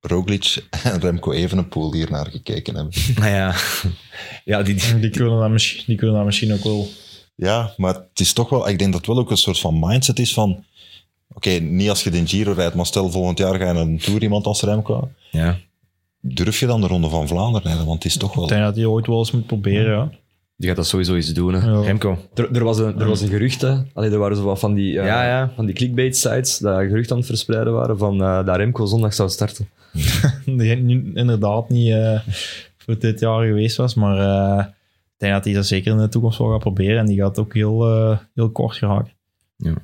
Roglic en Remco Evenepoel hier naar gekeken hebben. [laughs] nou ja, ja die, die- Die kunnen dat misschien, die kunnen dat misschien ook wel. Ja, maar het is toch wel... Ik denk dat het wel ook een soort van mindset is van... Oké, niet als je de Giro rijdt, maar stel volgend jaar ga je naar een Tour, iemand als Remco. ja. Durf je dan de Ronde van Vlaanderen rijden? Want het is toch Ik wel... denk dat hij ooit wel eens moet proberen. Ja. Die gaat dat sowieso eens doen. Hè. Ja. Remco. Er, er, was een, er was een gerucht, hè. Allee, er waren zo wat van die, eh, Ja, ja. Van die clickbait-sites dat gerucht aan het verspreiden waren van eh dat Remco zondag zou starten. [laughs] Die inderdaad niet eh, voor dit jaar geweest was. Maar eh, ik denk dat hij dat zeker in de toekomst wel gaat proberen. En die gaat ook heel, heel kort geraken. Ja,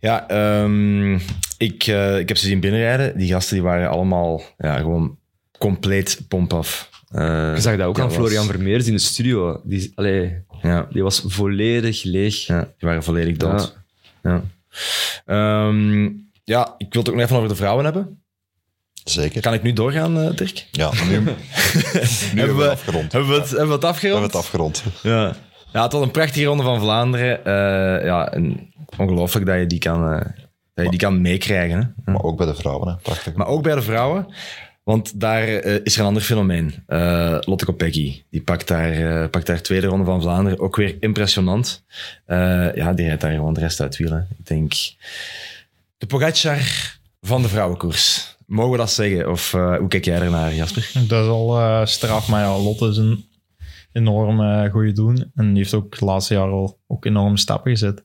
ehm, ik, eh, ik heb ze zien binnenrijden. Die gasten die waren allemaal ja, gewoon compleet pomp af. Eh, Je zag dat ook dat aan was- Florian Vermeers in de studio. Die, allee, Ja, die was volledig leeg. ja, die waren volledig dood. Ja. Ehm, ja, ik wil het ook nog even over de vrouwen hebben. Zeker. Kan ik nu doorgaan, eh, Dirk? Ja, [laughs] nu, nu hebben we we- het afgerond. Hebben we het, hebben we het We afgerond? hebben het afgerond. Ja. ja, het was een prachtige ronde van Vlaanderen. Eh, ja, en ongelooflijk dat je die kan, eh, dat je die kan meekrijgen. Hè? Maar ook bij de vrouwen, hè. prachtig. Maar ook bij de vrouwen. Want daar eh, is er een ander fenomeen. Eh Lotte Kopecky. Die pakt daar, eh, pakt daar tweede ronde van Vlaanderen. Ook weer impressionant. Eh, ja, die rijdt daar gewoon de rest uit wielen. Ik denk... De Pogacar van de vrouwenkoers. Mogen we dat zeggen? Of hoe kijk jij ernaar, Jasper? Dat is al eh, straf. Maar ja, Lotte is een enorm eh goede doen. En die heeft ook de laatste jaren al ook enorme stappen gezet.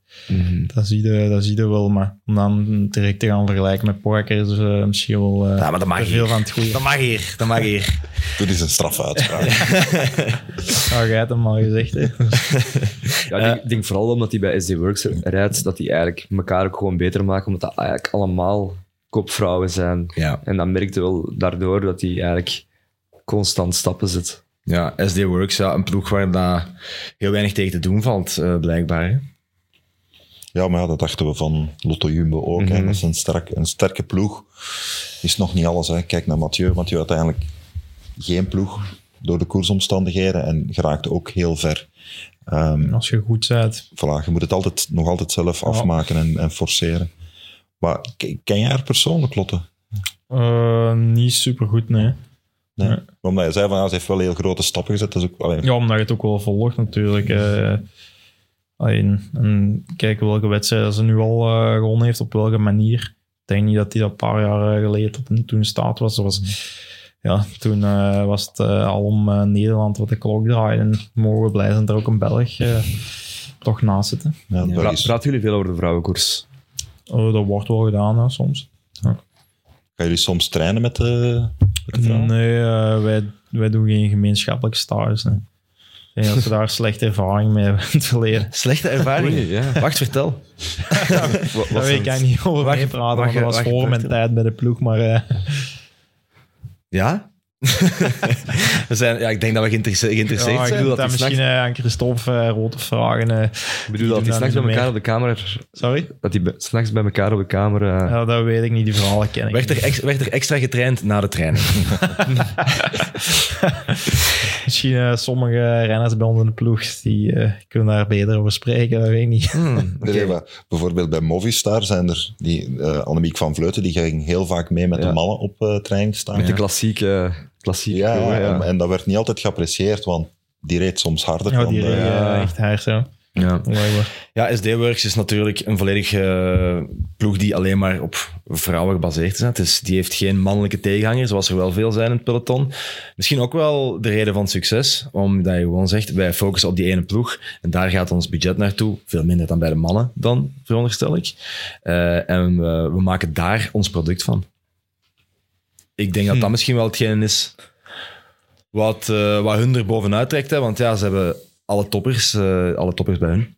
Dat zie je, dat zie je wel. Maar om dan direct te gaan vergelijken met Pogacar is eh, misschien wel eh, Ja, maar dat mag veel hier. van het goede. Dat mag hier. Dat mag hier. [laughs] Dit is een strafuitspraak. [laughs] Ja, jij hebt hem al gezegd. [laughs] Ja, ik denk, vooral omdat hij bij SD Works rijdt, dat die eigenlijk elkaar ook gewoon beter maken, omdat dat eigenlijk allemaal kopvrouwen zijn. Ja. En dan merkte wel daardoor dat hij eigenlijk constant stappen zet. Ja, SD Works, ja, een ploeg waar dat heel weinig tegen te doen valt, eh, blijkbaar. hè. Ja, maar ja, dat dachten we van Lotto Jumbo ook. Mhm. Dat is een, sterk, een sterke ploeg. Is nog niet alles. Hè. Kijk naar Mathieu. Mathieu uiteindelijk geen ploeg door de koersomstandigheden en geraakt ook heel ver. Ehm, Als je goed bent. voilà, je moet het altijd, nog altijd zelf Ja. afmaken en, en forceren. Maar ken jij haar persoonlijk, Lotte? eh niet super goed, nee. Nee. Maar Omdat je zei van ja, ze heeft wel heel grote stappen gezet. Dat is ook, Ja, omdat je het ook wel volgt natuurlijk. eh alleen, en kijk welke wedstrijden ze nu al eh, gewonnen heeft, op welke manier. Ik denk niet dat hij dat een paar jaar eh, geleden tot toen in staat was. Was ja, toen was het al om Nederland wat de klok draaien. En mogen we blij zijn dat er ook een Belg [laughs] toch naast zit. hè. ja, het Ja. Pra Belgisch. praten jullie veel over de vrouwenkoers? Oh, dat wordt wel gedaan hè, soms. Gaan jullie soms trainen met de, Nee, eh, wij, wij doen geen gemeenschappelijke stages. nee. Ik denk dat we daar slechte ervaring mee hebben [laughs] het verleden. Slechte ervaring. Oei, ja. Wacht, vertel. [laughs] Daar weet ik eigenlijk niet over wacht, meepraten, want dat was wacht, voor wacht. mijn tijd bij de ploeg. Maar eh, Ja? [laughs] We zijn, ja, ik denk dat we geïnteresse- geïnteresseerd Ja, ik zijn. bedoel dat dat die misschien eh, aan Christophe eh, Rote vragen. eh. Ik bedoel dat die dat s'nachts bij elkaar meer. op de kamer... sorry? Dat die s'nachts bij elkaar op de kamer... eh, Ja, dat weet ik niet, die verhalen ken ik Werd er, niet. ex- werd er extra getraind na de training? [laughs] Misschien eh, sommige renners bij ons in de ploeg, die eh, kunnen daar beter over spreken, dat weet ik niet. Hmm. Nee, maar bijvoorbeeld bij Movistar zijn er die eh Annemiek van Vleuten, die ging heel vaak mee met Ja. de mannen op eh training staan. Met de klassieke... klassieke ja. En, en dat werd niet altijd geapprecieerd, want die reed soms harder Ja, dan die de... regen, ja. eh, echt haar zo. Ja. Ja, SD-Works is natuurlijk een volledige eh, ploeg die alleen maar op vrouwen gebaseerd is. hè. Dus die heeft geen mannelijke tegenhanger, zoals er wel veel zijn in het peloton. Misschien ook wel de reden van succes, omdat je gewoon zegt, wij focussen op die ene ploeg en daar gaat ons budget naartoe. Veel minder dan bij de mannen dan, veronderstel ik. Eh, en we, we maken daar ons product van. Ik denk dat dat misschien wel hetgeen is wat, eh, wat hun er bovenuit trekt. Hè? Want ja, ze hebben alle toppers, eh, alle toppers bij hun.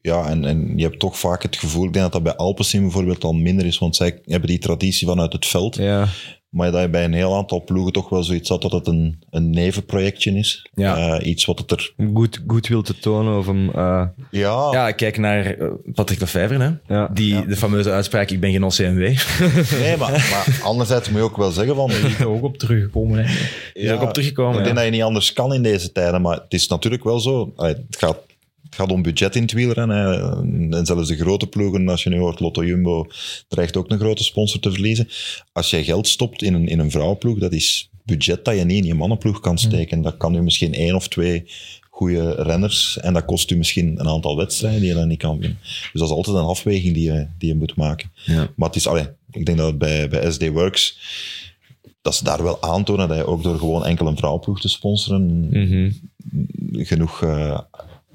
Ja, en, en je hebt toch vaak het gevoel, ik denk dat dat bij Alpecin bijvoorbeeld al minder is, want zij hebben die traditie vanuit het veld. Ja. Maar dat je bij een heel aantal ploegen toch wel zoiets had dat het een, een nevenprojectje is. Ja. Eh, iets wat het er... Goed, goed wil te tonen of hem... eh, Ja, Ja, kijk naar eh, Patrick de Vijver, hè? ja. Die, de fameuze uitspraak, ik ben geen OCMW. [laughs] nee, maar, maar anderzijds moet je ook wel zeggen van... Is er ook op teruggekomen. Hè. is ook op teruggekomen, Ik ja. denk dat je niet anders kan in deze tijden, maar het is natuurlijk wel zo. allee, Het gaat, het gaat om budget in het wielrennen. En zelfs de grote ploegen, als je nu hoort Lotto Jumbo, dreigt ook een grote sponsor te verliezen. Als jij geld stopt in een, in een vrouwenploeg, dat is budget dat je niet in je mannenploeg kan steken. Dat kan u misschien één of twee goede renners en dat kost u misschien een aantal wedstrijden die je dan niet kan winnen. Dus dat is altijd een afweging die je, die je moet maken. Ja. Maar het is, allee, ik denk dat het bij, bij SD Works, dat ze daar wel aantonen dat je ook door gewoon enkel een vrouwenploeg te sponsoren, Mhm. genoeg eh,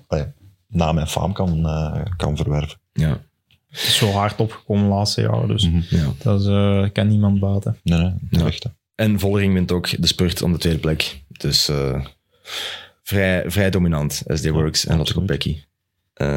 allee, naam en faam kan, eh, kan verwerven. Ja. Het is zo hard opgekomen de laatste jaren, dus ja. dat is, eh, kan niemand baten. Nee, nee, terecht. hè. En Vollering wint ook de spurt om de tweede plek. Dus eh, vrij, vrij dominant, SD Works en Lotto. Kopecky. Eh,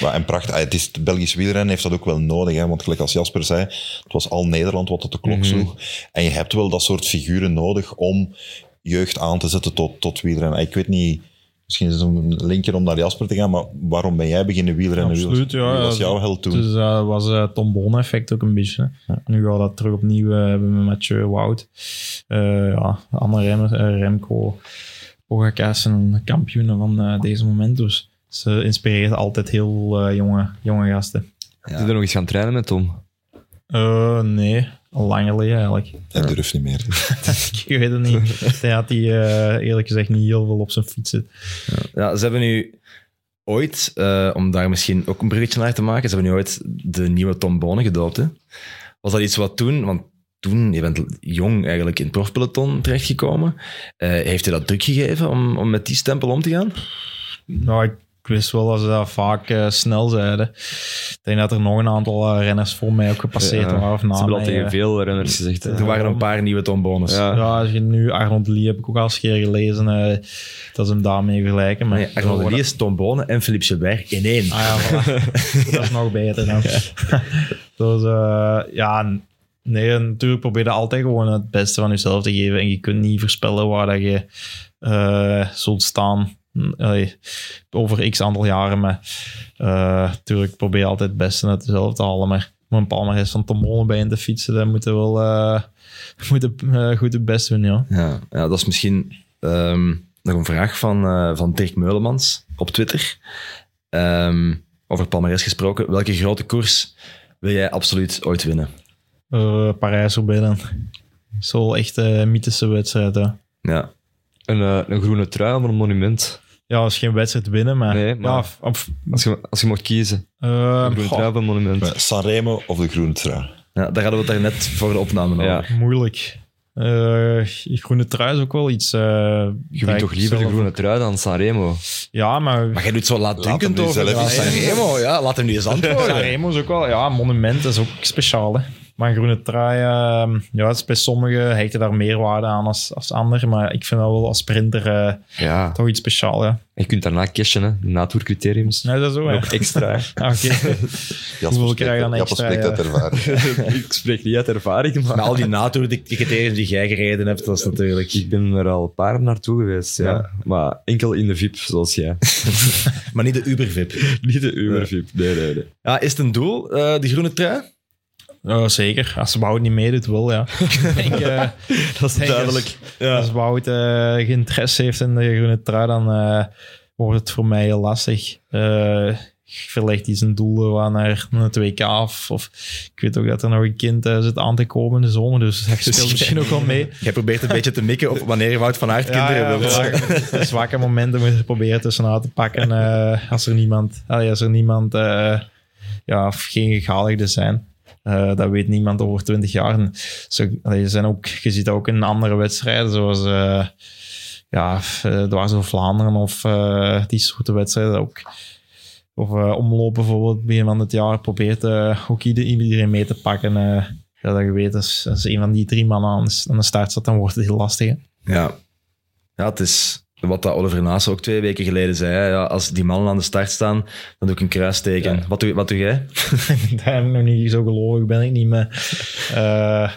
Maar, en prachtig, ah, het, is, het Belgisch wielrennen heeft dat ook wel nodig. Hè? Want gelijk als Jasper zei, het was al Nederland wat op de klok sloeg. En je hebt wel dat soort figuren nodig om jeugd aan te zetten tot, tot wielrennen. Ik weet niet, misschien is het een linkje om naar Jasper te gaan, maar waarom ben jij beginnen wielrennen? Absoluut, ja. was, wie was jouw held toen? Dus dat was het Tom Bonen-effect ook een beetje. Nu gaan we dat terug opnieuw eh, hebben met Mathieu Wout. Eh ja, andere remmers, eh, Remco, Pogacar zijn kampioenen van eh, deze moment. Dus ze inspireert altijd heel eh, jonge, jonge gasten. Is er nog eens gaan trainen met Tom? Eh, nee, al lang geleden eigenlijk. Hij durft niet meer. [laughs] Ik weet het niet. Ik denk dat hij eh, eerlijk gezegd niet heel veel op zijn fiets zit. ja, ze hebben nu ooit, eh, om daar misschien ook een bruggetje naar te maken, ze hebben nu ooit de nieuwe Tom Bonen gedoopt. Hè? Was dat iets wat toen, want toen, je bent jong eigenlijk in het profpeloton terechtgekomen, eh, heeft hij dat druk gegeven om, om met die stempel om te gaan? Nou, ik wist wel dat ze dat vaak eh, snel zeiden. Ik denk dat er nog een aantal eh, renners voor mij ook gepasseerd Ja, waren. Of Ze na hebben al mij, tegen eh. veel renners gezegd. Er waren een paar nieuwe Tom Bonus. Ja. Ja, als je nu Arnold Lee heb ik ook al eens een keer gelezen, eh, dat ze hem daarmee vergelijken. Maar Nee, Arnold de Lies, Tom Bonen en Philippe Gilbert in één. Ah ja, voilà. [laughs] dat is nog beter dan. [laughs] dus eh, ja, nee, natuurlijk probeer je altijd gewoon het beste van jezelf te geven. En je kunt niet voorspellen waar dat je eh, zult staan allee, over x aantal jaren. Maar eh, natuurlijk probeer je altijd het beste uit jezelf te halen. Maar om een palmarès van Tom Bonen bij in te fietsen, dan moeten we wel eh, [laughs] moeten, eh, goed het best doen, ja. Ja, ja, dat is misschien ehm, nog een vraag van, eh, van Dirk Meulemans op Twitter. Ehm, over Palmares gesproken. Welke grote koers wil jij absoluut ooit winnen? Eh Parijs erbij dan. Zo echt een mythische wedstrijd, hè. Ja, Een, eh, een groene trui of een monument. Ja, dat is geen wedstrijd winnen, maar... Nee, maar- Ja, of, of, Als je, als je mocht kiezen. eh, goh, trui of een monument. Sanremo of de groene trui? ja, daar hadden we het daar net voor de opname over. Ja. moeilijk. Eh, groene trui is ook wel iets... eh, Je wint toch liever de groene trui dan Sanremo? Ja, maar... Maar jij doet zo laatdunkend hem nu over zelf ja, eens zeggen. Sanremo. Ja, laat hem nu eens antwoorden. Sanremo is ook wel... Ja, monument is ook speciaal, hè. Maar een groene trui, ehm, ja, het is bij sommigen hechten daar meer waarde aan als, als anderen. Maar ik vind dat wel als sprinter eh, Ja. toch iets speciaals. Ja. Je kunt daarna cashen, hè. Natoercriteriums. Nee, dat is? Nog extra. [laughs] Ah, Oké. [laughs] Jasper Hoeveel krijg je dan spreekt- extra, Jasper spreekt ja. uit ervaring. [laughs] ik spreek niet uit ervaring, maar... Met al die NATO-criteriums die jij gereden hebt, dat is natuurlijk... Ik ben er al een paar naartoe geweest, ja. Ja. Maar enkel in de VIP, zoals jij. Maar niet de Uber-VIP. niet de Uber-VIP. Nee, nee, nee. Ja, is het een doel, eh, die groene trui? Ja, zeker. Als Wout niet meedoet, wel, ja. [laughs] ik denk, eh, [laughs] Dat is denk duidelijk. Als, als Wout eh, geen interesse heeft in de groene trui, dan eh, wordt het voor mij heel lastig. Verlegt hij zijn doelen naar een 2K of, of ik weet ook dat er nog een kind zit aan te komen in de zomer, dus [laughs] dat speelt misschien ook wel mee. Jij probeert een beetje te mikken op wanneer Wout van Aert kinderen wilt. voilà. De zwakke momenten moet je proberen tussenuit te pakken als er niemand, allee, als er niemand ja, of geen gegadigden zijn. Eh, dat weet niemand over 20 jaar. En zijn ook, je ziet ook in andere wedstrijden, zoals eh ja, eh, dwars door Vlaanderen of eh, die soorten wedstrijden ook. Of eh, omloop bijvoorbeeld, begin van het jaar probeert eh, ook ieder- iedereen mee te pakken. eh ja, dat je weet, als, een van die drie mannen aan de, start staat, dan wordt het heel lastig. Ja. ja, het is wat dat Oliver Naas ook twee weken geleden zei. hè. Ja, als die mannen aan de start staan, dan doe ik een kruisteken. Ja. Wat, doe, wat doe jij? [laughs] Daar heb ik nog niet zo gelovig, ben ik niet meer. Eh,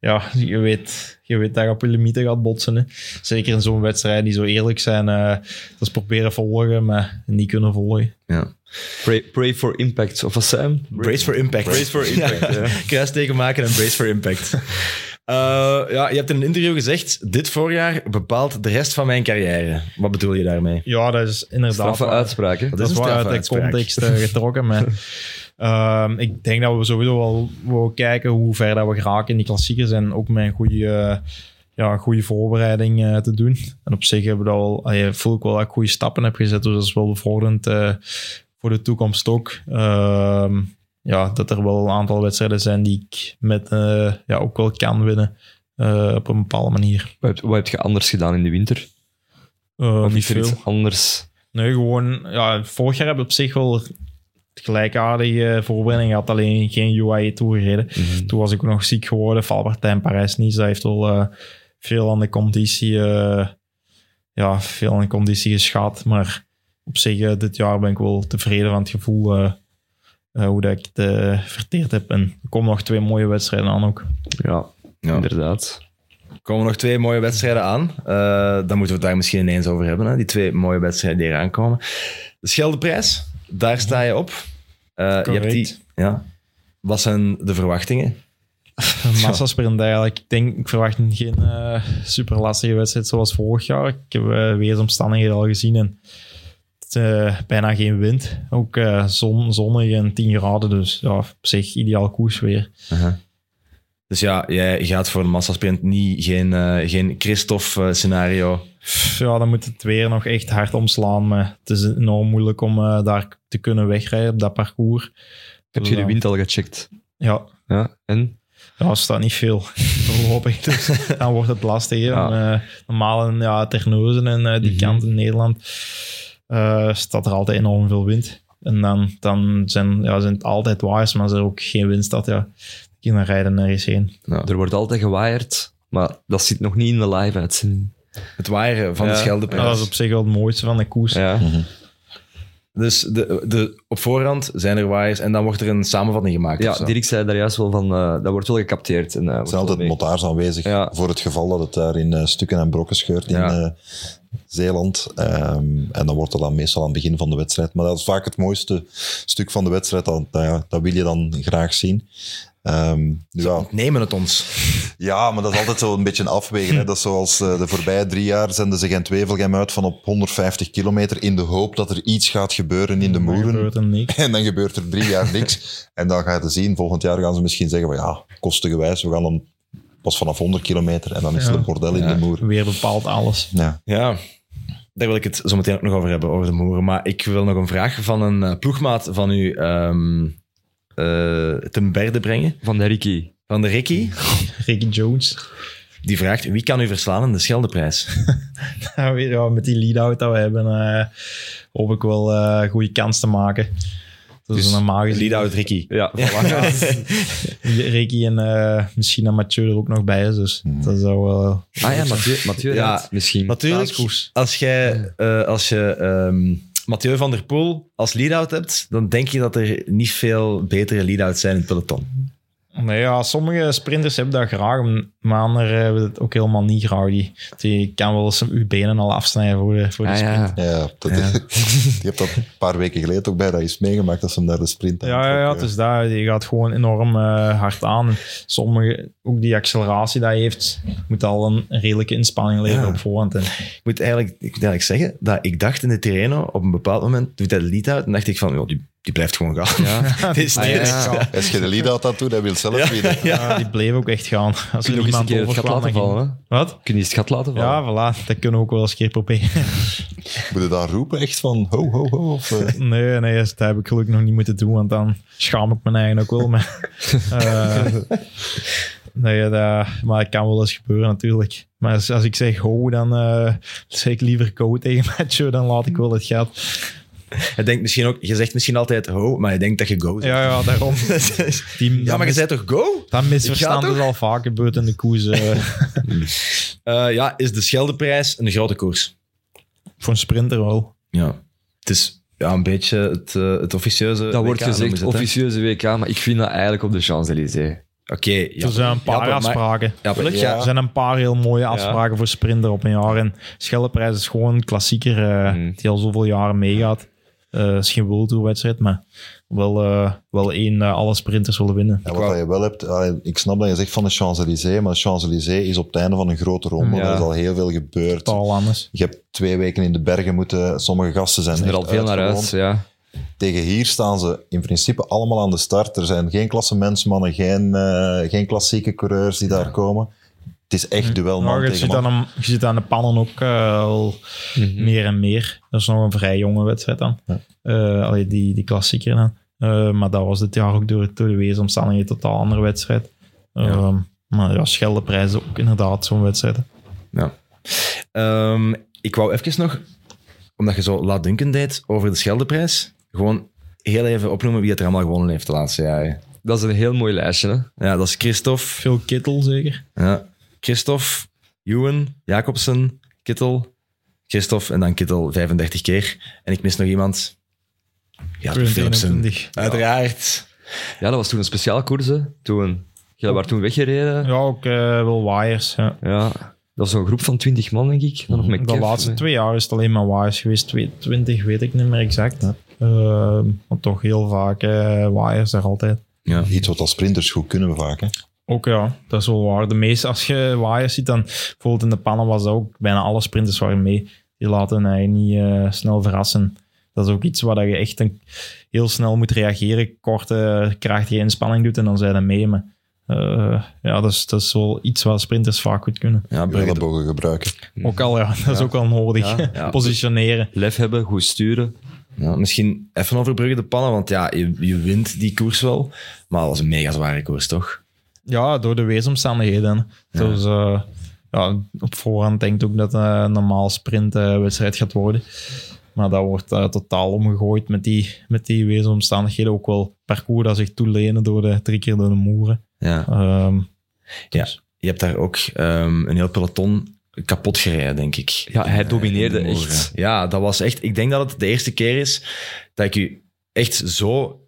ja, je weet, je weet dat je op je limieten gaat botsen. Hè. Zeker in zo'n wedstrijd die zo eerlijk zijn. eh dat is proberen volgen, maar niet kunnen volgen. Ja. Pray, pray for impact. Of wat Sam? Brace for impact. Brace for impact, [laughs] ja. Kruisteken maken en brace for impact. [laughs] Eh, ja, je hebt in een interview gezegd, dit voorjaar bepaalt de rest van mijn carrière. Wat bedoel je daarmee? Ja, dat is inderdaad... Straffe. Wat Dat is wel uit de uitspraak? context eh, getrokken. Maar, [laughs] ehm, ik denk dat we sowieso wel willen kijken hoe ver dat we geraken in die klassiekers. En ook met een goede, ja, goede voorbereiding eh, te doen. En op zich hebben we dat wel, allee, voel ik wel dat ik goede stappen heb gezet. Dus dat is wel bevorderend eh, voor de toekomst ook. Ja, dat er wel een aantal wedstrijden zijn die ik met, eh, ja, ook wel kan winnen. eh, op een bepaalde manier. Wat heb, wat heb je anders gedaan in de winter? Eh, Of niet veel. iets anders? Nee, gewoon, ja, vorig jaar heb ik op zich wel gelijkaardige voorbereiding gehad, alleen geen UAE Tour gereden. Mhm. Toen was ik nog ziek geworden, valpartij in Parijs-Nice. Dat heeft wel veel aan de conditie, eh, ja, veel aan de conditie geschaad. Maar op zich, dit jaar ben ik wel tevreden van het gevoel eh, hoe dat ik het eh, verteerd heb. En er komen nog twee mooie wedstrijden aan ook. Ja, Ja. inderdaad. Er komen nog twee mooie wedstrijden aan. Eh, dan moeten we het daar misschien ineens over hebben. Hè? Die twee mooie wedstrijden die eraan komen. De Scheldeprijs, daar sta je op. Eh, je hebt die, Correct. ja. Wat zijn de verwachtingen? [laughs] Massasprint eigenlijk. Ik denk, ik verwacht geen eh, super lastige wedstrijd zoals vorig jaar. Ik heb uh, weersomstandigheden al gezien en eh, bijna geen wind. Ook eh, zon, zonnig en 10 graden, dus ja, op zich ideaal koers weer. Dus ja, jij gaat voor de massasprint niet geen, eh, geen Christophe-scenario. Ja, dan moet het weer nog echt hard omslaan, maar het is enorm moeilijk om daar te kunnen wegrijden op dat parcours. Heb je de wind al gecheckt? Ja, Ja, en? Ja, er staat niet veel [laughs] voorlopig. Dus dan wordt het lastig. Ja. Eh, normaal in ja, Terneuzen en die Mhm. kant in Nederland eh, staat er altijd enorm veel wind. En dan, dan zijn, ja, zijn het altijd waaiers, maar als er ook geen wind staat, ja, dan rijden nergens heen. Er wordt altijd gewaaid, maar dat zit nog niet in de live-uitzending. Het waaieren van Ja. de Ja, Scheldeprijs. dat is op zich wel het mooiste van de koers. Ja. Dus de, de, op voorhand zijn er waaiers en dan wordt er een samenvatting gemaakt. Ja. Dirk zei daar juist wel van, eh, dat wordt wel gecapteerd. En, Er wordt zijn altijd motards aanwezig Ja. voor het geval dat het daar in stukken en brokken scheurt Ja. in eh, Zeeland. Ehm, en dan wordt er dan meestal aan het begin van de wedstrijd. Maar dat is vaak het mooiste stuk van de wedstrijd. Dat, dat, ja, dat wil je dan graag zien. Ehm, dus ja, Nemen het ons. ja, maar dat is altijd zo een beetje een afwegen. Hè. Dat is zoals eh, de voorbije drie jaar zenden ze geen Wevelgem uit van op 150 kilometer in de hoop dat er iets gaat gebeuren in de moeren. er. En dan gebeurt er drie jaar niks. En dan ga je zien. Volgend jaar gaan ze misschien zeggen van ja, kostengewijs, we gaan dan pas vanaf 100 kilometer en dan is Ja. er een bordel in de moer. Weer bepaalt alles. Ja. Ja, daar wil ik het zo meteen ook nog over hebben, over de moeren. Maar ik wil nog een vraag van een eh, ploegmaat van u ehm eh, ten berde brengen. Van de Ricky. Van de Ricky. [laughs] Ricky Jones. Die vraagt, wie kan u verslaan in de Scheldeprijs? Ja, weer, ja, met die lead-out dat we hebben, eh, hoop ik wel eh goede kans te maken. Dat is Dus normaal gezien. lead-out Ricky. Ja, [laughs] voilà. [laughs] Ricky en eh, misschien dat Mathieu er ook nog bij is. Dus Hmm. dat zou wel... Ah ja, Mathieu, Mathieu Ja, misschien. Natuurlijk, als, jij, eh, als je ehm, Mathieu van der Poel als lead-out hebt, dan denk je dat er niet veel betere lead-outs zijn in het peloton. Nee, ja, sommige sprinters hebben dat graag, maar anderen hebben het ook helemaal niet graag. Die, die kan wel eens uw benen al afsnijden voor de, voor de Ah, sprint. ja. Ja, dat, je hebt dat een paar weken geleden ook bij dat is meegemaakt dat ze hem naar de sprint Ja, ja, ja, het is dat. Je gaat gewoon enorm eh, hard aan. Sommige, ook die acceleratie dat hij heeft, moet al een redelijke inspanning leveren Ja. op voorhand. En, Ik moet, eigenlijk, ik moet eigenlijk zeggen dat ik dacht in de Tirreno, op een bepaald moment doet hij de lead-out en dacht ik van, joh, die, die blijft gewoon gaan. Ja. [laughs] Dit is Ah, ja. echt- Als je de lead-out aan doet, hij wil zelf winnen. ja. die bleef ook echt gaan. Als Kun je nog eens een iemand keer het gat laten vallen, hè? Wat? Kun je eens het gat laten vallen? Ja, voilà. Dat kunnen we ook wel eens een keer proberen. Moet je daar roepen echt van ho, ho, ho? Of, eh, [laughs] Nee, nee, dat heb ik gelukkig nog niet moeten doen, want dan schaam ik me eigen ook wel. Maar, [laughs] eh, nee, dat, maar het kan wel eens gebeuren natuurlijk. Maar als, als ik zeg ho, dan eh, zeg ik liever go tegen Mathieu, dan laat ik wel het gat. [laughs] Hij denkt misschien ook, je zegt misschien altijd ho, maar je denkt dat je go zegt. Ja, ja, daarom. [laughs] Die, Ja, maar je zei toch go? dat misverstand is al vaak gebeurd in de koers. eh, [laughs] Eh, ja, is de Scheldeprijs een grote koers? voor een sprinter wel. Ja. Het is ja, een beetje het, eh, het officieuze Dat wordt WK noemen gezegd, ze het, officieuze WK, maar ik vind dat eigenlijk op de Champs-Élysées. Oké, ja. er zijn een paar afspraken. Ja, maar- Ja. Er zijn een paar heel mooie afspraken voor sprinter op een jaar. En Schelleprijs is gewoon een klassieker eh, Mm. die al zoveel jaren meegaat. Eh Het is geen World Tour wedstrijd, maar wel, eh, wel één dat alle sprinters willen winnen. ja, wat je wel hebt, ik snap dat je zegt van de Champs-Élysées, maar de Champs-Élysées is op het einde van een grote ronde. Ja. Er is al heel veel gebeurd. Totaal anders. Je hebt twee weken in de bergen moeten, sommige gasten zijn Er er al veel naar uit, ja. Tegen hier staan ze in principe allemaal aan de start. Er zijn geen klassementsmannen, geen, eh, geen klassieke coureurs die daar komen. Het is echt duel man Maar je, man. aan de, je ziet aan de pannen ook eh, al Mhm. meer en meer. Dat is nog een vrij jonge wedstrijd dan. Ja. Eh, allee, die, die klassieker dan. Eh, maar dat was dit jaar ook door, door de weersomstandigheden een totaal andere wedstrijd. Ehm, Maar ja, Scheldeprijs is ook inderdaad zo'n wedstrijd. Ja. Ehm, ik wou even nog, omdat je zo laat dunken deed over de Scheldeprijs, gewoon heel even opnoemen wie het er allemaal gewonnen heeft de laatste jaren. Dat is een heel mooi lijstje, hè. Ja, dat is Christophe, Veel kittel zeker. ja, Christophe, Ewan, Jacobsen, Kittel, Christophe en dan Kittel 35 keer. En ik mis nog iemand. Ja, Philipsen. 21. Uiteraard. Ja, dat was toen een speciaal koers, hè. Toen, jij werd toen weggereden. Ja, ook eh, wel waaiers. Ja. Ja. Dat was zo'n groep van 20 man, denk ik. Dan nog met De Kev laatste twee jaar is het alleen maar waaiers geweest. 20 weet ik niet meer exact. Ehm, maar toch heel vaak eh waaiers daar altijd. Ja. Iets wat als sprinters goed kunnen vaak. Hè. Ook ja, dat is wel waar. De meeste, als je waaiers ziet, dan bijvoorbeeld in de pannen was dat ook bijna alle sprinters waren mee. Die laten eigenlijk niet eh, snel verrassen. Dat is ook iets waar je echt een, heel snel moet reageren. Korte, krachtige inspanning doet en dan zijn ze mee. Maar eh, ja, dat is, dat is wel iets wat sprinters vaak goed kunnen. Ja, Brugge, Ellebogen gebruiken. Ook al, ja, dat is ook wel nodig. Ja, ja. Positioneren. Lef hebben, goed sturen. ja, misschien even over Brugge de pannen, want ja, je, je wint die koers wel. Maar dat was een mega zware koers, toch? Ja, door de weersomstandigheden. Dus eh, ja, op voorhand denk ik ook dat het een normaal sprintwedstrijd gaat worden. Maar dat wordt eh, totaal omgegooid met die, met die weersomstandigheden. Ook wel parcours dat zich toelenen door de drie keer door de moeren. Ja. Ehm, Ja. dus- Je hebt daar ook ehm, een heel peloton kapot gereden, denk ik. Ja, hij Eh, domineerde in de echt. Ja, dat was echt... Ik denk dat het de eerste keer is dat ik u echt zo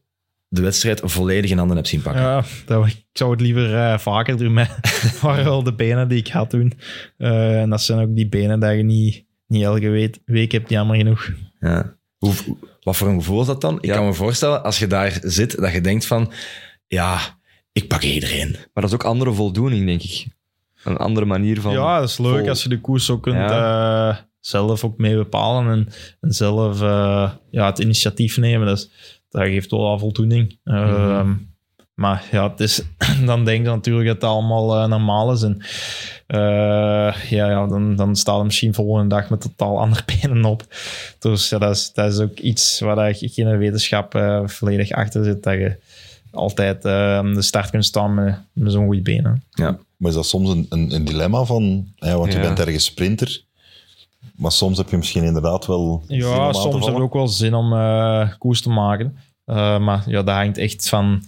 de wedstrijd volledig in handen heb zien pakken. ja, dat, ik zou het liever eh, vaker doen. Maar waren wel de benen die ik had toen. Eh, en dat zijn ook die benen dat je niet, niet elke week, week hebt, jammer genoeg. Ja. Hoe, wat voor een gevoel is dat dan? Ik Ja. kan me voorstellen, als je daar zit, dat je denkt van... Ja, ik pak iedereen. Maar dat is ook andere voldoening, denk ik. Een andere manier van... Ja, dat is leuk vol- als je de koers ook kunt eh, zelf ook mee bepalen en, en zelf eh, ja, het initiatief nemen. Dus, dat geeft wel al voldoening. Ehm, Maar ja, het is, [clears throat] dan denk je natuurlijk dat het allemaal eh, normaal is. En eh, ja, ja, dan, dan staat er misschien volgende dag met totaal andere [laughs] benen op. Dus ja, dat, is, dat is ook iets waar ik geen wetenschap eh, volledig achter zit. Dat je altijd eh, aan de start kunt staan met, met zo'n goede benen. Ja. Maar is dat soms een, een, een dilemma van... Ja, want je Ja. bent ergens sprinter. Maar soms heb je misschien inderdaad wel Ja, soms heb je ook wel zin om eh, koers te maken. Eh, maar ja, dat hangt echt van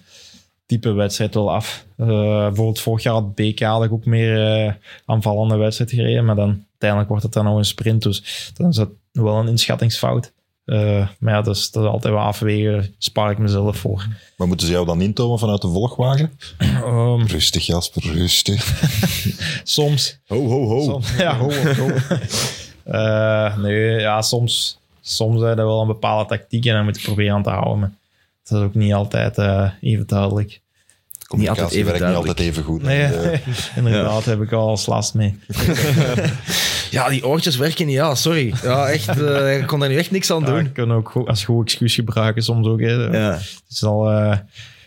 type wedstrijd wel af. Eh, bijvoorbeeld vorig jaar had BK had ik ook meer aanvallende wedstrijd gereden, maar dan uiteindelijk wordt het dan nog een sprint, dus dan is dat wel een inschattingsfout. Maar ja, dat is, dat is altijd wel afwegen, spaar ik mezelf voor. Maar moeten ze jou dan intomen vanuit de volgwagen? [clears throat] Ehm, Rustig, Jasper, rustig. [laughs] soms. Ho, ho, ho. Soms, ja, ho, ho. [laughs] Eh, nee, ja, soms, soms is dat wel een bepaalde tactiek en dan moet je proberen aan te houden. Maar dat is ook niet altijd eh, even duidelijk. Communicatie even werkt niet altijd even goed. Nee, [laughs] Eh, inderdaad, heb ik al eens last mee. [laughs] Ja, die oortjes werken niet. Ja, sorry. Ja, echt. ik kon daar nu echt niks aan Ja, doen. ik kan ook als goed excuus gebruiken soms ook. Hè. Ja. Het is al, eh,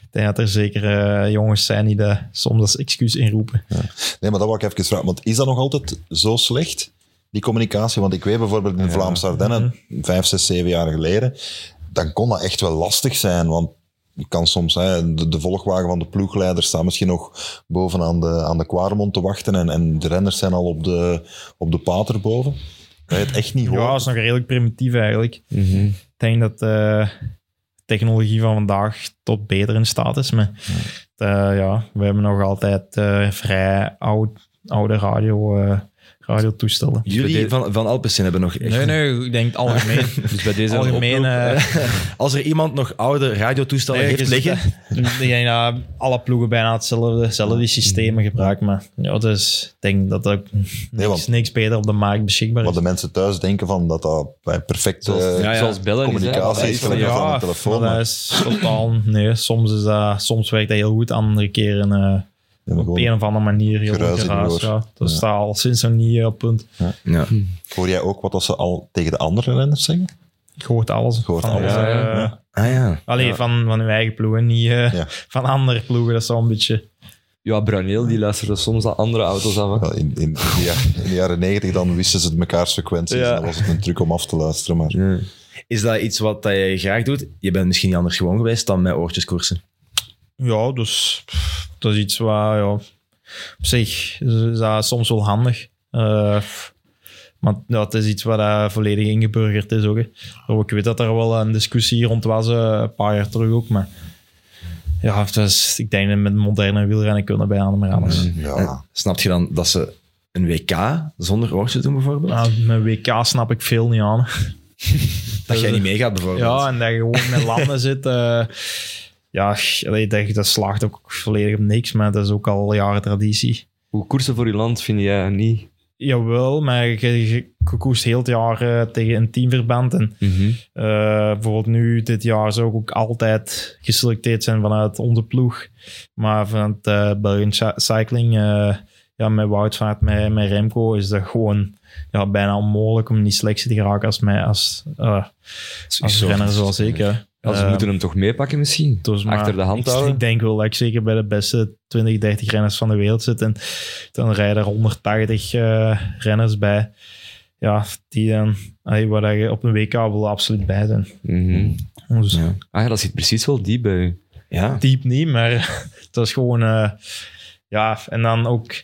ik denk dat er zeker eh, jongens zijn die dat soms als excuus inroepen. Nee, maar dat wou ik even vragen. Want is dat nog altijd zo slecht, die communicatie? Want ik weet bijvoorbeeld in Vlaamse Ardennen, vijf, zes, zeven jaar geleden, dan kon dat echt wel lastig zijn. Want je kan soms, hè, de, de volgwagen van de ploegleider staat misschien nog bovenaan de, aan de Quaremont te wachten en, en de renners zijn al op de, op de pater erboven. Kan je het echt niet Ja, horen? dat is nog redelijk primitief eigenlijk. Mhm. Ik denk dat de technologie van vandaag tot beter in staat is. Maar eh, ja, we hebben nog altijd eh, vrij oud, oude radio, eh, radiotoestellen. Jullie van, van Alpecin hebben nog echt... Nee, nee, ik denk het algemeen. [laughs] Dus bij deze een algemeen oproep. eh, [laughs] Als er iemand nog oude radiotoestellen Nee, heeft zit- liggen... Ik denk dat alle ploegen bijna hetzelfde, hetzelfde systemen gebruiken. Maar ja, dus ik denk dat er niks, want- niks beter op de markt beschikbaar Wat is. de mensen thuis denken van dat dat bij perfecte Zoals, eh, ja, ja. zoals bellen communicatie is, van- ja, een telefoon. maar maar- dat is totaal... Nee, soms, is dat, soms werkt dat heel goed, andere keren eh, Ja, op een of andere manier heel geruis oor. Ja. Dat Ja. staat al sinds nog niet op punt. Ja. Hoor jij ook wat als ze al tegen de andere renners zeggen? Je hoort alles. Hoort van alles, onze, ja, ja. eh, Ah ja. Allee, Ja. van, van uw eigen ploegen, niet eh, Ja. [laughs] van andere ploegen. Dat is wel een beetje... Ja, Bruneel die luisterde soms aan andere auto's. Wel, in, in, in, de jaar- in de jaren negentig dan wisten ze mekaars frequenties. Ja. En dan was het een truc om af te luisteren. Maar Is dat iets wat dat je graag doet? Je bent misschien niet anders gewoon geweest dan met oortjeskoersen. Ja, dus pff, dat is iets waar, ja, op zich is dat soms wel handig. Eh, maar ja, het is iets waar dat volledig ingeburgerd is ook. Hè. Ik weet dat er wel een discussie rond was, eh, een paar jaar terug ook, maar ja, het is, ik denk dat met moderne wielrennen kunnen bijna niet meer anders. ja, En snap je dan dat ze een WK zonder oortjes doen bijvoorbeeld? Nou, met WK snap ik veel niet aan. [laughs] dat jij niet meegaat bijvoorbeeld? Ja, en dat je gewoon met landen [laughs] zit. eh, ja, dat, dat slaagt ook volledig op niks, maar dat is ook al jaren traditie. Hoe koersen voor je land vind jij niet? Jawel, maar je, je, je koerst heel het jaar eh, tegen een teamverband. En Mhm. eh, bijvoorbeeld nu, dit jaar, zou ik ook altijd geselecteerd zijn vanuit onze ploeg. Maar vanuit uh, Belgian Cy- Cycling, eh, ja, met Wout van met, met Remco, is dat gewoon ja, bijna onmogelijk om in die selectie te geraken als, mij, als, eh, als renner zoals ik. hè. Ja, ze Eh, moeten hem toch meepakken misschien? dus Achter de hand ik, houden? Ik denk wel dat ik zeker bij de beste 20, 30 renners van de wereld zit. En dan rijden er 180 eh, renners bij. Ja, die dan, allee, waar je op een WK wil absoluut bij zijn. Mhm. Dus Ja. Ah ja, dat zit precies wel diep bij u. Ja. diep niet, maar [laughs] het is gewoon... eh, ja, en dan ook...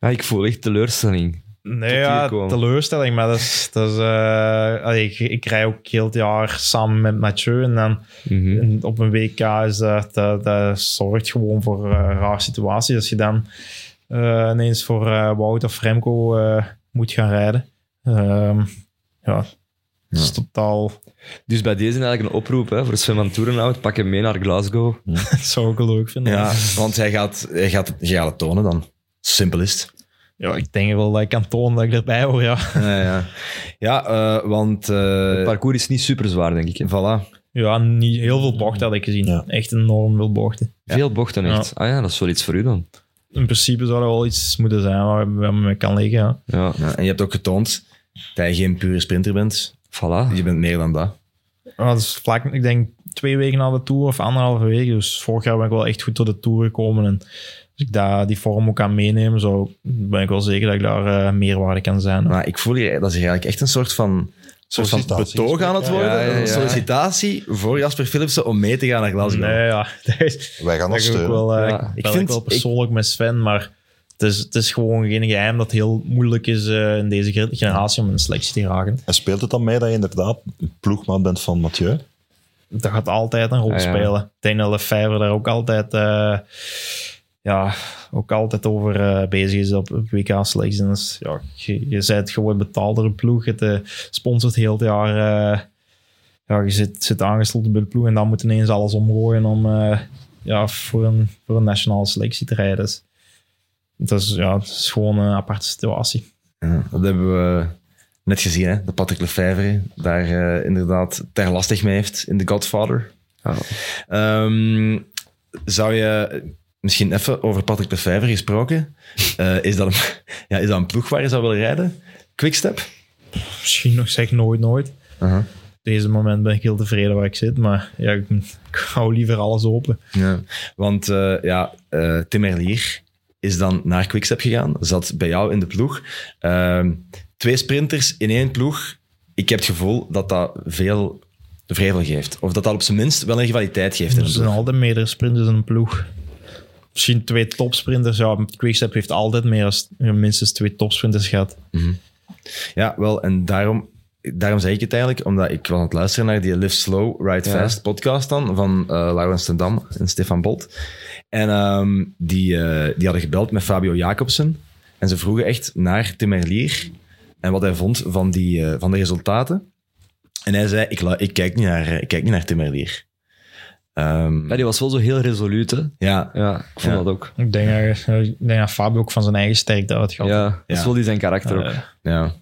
Ja, ik voel echt teleurstelling. Nee, ja, teleurstelling, maar dat is... Dat is eh, allee, ik, ik rij ook heel het jaar samen met Mathieu en dan Mhm. En op een WK is dat, dat, dat zorgt gewoon voor eh, een raar situatie. Als je dan eh, ineens voor eh, Wout of Remco eh, moet gaan rijden. Ehm, ja, het is totaal... Dus bij deze eigenlijk een oproep hè, voor Sven van Toerenhout. Pak hem mee naar Glasgow. [laughs] Dat zou ik leuk vinden. ja, want hij gaat, hij, gaat, hij gaat het tonen dan. Simpel is het. Ja, ik denk wel dat ik kan tonen dat ik erbij hoor, ja. Ja, ja. ja eh, want... eh, Het parcours is niet super zwaar, denk ik. hè. voilà. Ja, niet heel veel bochten had ik gezien. Ja. Echt enorm veel bochten. Veel bochten echt. Ah ja, dat is wel iets voor u dan. In principe zou er wel iets moeten zijn waar men mee kan liggen. Ja. Ja, Ja, en je hebt ook getoond dat je geen pure sprinter bent. voilà. Je bent meer dan dat. Dat is vlak, ik denk twee weken na de Tour of anderhalve week. Dus vorig jaar ben ik wel echt goed door de Tour gekomen. En als ik daar die vorm ook kan meenemen, zo ben ik wel zeker dat ik daar eh, meerwaarde kan zijn. Maar ik voel hier, dat is eigenlijk echt een soort van, soort van Sollicitatie. betoog aan het worden. Ja, ja, ja. Een sollicitatie voor Jasper Philipsen om mee te gaan naar Glasgow. Nee, ja. [laughs] Dat is, Wij gaan dat steunen. wel, eh, Ja. ik Ik vind vind- wel persoonlijk met Sven, maar het is, het is gewoon geen geheim dat het heel moeilijk is eh, in deze ge- generatie om een selectie te geraken. En speelt het dan mee dat je inderdaad een ploegmaat bent van Mathieu? dat gaat altijd een rol Ja, ja. spelen. Ik denk dat daar ook altijd, eh, ja, ook altijd over eh, bezig is op, op WK slechts. En dus, ja, je, je bent gewoon betaald door een ploeg. Het eh, sponsort heel het jaar. eh, ja, je zit, zit aangesloten bij de ploeg en dan moet ineens alles omgooien om eh, ja, voor, een, voor een nationale selectie te rijden. Dus, dat is, ja, het is gewoon een aparte situatie. Ja, dat hebben we net gezien, hè? dat Patrick Lefevre daar inderdaad ter lastig mee heeft in The Godfather. Ehm, zou je misschien even over Patrick Lefevre gesproken? eh, is, dat een, [laughs] ja, is dat een ploeg waar je zou willen rijden? Quickstep? Misschien nog zeg nooit nooit. Op deze moment ben ik heel tevreden waar ik zit, maar ja, ik, [laughs] ik hou liever alles open. Ja. Want eh, ja, eh, Tim Merlier is dan naar Quickstep gegaan, zat bij jou in de ploeg. Ehm, twee sprinters in één ploeg. Ik heb het gevoel dat dat veel vrevel geeft. Of dat dat op zijn minst wel een rivaliteit geeft Er een zijn altijd meerdere sprinters in een ploeg. Misschien twee topsprinters. Ja, Quickstep heeft altijd meer dan minstens twee topsprinters gehad. Ja, wel, en daarom, daarom zeg ik het eigenlijk, omdat ik was aan het luisteren naar die Live Slow, Ride Ja. Fast podcast dan, van eh Laurens ten Dam en Stefan Bolt. En ehm, die, eh, die hadden gebeld met Fabio Jacobsen. En ze vroegen echt naar Tim Merlier en wat hij vond van, die, eh, van de resultaten. En hij zei, ik, ik, kijk, niet naar, ik kijk niet naar Tim Ehm, Ja, die was wel zo heel resoluut, hè. ja, Ja, ik vond Ja. dat ook. Ik denk, dat, ik denk dat Fabio ook van zijn eigen sterkte uitgaat. Ja, dat is Ja. wel die zijn karakter ook. Ja.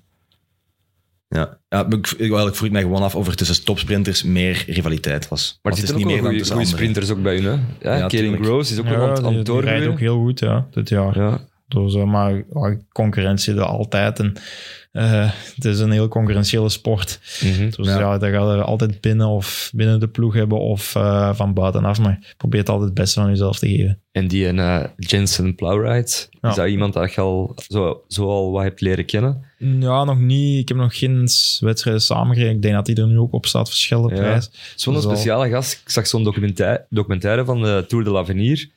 Ja, ja ik, ik, eigenlijk vroeg ik mij gewoon af of er tussen topsprinters meer rivaliteit was. Maar Want er zitten ook wel dan goede tussen sprinters ook bij hun, hè. Ja, Ja, Kering is ook ja, wel aan het- het doorgroeien. ook heel goed ja, dit jaar. Ja. Dus, maar ja, concurrentie er altijd. En, eh, het is een heel concurrentiële sport. Mhm. Dus Ja. ja, dat gaat er altijd binnen of binnen de ploeg hebben of eh, van buitenaf. Maar probeer het altijd het beste van jezelf te geven. En die eh, Jensen Plowright, Ja. is dat iemand dat je al zo, zo al wat hebt leren kennen? Ja, nog niet. Ik heb nog geen wedstrijden samengereden. Ik denk dat hij er nu ook op staat, verschillende Ja. prijs. Zo'n al- speciale gast. Ik zag zo'n documentaire, documentaire van de Tour de l'Avenir.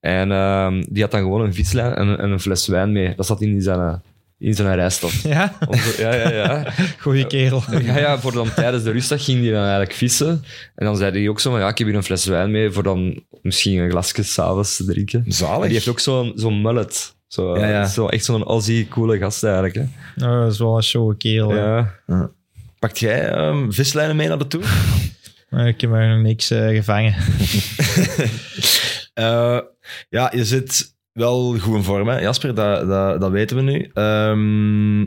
En ehm, die had dan gewoon een fietslijn en, en een fles wijn mee. Dat zat in zijn, eh, in zijn rijstad. Ja, ja, ja, ja. [laughs] goeie kerel. Ja, ja, voor dan tijdens de rustdag ging hij dan eigenlijk vissen. En dan zei hij ook zo van, ja, ik heb hier een fles wijn mee voor dan misschien een glasje s'avonds te drinken. Zalig. En die heeft ook zo'n zo'n mullet. Zo, Ja, ja. Zo, echt zo'n Aussie coole gast eigenlijk. Hè. Ja, dat is wel een show kerel. Ja. Pakt jij ehm, vislijnen mee naar de Tour? Maar Ik heb er nog niks eh, gevangen. [laughs] Eh, ja, je zit wel goed in vorm, hè, Jasper, dat, dat, dat weten we nu. Ehm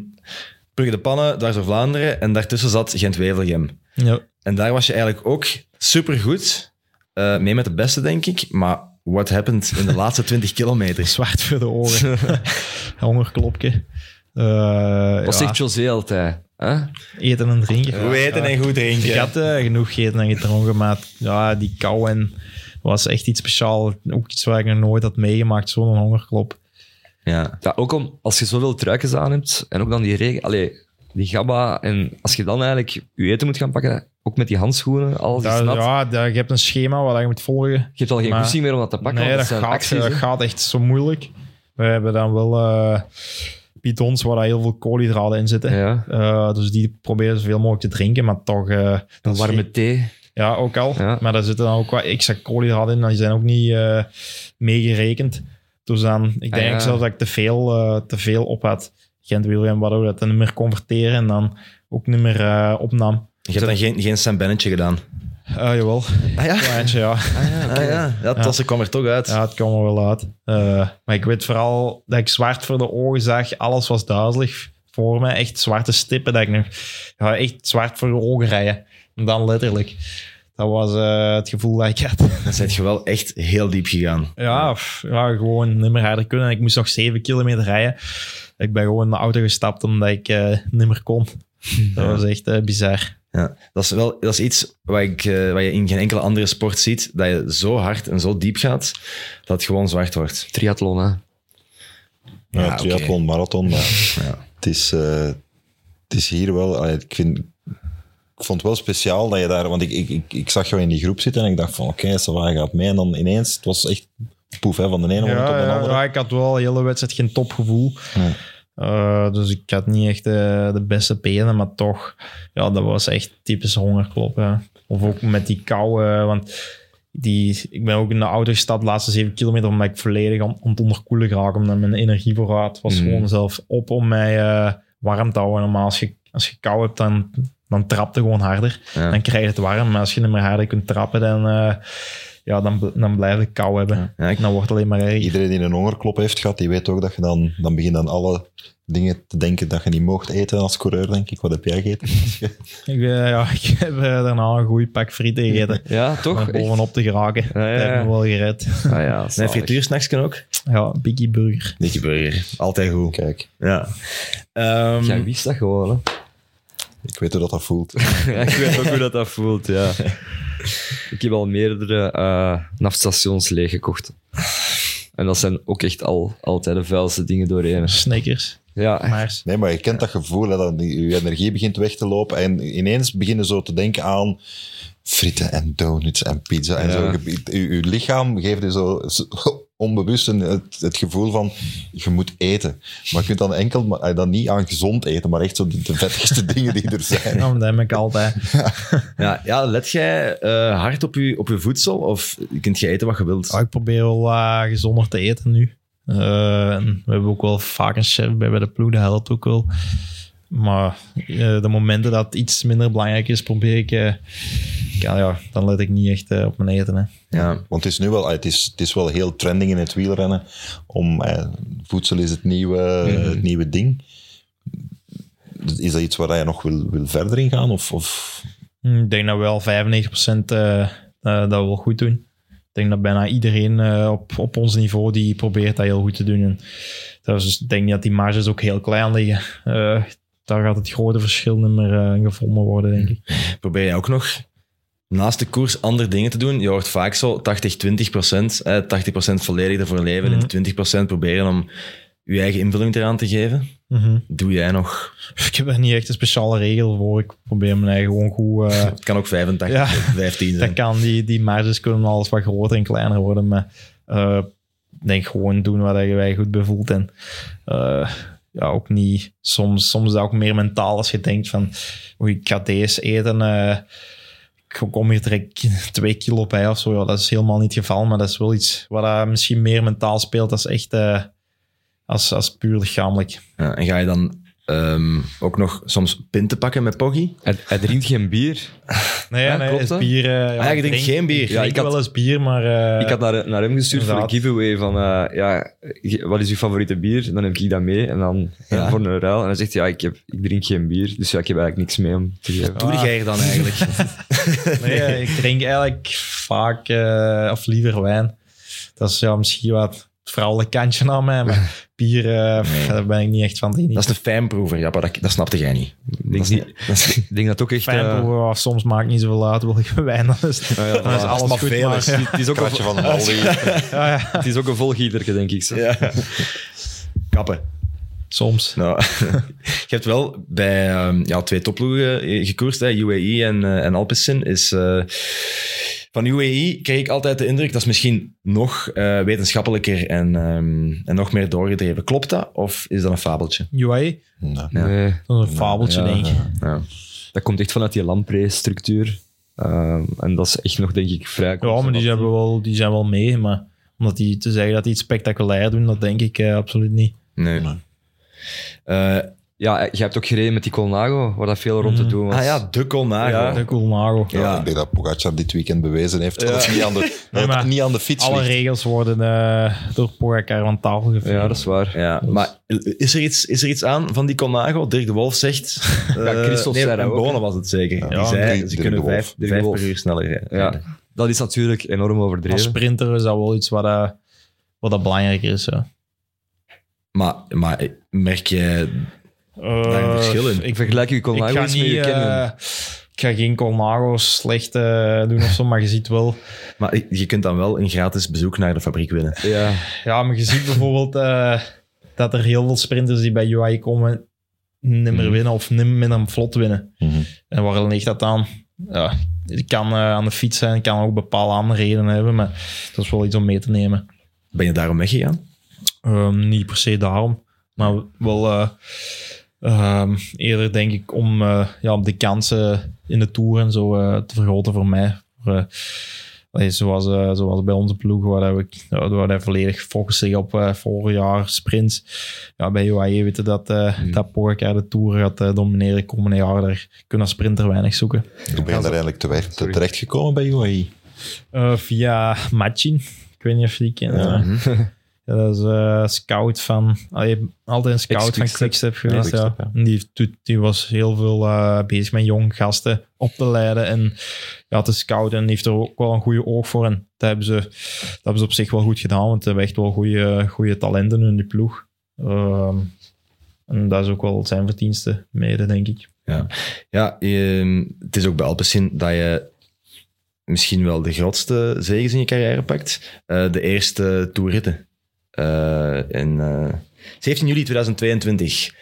Brugge de Pannen, Dwars door Vlaanderen en daartussen zat Gent-Wevelgem. Ja. En daar was je eigenlijk ook supergoed. eh mee met de beste, denk ik. Maar what happened in de laatste [laughs] 20 kilometer? Zwart voor de ogen. [laughs] Hongerklopje. Eh, Was ja, echt José altijd. Hè? eten en drinken. Goed eten en goed drinken. Ik had eh, genoeg gegeten en gedronken, maar ja, die kou en was echt iets speciaals. Ook iets waar ik nog nooit had meegemaakt, zo'n hongerklop. Ja. Ja, ook om, als je zoveel truikens aan hebt en ook dan die regen, allee, die gabba. En als je dan eigenlijk je eten moet gaan pakken, ook met die handschoenen, alles is Ja, nat. ja, daar- je hebt een schema waar je moet volgen. Je hebt al geen goesting meer om dat te pakken, nee, dat gaat, acties. dat hè. gaat echt zo moeilijk. We hebben dan wel eh bidons waar heel veel koolhydraten in zitten. Ja. Eh, dus die proberen zoveel mogelijk te drinken, maar toch... is warme thee. Ja, ook al. Ja. Maar daar zitten dan ook wat extra koolhydraten in. en Die zijn ook niet eh, meegerekend. Dus dan, ik denk Ah, ja. zelfs dat ik te veel, eh, te veel op had. Gent William, waardoor dat dan niet meer converteren en dan ook niet meer eh, opnam. Je hebt dan geen, geen Sam Bennetje gedaan. Eh jawel, Ah ja? kleintje, ja. Ah ja, ja. dat Ja. was- ze kwam er toch uit. Ja, het kwam er wel uit. Eh, maar ik weet vooral dat ik zwart voor de ogen zag. Alles was duizelig voor me. Echt zwarte stippen. Dat ik nog ja, echt zwart voor de ogen rijden. En dan letterlijk. Dat was eh, het gevoel dat ik had. [laughs] Dan ben je wel echt heel diep gegaan. Ja, pff, ja, gewoon niet meer harder kunnen. En ik moest nog 7 kilometer rijden. Ik ben gewoon in de auto gestapt omdat ik eh niet meer kon. [laughs] Dat was echt eh, bizar. Ja, dat is wel dat is iets wat, ik, eh, wat je in geen enkele andere sport ziet. Dat je zo hard en zo diep gaat, dat het gewoon zwart wordt. Triathlon, hè. Ja, Ja, triathlon, marathon. Maar [laughs] Ja. het, is, eh, het is hier wel... Ik, vind, ik vond het wel speciaal dat je daar... Want ik, ik, ik, ik zag jou in die groep zitten en ik dacht van oké, okay, gaat mee. En dan ineens, het was echt poef hè, van de ene moment op de andere. ja, ik had wel de hele wedstrijd geen topgevoel. Nee. Eh, dus ik had niet echt de, de beste benen, maar toch, ja, dat was echt typisch hongerklop. Of ook met die kou, eh, want die, ik ben ook in de auto gestapt de laatste zeven kilometer, omdat ik volledig aan, aan het onderkoelen raak, omdat mijn energievoorraad was Mhm. gewoon zelf op om mij warm te houden. Normaal als je, als je kou hebt, dan, dan trapt het gewoon harder. Ja. Dan krijg je het warm, maar als je niet meer harder kunt trappen, dan, eh, ja, dan, dan blijf je kou hebben. Ja, ik- Dan wordt het alleen maar erger. Iedereen die een hongerklop heeft gehad, die weet ook dat je dan, dan begint aan alle dingen te denken dat je niet mocht eten als coureur, denk ik. Wat heb jij gegeten? [laughs] Ik, eh, ja, [laughs] ik heb eh, daarna een goed pak frieten gegeten. [laughs] Ja, toch? Om bovenop te geraken. Ja, ja, Dat heeft ja. me wel gered. Ah, ja, Zijn zalig. frituursnacks kan ook? Ja, Biggie Burger. Nicky Burger. Altijd goed. Kijk, Ja. Ehm, Jij wist dat gewoon, hè? Ik weet hoe dat, dat voelt. Ja, [laughs] ik weet ook hoe dat, dat voelt, ja. [laughs] Ik heb al meerdere eh naftstations leeggekocht. En dat zijn ook echt al, altijd de vuilste dingen doorheen. Snickers. Ja. Nee, maar je kent dat gevoel, hè, dat die- je energie begint weg te lopen en ineens beginnen zo te denken aan frieten en donuts en pizza en Ja. zo. Je, je, je lichaam geeft je zo, zo onbewust een- het, het gevoel van je moet eten. Maar je kunt dan enkel, maar, eh, dan niet aan gezond eten, maar echt zo de, de vettigste [laughs] dingen die er zijn. Ja, dat heb ik altijd. [laughs] ja, ja, let jij eh, hard op je, op je voedsel of kunt je eten wat je wilt? Ja, ik probeer wel eh, gezonder te eten nu. Eh, we hebben ook wel vaak een chef bij, bij de ploeg, dat helpt ook wel. Maar de momenten dat iets minder belangrijk is, probeer ik... ja, ja, dan let ik niet echt eh, op mijn eten. Hè. Ja. Want het is nu wel, eh, het is, het is wel heel trending in het wielrennen. Om, eh, voedsel is het nieuwe, het nieuwe ding. Is dat iets waar je nog wil, wil verder in gaan? Of, of Hm, Ik denk dat wel 95% eh, dat we wel goed doen. Ik denk dat bijna iedereen eh, op, op ons niveau die probeert dat heel goed te doen. En dat is dus, ik denk dat die marges ook heel klein liggen. Eh, daar gaat het grote verschil niet meer eh, gevonden worden, denk ik. Probeer je ook nog naast de koers andere dingen te doen? Je hoort vaak zo 80-20 procent. 80 procent volledig ervoor leven Mhm. en 20 procent proberen om je eigen invulling eraan te geven. Mhm. Doe jij nog? [laughs] Ik heb er niet echt een speciale regel voor. Ik probeer mijn eigen gewoon goed... eh, [laughs] Het kan ook 85, Ja. 15 zijn. dat kan, die, die marges kunnen alles wat groter en kleiner worden. Maar eh, denk gewoon doen wat je goed bevoelt. En eh, ja, ook niet... Soms, soms is dat ook meer mentaal als je denkt van... Oei, ik ga deze eten... kom hier direct [laughs] twee kilo bij of zo. Ja, dat is helemaal niet het geval. Maar dat is wel iets wat eh, misschien meer mentaal speelt. als echt... eh, als, als puur lichamelijk. Ja, en ga je dan ehm, ook nog soms pinten pakken met Poggy? hij, hij drinkt geen bier. Nee, Ja, nee, klopt bier... eh, ja, Ah, ik drink- geen bier? Ik Ja, drink ik had- wel eens bier, maar... eh, ik had naar, naar hem gestuurd voor een giveaway van, eh, ja, wat is uw favoriete bier? En dan heb ik dat mee en dan Ja. voor een ruil. En hij zegt, ja, ik, heb, ik drink geen bier. Dus ja, ik heb eigenlijk niks mee om te geven. Doe jij er dan eigenlijk? [laughs] [laughs] Nee, ik drink eigenlijk vaak, of liever wijn. Dat is ja, misschien wat het vrouwelijk kantje aan mij, maar [laughs] bier, daar ben ik niet echt van. Die Dat is een fijnproever, ja, maar dat, dat snapte jij niet. Ik denk, Dat is niet, niet- dat denk dat ook echt... fijn proeven, maar soms maakt niet zoveel uit. Wil ik [laughs] wijn, dan is, ja, ja, dan is alles maar goed. veel maar- is. ja, Het is ook een, van [laughs] een ja, ja, het is ook een volgieterke, denk ik. Zo. ja. Kappen. soms. Nou, je hebt wel bij ehm, ja, twee topploegen eh, gekoerst, hè, UAE en, eh, en Alpecin. Is, eh, van UAE kreeg ik altijd de indruk, dat is misschien nog eh, wetenschappelijker en, ehm, en nog meer doorgedreven. Klopt dat? Of is dat een fabeltje? UAE, Nee. Ja. Nee, dat is een fabeltje, Ja, denk ik. Ja. dat komt echt vanuit die lamprestructuur. Ehm, en dat is echt nog, denk ik, vrij Ja, maar die zijn wel, die zijn wel mee, maar omdat die te zeggen dat die iets spectaculair doen, dat denk ik eh, absoluut niet. Nee. Eh, Ja, je hebt ook gereden met die Colnago, waar dat veel rond te Mhm. doen was. ah ja, de Colnago. Ja. De Colnago. Ja, Ja. Ik denk dat Pogacar dit weekend bewezen heeft dat het niet aan de, [laughs] dat Nee, het maar niet aan de fiets Alle ligt. regels worden eh, door Pogacar van tafel geveegd. Ja, dat is waar. Ja, maar is er, iets, is er iets aan van die Colnago? Dirk de Wolf zegt... [laughs] Ja, Christophe nee, zei dat en ook, Bonen was het zeker. die zei, Dirk- ze Dirk kunnen de Wolf. vijf, Dirk de vijf Wolf. per uur sneller rijden. Ja, dat is natuurlijk enorm Als overdreven. sprinter is dat wel iets wat, eh, wat dat belangrijker is. Ja. Maar, maar merk je daar een verschil in? Ik vergelijk je Ik Colnago ga, eens met je Canyon. eh, ik ga geen Colnago slecht eh, doen of zo, maar je ziet wel... Maar je kunt dan wel een gratis bezoek naar de fabriek winnen. ja. Ja, maar je ziet bijvoorbeeld eh, dat er heel veel sprinters die bij UI komen niet meer Mhm. winnen of niet minder vlot winnen. Mhm. En waar ligt dat aan? Ja, het kan eh, aan de fiets zijn, het kan ook bepaalde andere redenen hebben, maar dat is wel iets om mee te nemen. Ben je daarom weggegaan? Ehm, niet per se daarom. Maar wel eh, ehm, eerder denk ik om eh, ja, om de kansen in de Tour en zo eh, te vergroten voor mij. Voor, eh, allee, zoals, eh, zoals bij onze ploeg, waar we, waar volledig focussen op eh vorig jaar sprints. Ja, bij UAE weten dat, eh dat Pogacar de Tour gaat domineren komende jaar. Daar kunnen sprinter weinig zoeken. Hoe ben je daar eigenlijk terecht, terechtgekomen bij UAE? Eh, via Machin. Ik weet niet of je die kent. Ja. [laughs] Ja, dat is eh, scout van... allee, altijd een scout van. Quickstep geweest, Ja, ja. En Die, was heel veel eh, bezig met jong gasten op te leiden en ja, te scouten. En heeft er ook wel een goede oog voor. En dat hebben ze, dat hebben ze op zich wel goed gedaan, want ze hebben echt wel goede, goede talenten in die ploeg. Ehm, en dat is ook wel zijn verdienste mede, denk ik. Ja, ehm, het is ook bij Alpecin dat je misschien wel de grootste zegens in je carrière pakt. Eh, de eerste toerritten. Eh in eh, 17 juli 2022.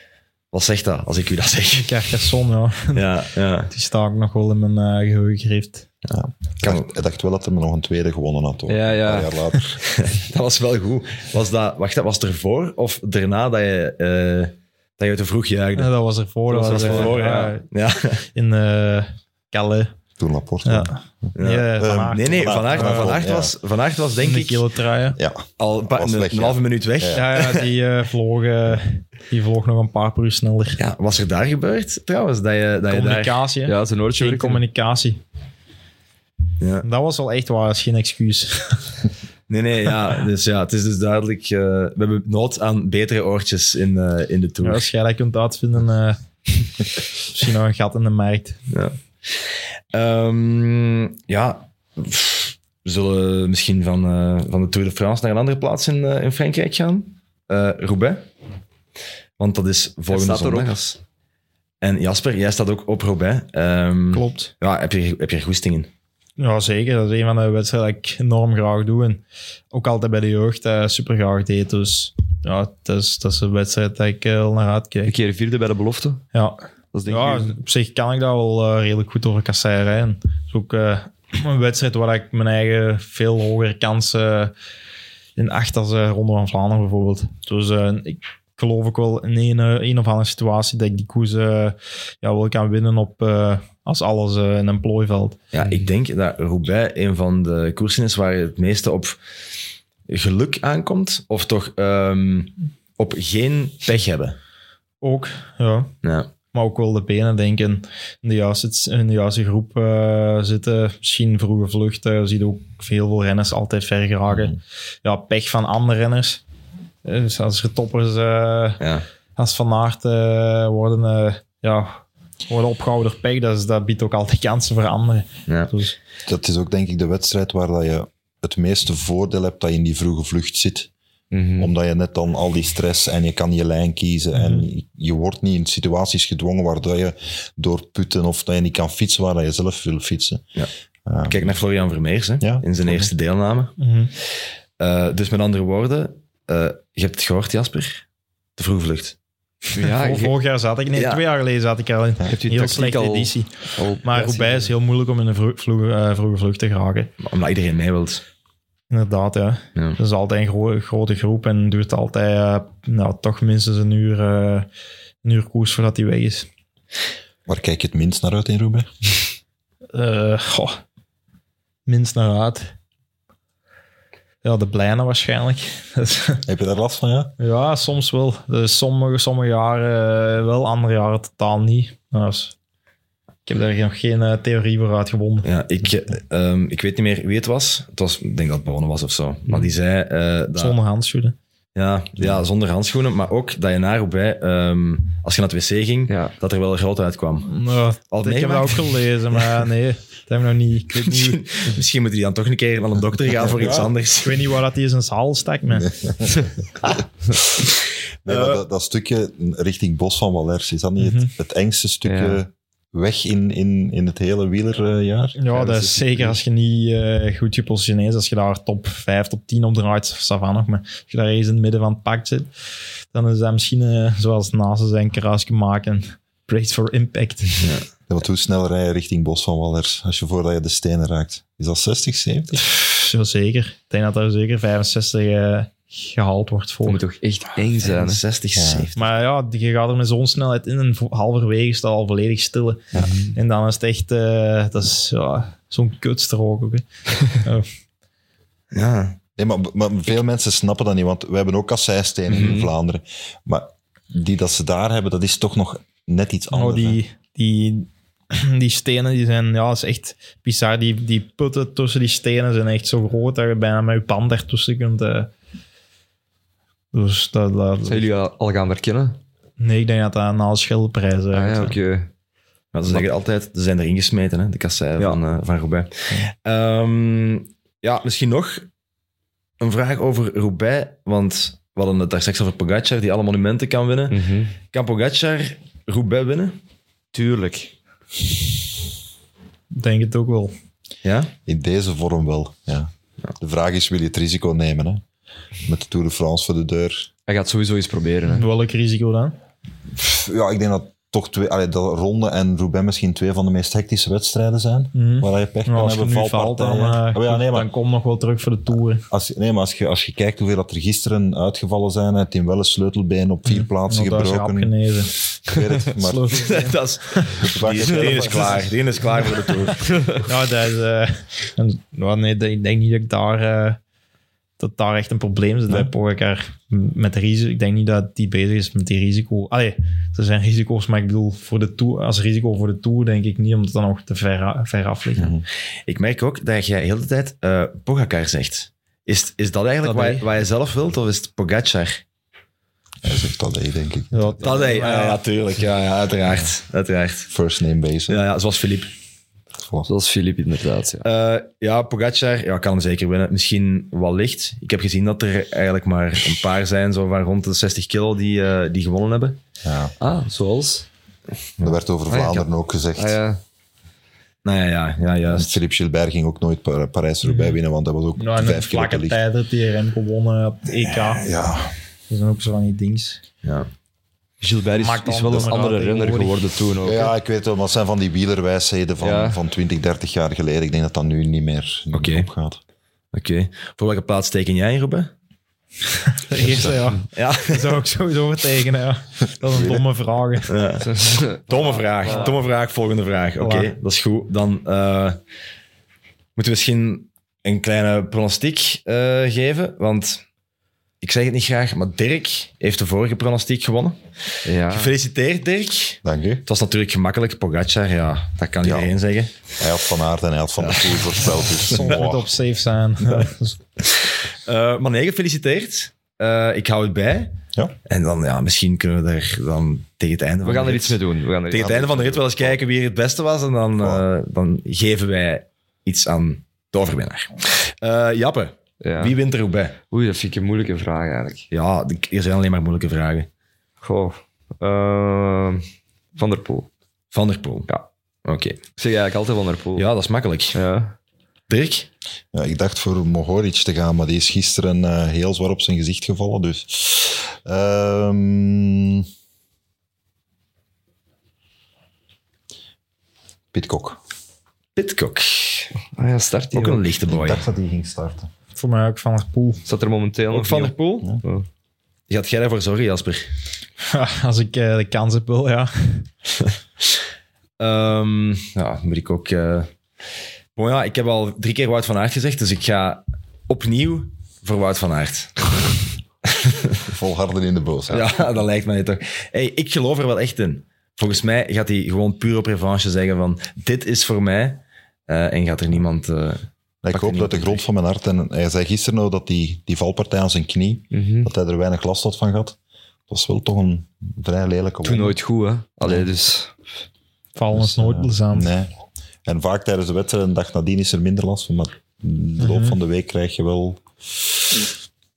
Wat zegt dat, als ik u dat zeg? Carcassonne, ja. [laughs] ja, ja. Die staat ook nog wel in mijn eh, geheugen gegrift. Ik dacht, ik dacht wel dat hij nog een tweede gewonnen had. Hoor. Ja, ja. Een paar jaar later. [laughs] Dat was wel goed. Was dat, wacht, dat was het ervoor of daarna dat je, eh, dat je te vroeg juichte? Ja, dat was ervoor. Dat, dat was was eh, ervoor, ja, ja. ja. In eh Calais. Toen Laporte. Ja. Ja. Nee, Ja. eh, Van Aert. Nee, nee, Van Van Aert, Aert, ja. van Aert Ja. was, van Aert was denk de ik al een, Was een, weg, een ja. halve minuut weg. Ja. Ja. Ja, ja die, eh, vloog, eh, die vloog nog een paar per uur sneller. was er daar gebeurd trouwens? Dat je, dat je daar... Communicatie, hè? Ja, zijn oortje Geen werkte. communicatie. Ja. Dat was wel echt waar, dat is geen excuus. [laughs] Nee, nee, ja. Dus ja, het is dus duidelijk... eh, we hebben nood aan betere oortjes in, eh, in de Ja, Tour. als jij dat kunt uitvinden, eh, [laughs] misschien nog een gat in de markt. Ja. Ehm, ja, we zullen misschien van, eh, van de Tour de France naar een andere plaats in, eh, in Frankrijk gaan. Eh Roubaix. Want dat is volgende zondag. En Jasper, jij staat ook op Roubaix. Ehm, Klopt. Ja, heb je, heb je er goesting in? Ja, zeker. Dat is een van de wedstrijden die ik enorm graag doe. En ook altijd bij de jeugd eh, super graag deed. Dus ja, dat is, dat is een wedstrijd dat ik al naar Een uitkijk. keer vierde bij de belofte. Ja, Dat is denk ja, ik... op zich kan ik dat wel eh, redelijk goed over kasseien rijden. Het is ook eh, [clears throat] een wedstrijd waar ik mijn eigen veel hogere kansen in acht als eh, Ronde van Vlaanderen bijvoorbeeld. Dus eh, ik geloof ook wel in een, eh, een of andere situatie dat ik die koers eh, ja, wel kan winnen op, eh, als alles eh, in een plooiveld. Ja, ik denk dat Roubaix een van de koersen is waar het meeste op geluk aankomt. Of toch ehm, op geen pech hebben. Ook, ja. Ja. Maar ook wel de benen, denk ik, in de juiste, in de juiste groep eh, zitten. Misschien vroege vluchten. Je ziet ook veel, veel renners altijd ver geraken. Ja, pech van andere renners. Eh, Dus als er toppers eh, Ja. als Van Aert eh, worden, eh, ja, worden opgehouden door pech, dat, is, dat biedt ook altijd kansen voor anderen. Ja. Dus, Dat is ook denk ik de wedstrijd waar dat je het meeste voordeel hebt dat je in die vroege vlucht zit. Mhm. Omdat je net dan al die stress en je kan je lijn kiezen. En je wordt niet in situaties gedwongen waardoor je door putten of dat je niet kan fietsen waar dat je zelf wil fietsen. Ja. Ja. Kijk naar Florian Vermeers hè, Ja, in zijn eerste deelname. mhm. Eh, dus met andere woorden, eh, je hebt het gehoord, Jasper. De vroege vlucht. Ja, vorig jaar zat ik, nee, Ja. twee jaar geleden zat ik al in. hebt je Heel slechte al- editie. al- Maar Roubaix is heel moeilijk om in een eh, vroege vlucht te geraken. Omdat iedereen mee wilt. Inderdaad, ja. Ja. Dat is altijd een gro- grote groep en duurt altijd eh, nou, toch minstens een uur, eh, een uur koers voordat hij weg is. Waar kijk je het minst naar uit in Roubaix? Eh, goh, minst naar uit. Ja, de blijnen waarschijnlijk. [laughs] Heb je daar last van, ja? ja, soms wel. Dus sommige, sommige jaren wel, andere jaren totaal niet. Dus, ik heb daar nog geen eh, theorie voor uitgevonden. Ja, ik, eh, ehm, ik weet niet meer wie het was. Het was ik denk dat het Bonne was of zo. Maar die zei... eh, dat, Zonder handschoenen. Ja, ja, zonder handschoenen. Maar ook dat je naar Roubaix, ehm, als je naar het wc ging, Ja. dat er wel rood uitkwam. Nou, Al ik heb dat ook gelezen, maar [laughs] nee, dat heb ik nog niet. Ik weet niet, [laughs] Misschien, moet hij dan toch een keer naar een dokter gaan voor iets anders. ik weet niet waar dat hij in zijn zaal stak. Maar. Nee, maar dat, dat stukje richting Bos van Wallers, is dat niet het, het engste stukje Ja. Weg in, in, in het hele wielerjaar? Ja, dat is zeker als je niet eh, goed gepositioneerd is. Als je daar top 5, top 10 op draait, Savan nog. Maar als je daar eens in het midden van het pak zit, dan is dat misschien eh, zoals Nase zijn kruisje maken. Brace for impact. Ja, want hoe snel rij je richting Bos van Wallers als je voordat je de stenen raakt? Is dat 60, 70? Zo zeker. Ik denk dat er zeker 65 eh, gehaald wordt Dat voor. moet toch echt eng zijn. hè? 60, Ja. 70. Maar ja, je gaat er met zo'n snelheid in en halverwege staat al volledig stil. hè. En dan is het echt, eh, dat is ja, zo'n kutstrook ook. hè. [laughs] Ja. Ja. Nee, maar, maar veel mensen snappen dat niet, want we hebben ook kasseistenen Mhm. in Vlaanderen. Maar die dat ze daar hebben, dat is toch nog net iets anders. Oh, hè. die, die, [clears throat] die stenen die zijn, ja, dat is echt bizar. Die, die putten tussen die stenen zijn echt zo groot dat je bijna met je band ertussen kunt. eh. Dus dat, dat- Zijn jullie al al gaan verkennen? nee, ik denk dat dat de schildprijs Ah, uit. ja, oké. Maar ze zeggen altijd, ze zijn erin gesmeten, hè, de kasseien Ja. van, eh van Roubaix. Ehm, ja, misschien nog een vraag over Roubaix, want we hadden het daar straks over Pogacar, die alle monumenten kan winnen. Mhm. Kan Pogacar Roubaix winnen? Tuurlijk. Ik denk het ook wel. Ja? In deze vorm wel, ja. De vraag is, wil je het risico nemen? Hè? Met de Tour de France voor de deur. Hij gaat sowieso eens proberen. Hè. Welk risico dan? Ja, ik denk dat toch twee, allee, dat Ronde en Roubaix misschien twee van de meest hectische wedstrijden zijn. Mhm. Waar je pech kan Nou, als je hebben, valt, dan, valpartijen. eh, Oh ja, nee, maar dan kom nog wel terug voor de Tour. Als, nee, maar als je, als je kijkt hoeveel dat er gisteren uitgevallen zijn, het in wel een sleutelbeen op vier plaatsen Want daar is gebroken. genezen. Ik weet het, [laughs] maar [laughs] dat is, die, je die is klaar. Die is klaar voor de Tour. [laughs] Ja, dat is... eh, en, nou, nee, dat- ik denk niet dat ik daar... eh, dat daar echt een probleem zit bij Pogacar met risico. Ik denk niet dat die bezig is met die risico. Allee, er zijn risico's, maar ik bedoel, voor de tour, als risico voor de Tour denk ik niet, omdat het dan nog te ver, af ligt. Mhm. Ik merk ook dat jij heel de tijd eh Pogacar zegt. Is, is dat eigenlijk Dat wat, wat je zelf wilt, of is het Pogacar? Hij zegt dat, hè, denk ik. Ja, Dat hij, ja, ja, tuurlijk. Ja, ja, uiteraard. uiteraard. First name hè. Ja, ja, zoals Philippe. Voilà. Zoals Filip inderdaad. Ja. Eh, ja, Pogacar ja, kan hem zeker winnen. Misschien wel licht. Ik heb gezien dat er eigenlijk maar een paar zijn, zo van rond de 60 kilo, die, eh, die gewonnen hebben. Ja. Ah, zoals? Er werd over Ah, ja, Vlaanderen ook gezegd. Ah, ja. Nou ja, ja, ja juist. Philippe Gilbert ging ook nooit Pa- Parijs-Roubaix winnen, want dat was ook nou, vijf keer de vlakke tijd dat die rem gewonnen op het EK. Ja, Dat zijn ook zo van die dings. Ja. Gilbert is, Maakt is wel een andere renner tegenwoordig. geworden toen ook. hè. ja, ik weet wel, maar het zijn van die wielerwijsheden van, Ja. van 20, 30 jaar geleden. Ik denk dat dat nu niet meer, niet Oké. meer opgaat. Oké. Voor welke plaats teken jij in, Robben? [laughs] De eerste, ja. Ja. [laughs] Dat zou ik sowieso tekenen, ja. Dat is een domme vraag. [laughs] Domme vraag. Domme vraag, volgende vraag. Oké, dat is goed. Dan eh, moeten we misschien een kleine pronostiek eh, geven. Want ik zeg het niet graag, maar Dirk heeft de vorige pronostiek gewonnen. ja. Gefeliciteerd, Dirk. Dank u. Het was natuurlijk gemakkelijk. Pogacar, ja, dat kan Ja. iedereen zeggen. Hij had Van Aert en hij had Van der Poel voorspeld. Dus, [laughs] Soms moet op safe zijn. Ja, [laughs] Eh, maar nee, gefeliciteerd. Eh, ik hou het bij. Ja. En dan, ja, misschien kunnen we er dan tegen het einde We van gaan de er rit- iets mee doen. We gaan er Tegen het einde van de rit wel eens kijken wie er het beste was. En dan, eh, dan geven wij iets aan de overwinnaar. Eh, Jappe, Ja. wie wint er ook bij? Oei, dat vind ik een moeilijke vraag eigenlijk. Ja, er zijn alleen maar moeilijke vragen. Goh. Ehm, van der Poel. Van der Poel. Ja. Oké. Ik zeg eigenlijk altijd Van der Poel. Ja, dat is makkelijk. Ja. Dirk? Ja, ik dacht voor Mohoric te gaan, maar die is gisteren eh, heel zwaar op zijn gezicht gevallen. Dus. Ehm Pitcock. Pitcock. Ah ja, start die Ook een lichte boy. Ik dacht dat hij ging starten. Voor mij ook van der Poel. Zat er momenteel Ook nog Van der niet Poel? Oh. Gaat jij daarvoor zorgen, Jasper? [laughs] Als ik eh, de kans heb, wel, ja. [laughs] Ehm, ja, dan moet ik ook... eh bon, ja, ik heb al drie keer Wout van Aert gezegd, dus ik ga opnieuw voor Wout van Aert. [laughs] Volharden in de boos. Ja, dat lijkt mij toch. Hey, ik geloof er wel echt in. Volgens mij gaat hij gewoon puur op revanche zeggen van dit is voor mij. eh, en gaat er niemand... ik hoop dat de grond van mijn hart... En hij zei gisteren nog dat die, die valpartij aan zijn knie, Mhm. dat hij er weinig last had van gehad. Dat was wel toch een vrij lelijke Toen nooit goed, hè. Allee, dus... Vallen is Dus, nooit eh, plezant. Nee. En vaak tijdens de wedstrijd, een dag nadien is er minder last van, maar in de loop van de week krijg je wel...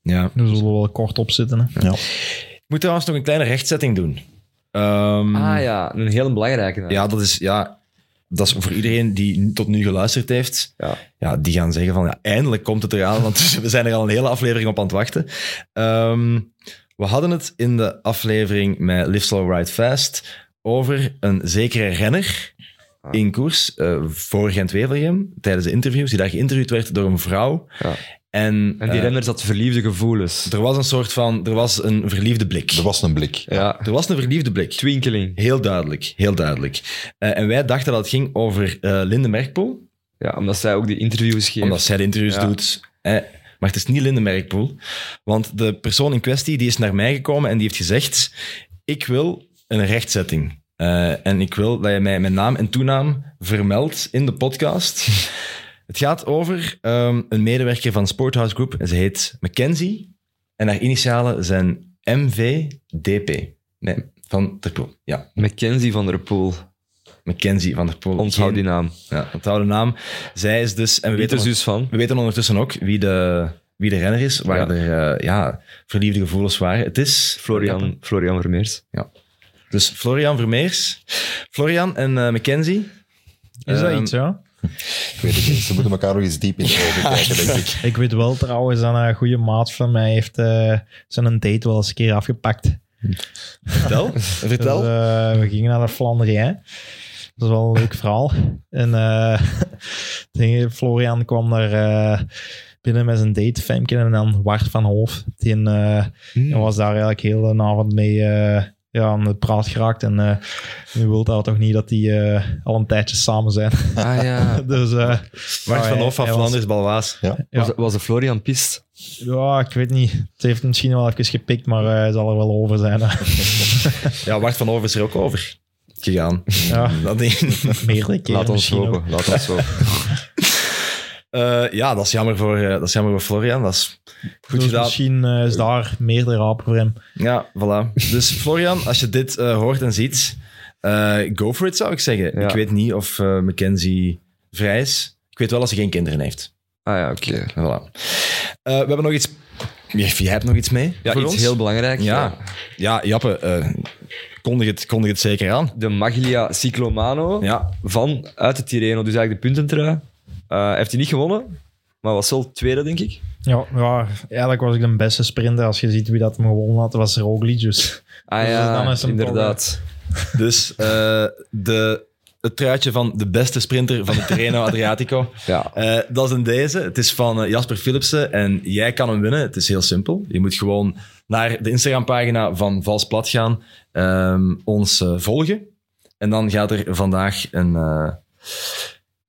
ja. We zullen wel kort op zitten. Hè. Ja. Ik moet trouwens nog een kleine rechtzetting doen. Ehm, Ah ja, een heel belangrijke. Ja, dat is, ja, dat is voor iedereen die tot nu geluisterd heeft. Ja. Ja, die gaan zeggen van, ja, eindelijk komt het eraan, want [laughs] we zijn er al een hele aflevering op aan het wachten. Ehm, we hadden het in de aflevering met Live Slow Ride Fast over een zekere renner Ah. in koers eh, voor Gent-Wevelgem, tijdens de interviews, die daar geïnterviewd werd door een vrouw. Ja. En, En die renner zat verliefde gevoelens. er was een soort van, er was een verliefde blik. Er was een blik. Ja, Er was een verliefde blik. twinkeling. Heel duidelijk, heel duidelijk. Eh, en wij dachten dat het ging over eh, Linde Merkpoel, Ja, omdat zij ook die interviews geeft. omdat zij de interviews Ja. doet. Eh, maar het is niet Linde Merkpoel. Want de persoon in kwestie die is naar mij gekomen en die heeft gezegd: Ik wil een rechtzetting. Eh, en ik wil dat je mij mijn naam en toenaam vermeldt in de podcast. Het gaat over ehm, een medewerker van Sporthouse Group. En ze heet Mackenzie. En haar initialen zijn MVDP. Nee, van der Poel. Ja, Mackenzie van der Poel. Mackenzie van der Poel. Onthoud die naam. Ja, onthoud de naam. Zij is dus... En we weten, zus van. we weten ondertussen ook wie de, wie de renner is, waar Ja. er eh, ja, verliefde gevoelens waren. Het is... Florian, Florian Vermeers. Dus Florian Vermeers. Florian en eh, Mackenzie. Is dat Ehm, iets, ja? Ik weet het niet. Ze moeten elkaar nog eens diep in de ogen kijken, denk ik. Ik weet wel trouwens dat een goede maat van mij heeft eh, zijn date wel eens een keer afgepakt. Vertel. Vertel. Dus, eh, we gingen naar de Flanderij. Dat is wel een leuk verhaal. En eh, [laughs] ding- Florian kwam daar eh, binnen met zijn date, Femke, en dan Wart van Hoof. Die eh, Hmm. was daar eigenlijk heel de avond mee eh, ja, aan het praat geraakt. En eh, nu wil dat toch niet dat die eh, al een tijdje samen zijn. Ah ja. [laughs] dus eh, Wacht van hij- Hof van hij Flanders Balwaas. Ja. Was, was de Florian pist? Ja, ik weet niet. Het heeft misschien wel even gepikt, maar eh, hij zal er wel over zijn. [laughs] Ja, Wart van Hof is er ook over gegaan. ja, Dat ding. meerdere keren Laat ons hopen. Laat ons hopen. [laughs] Eh, ja, dat is, jammer voor, eh, dat is jammer voor Florian. Dat is goed Dus gedaan. misschien eh, is daar meerdere rapen voor hem. Ja, voilà. Dus [laughs] Florian, als je dit eh, hoort en ziet, eh, go for it zou ik zeggen. Ja. Ik weet niet of eh, Mackenzie vrij is. Ik weet wel dat ze geen kinderen heeft. Ah ja, oké. Voilà. Eh, we hebben nog iets... Jij hebt nog iets mee Ja, voor iets ons? heel belangrijks. Ja, ja Jappe, eh, kondig, het, kondig het zeker aan. De Maglia Cyclomano Ja, van uit de Tirreno, dus eigenlijk de puntentrui. Eh heeft hij niet gewonnen, maar was wel tweede, denk ik. Ja, ja, eigenlijk was ik de beste sprinter. Als je ziet wie dat hem gewonnen had, was Roglic. Dus Ah Dus ja, dan is inderdaad. dus eh, de, het truitje van de beste sprinter van de Terreno [laughs] Adriatico. Ja. Eh, dat is in deze. Het is van Jasper Philipsen en jij kan hem winnen. Het is heel simpel. Je moet gewoon naar de Instagram-pagina van Vals Plat gaan, ehm, ons volgen. En dan gaat er vandaag een, eh,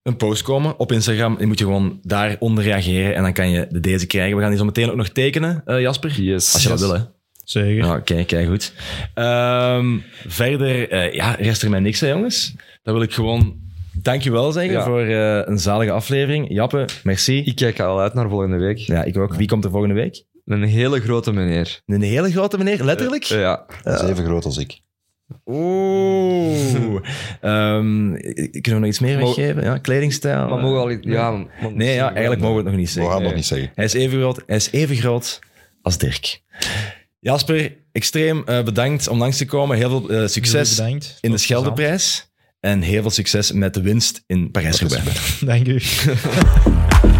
een post komen op Instagram. Je moet je gewoon daaronder reageren en dan kan je de deze krijgen. We gaan die zo meteen ook nog tekenen, eh, Jasper. Yes. Als je dat wil, hè. zeker. Ja, kijk, kijk goed. Ehm, verder, eh, ja, rest er mij niks, hè, jongens. Dan wil ik gewoon dankjewel zeggen Ja. voor eh, een zalige aflevering. Jappe, merci. Ik kijk al uit naar volgende week. Ja, ik ook. Wie komt er volgende week? Een hele grote meneer. Een hele grote meneer, letterlijk? Ja. Dat is even groot als ik. Oeh. [laughs] Ehm, kunnen we nog iets meer Mo- weggeven? Ja, kledingstijl? Maar mogen we al... Ja, maar- Nee, ja, eigenlijk mogen we het nog niet We zeggen. gaan nog nee. niet zeggen. Hij is even groot, hij is even groot als Dirk. Jasper, extreem eh, bedankt om langs te komen. Heel veel eh, succes bedankt. in de Scheldeprijs. En heel veel succes met de winst in Parijs-Roubaix. [laughs] Dank u. [laughs]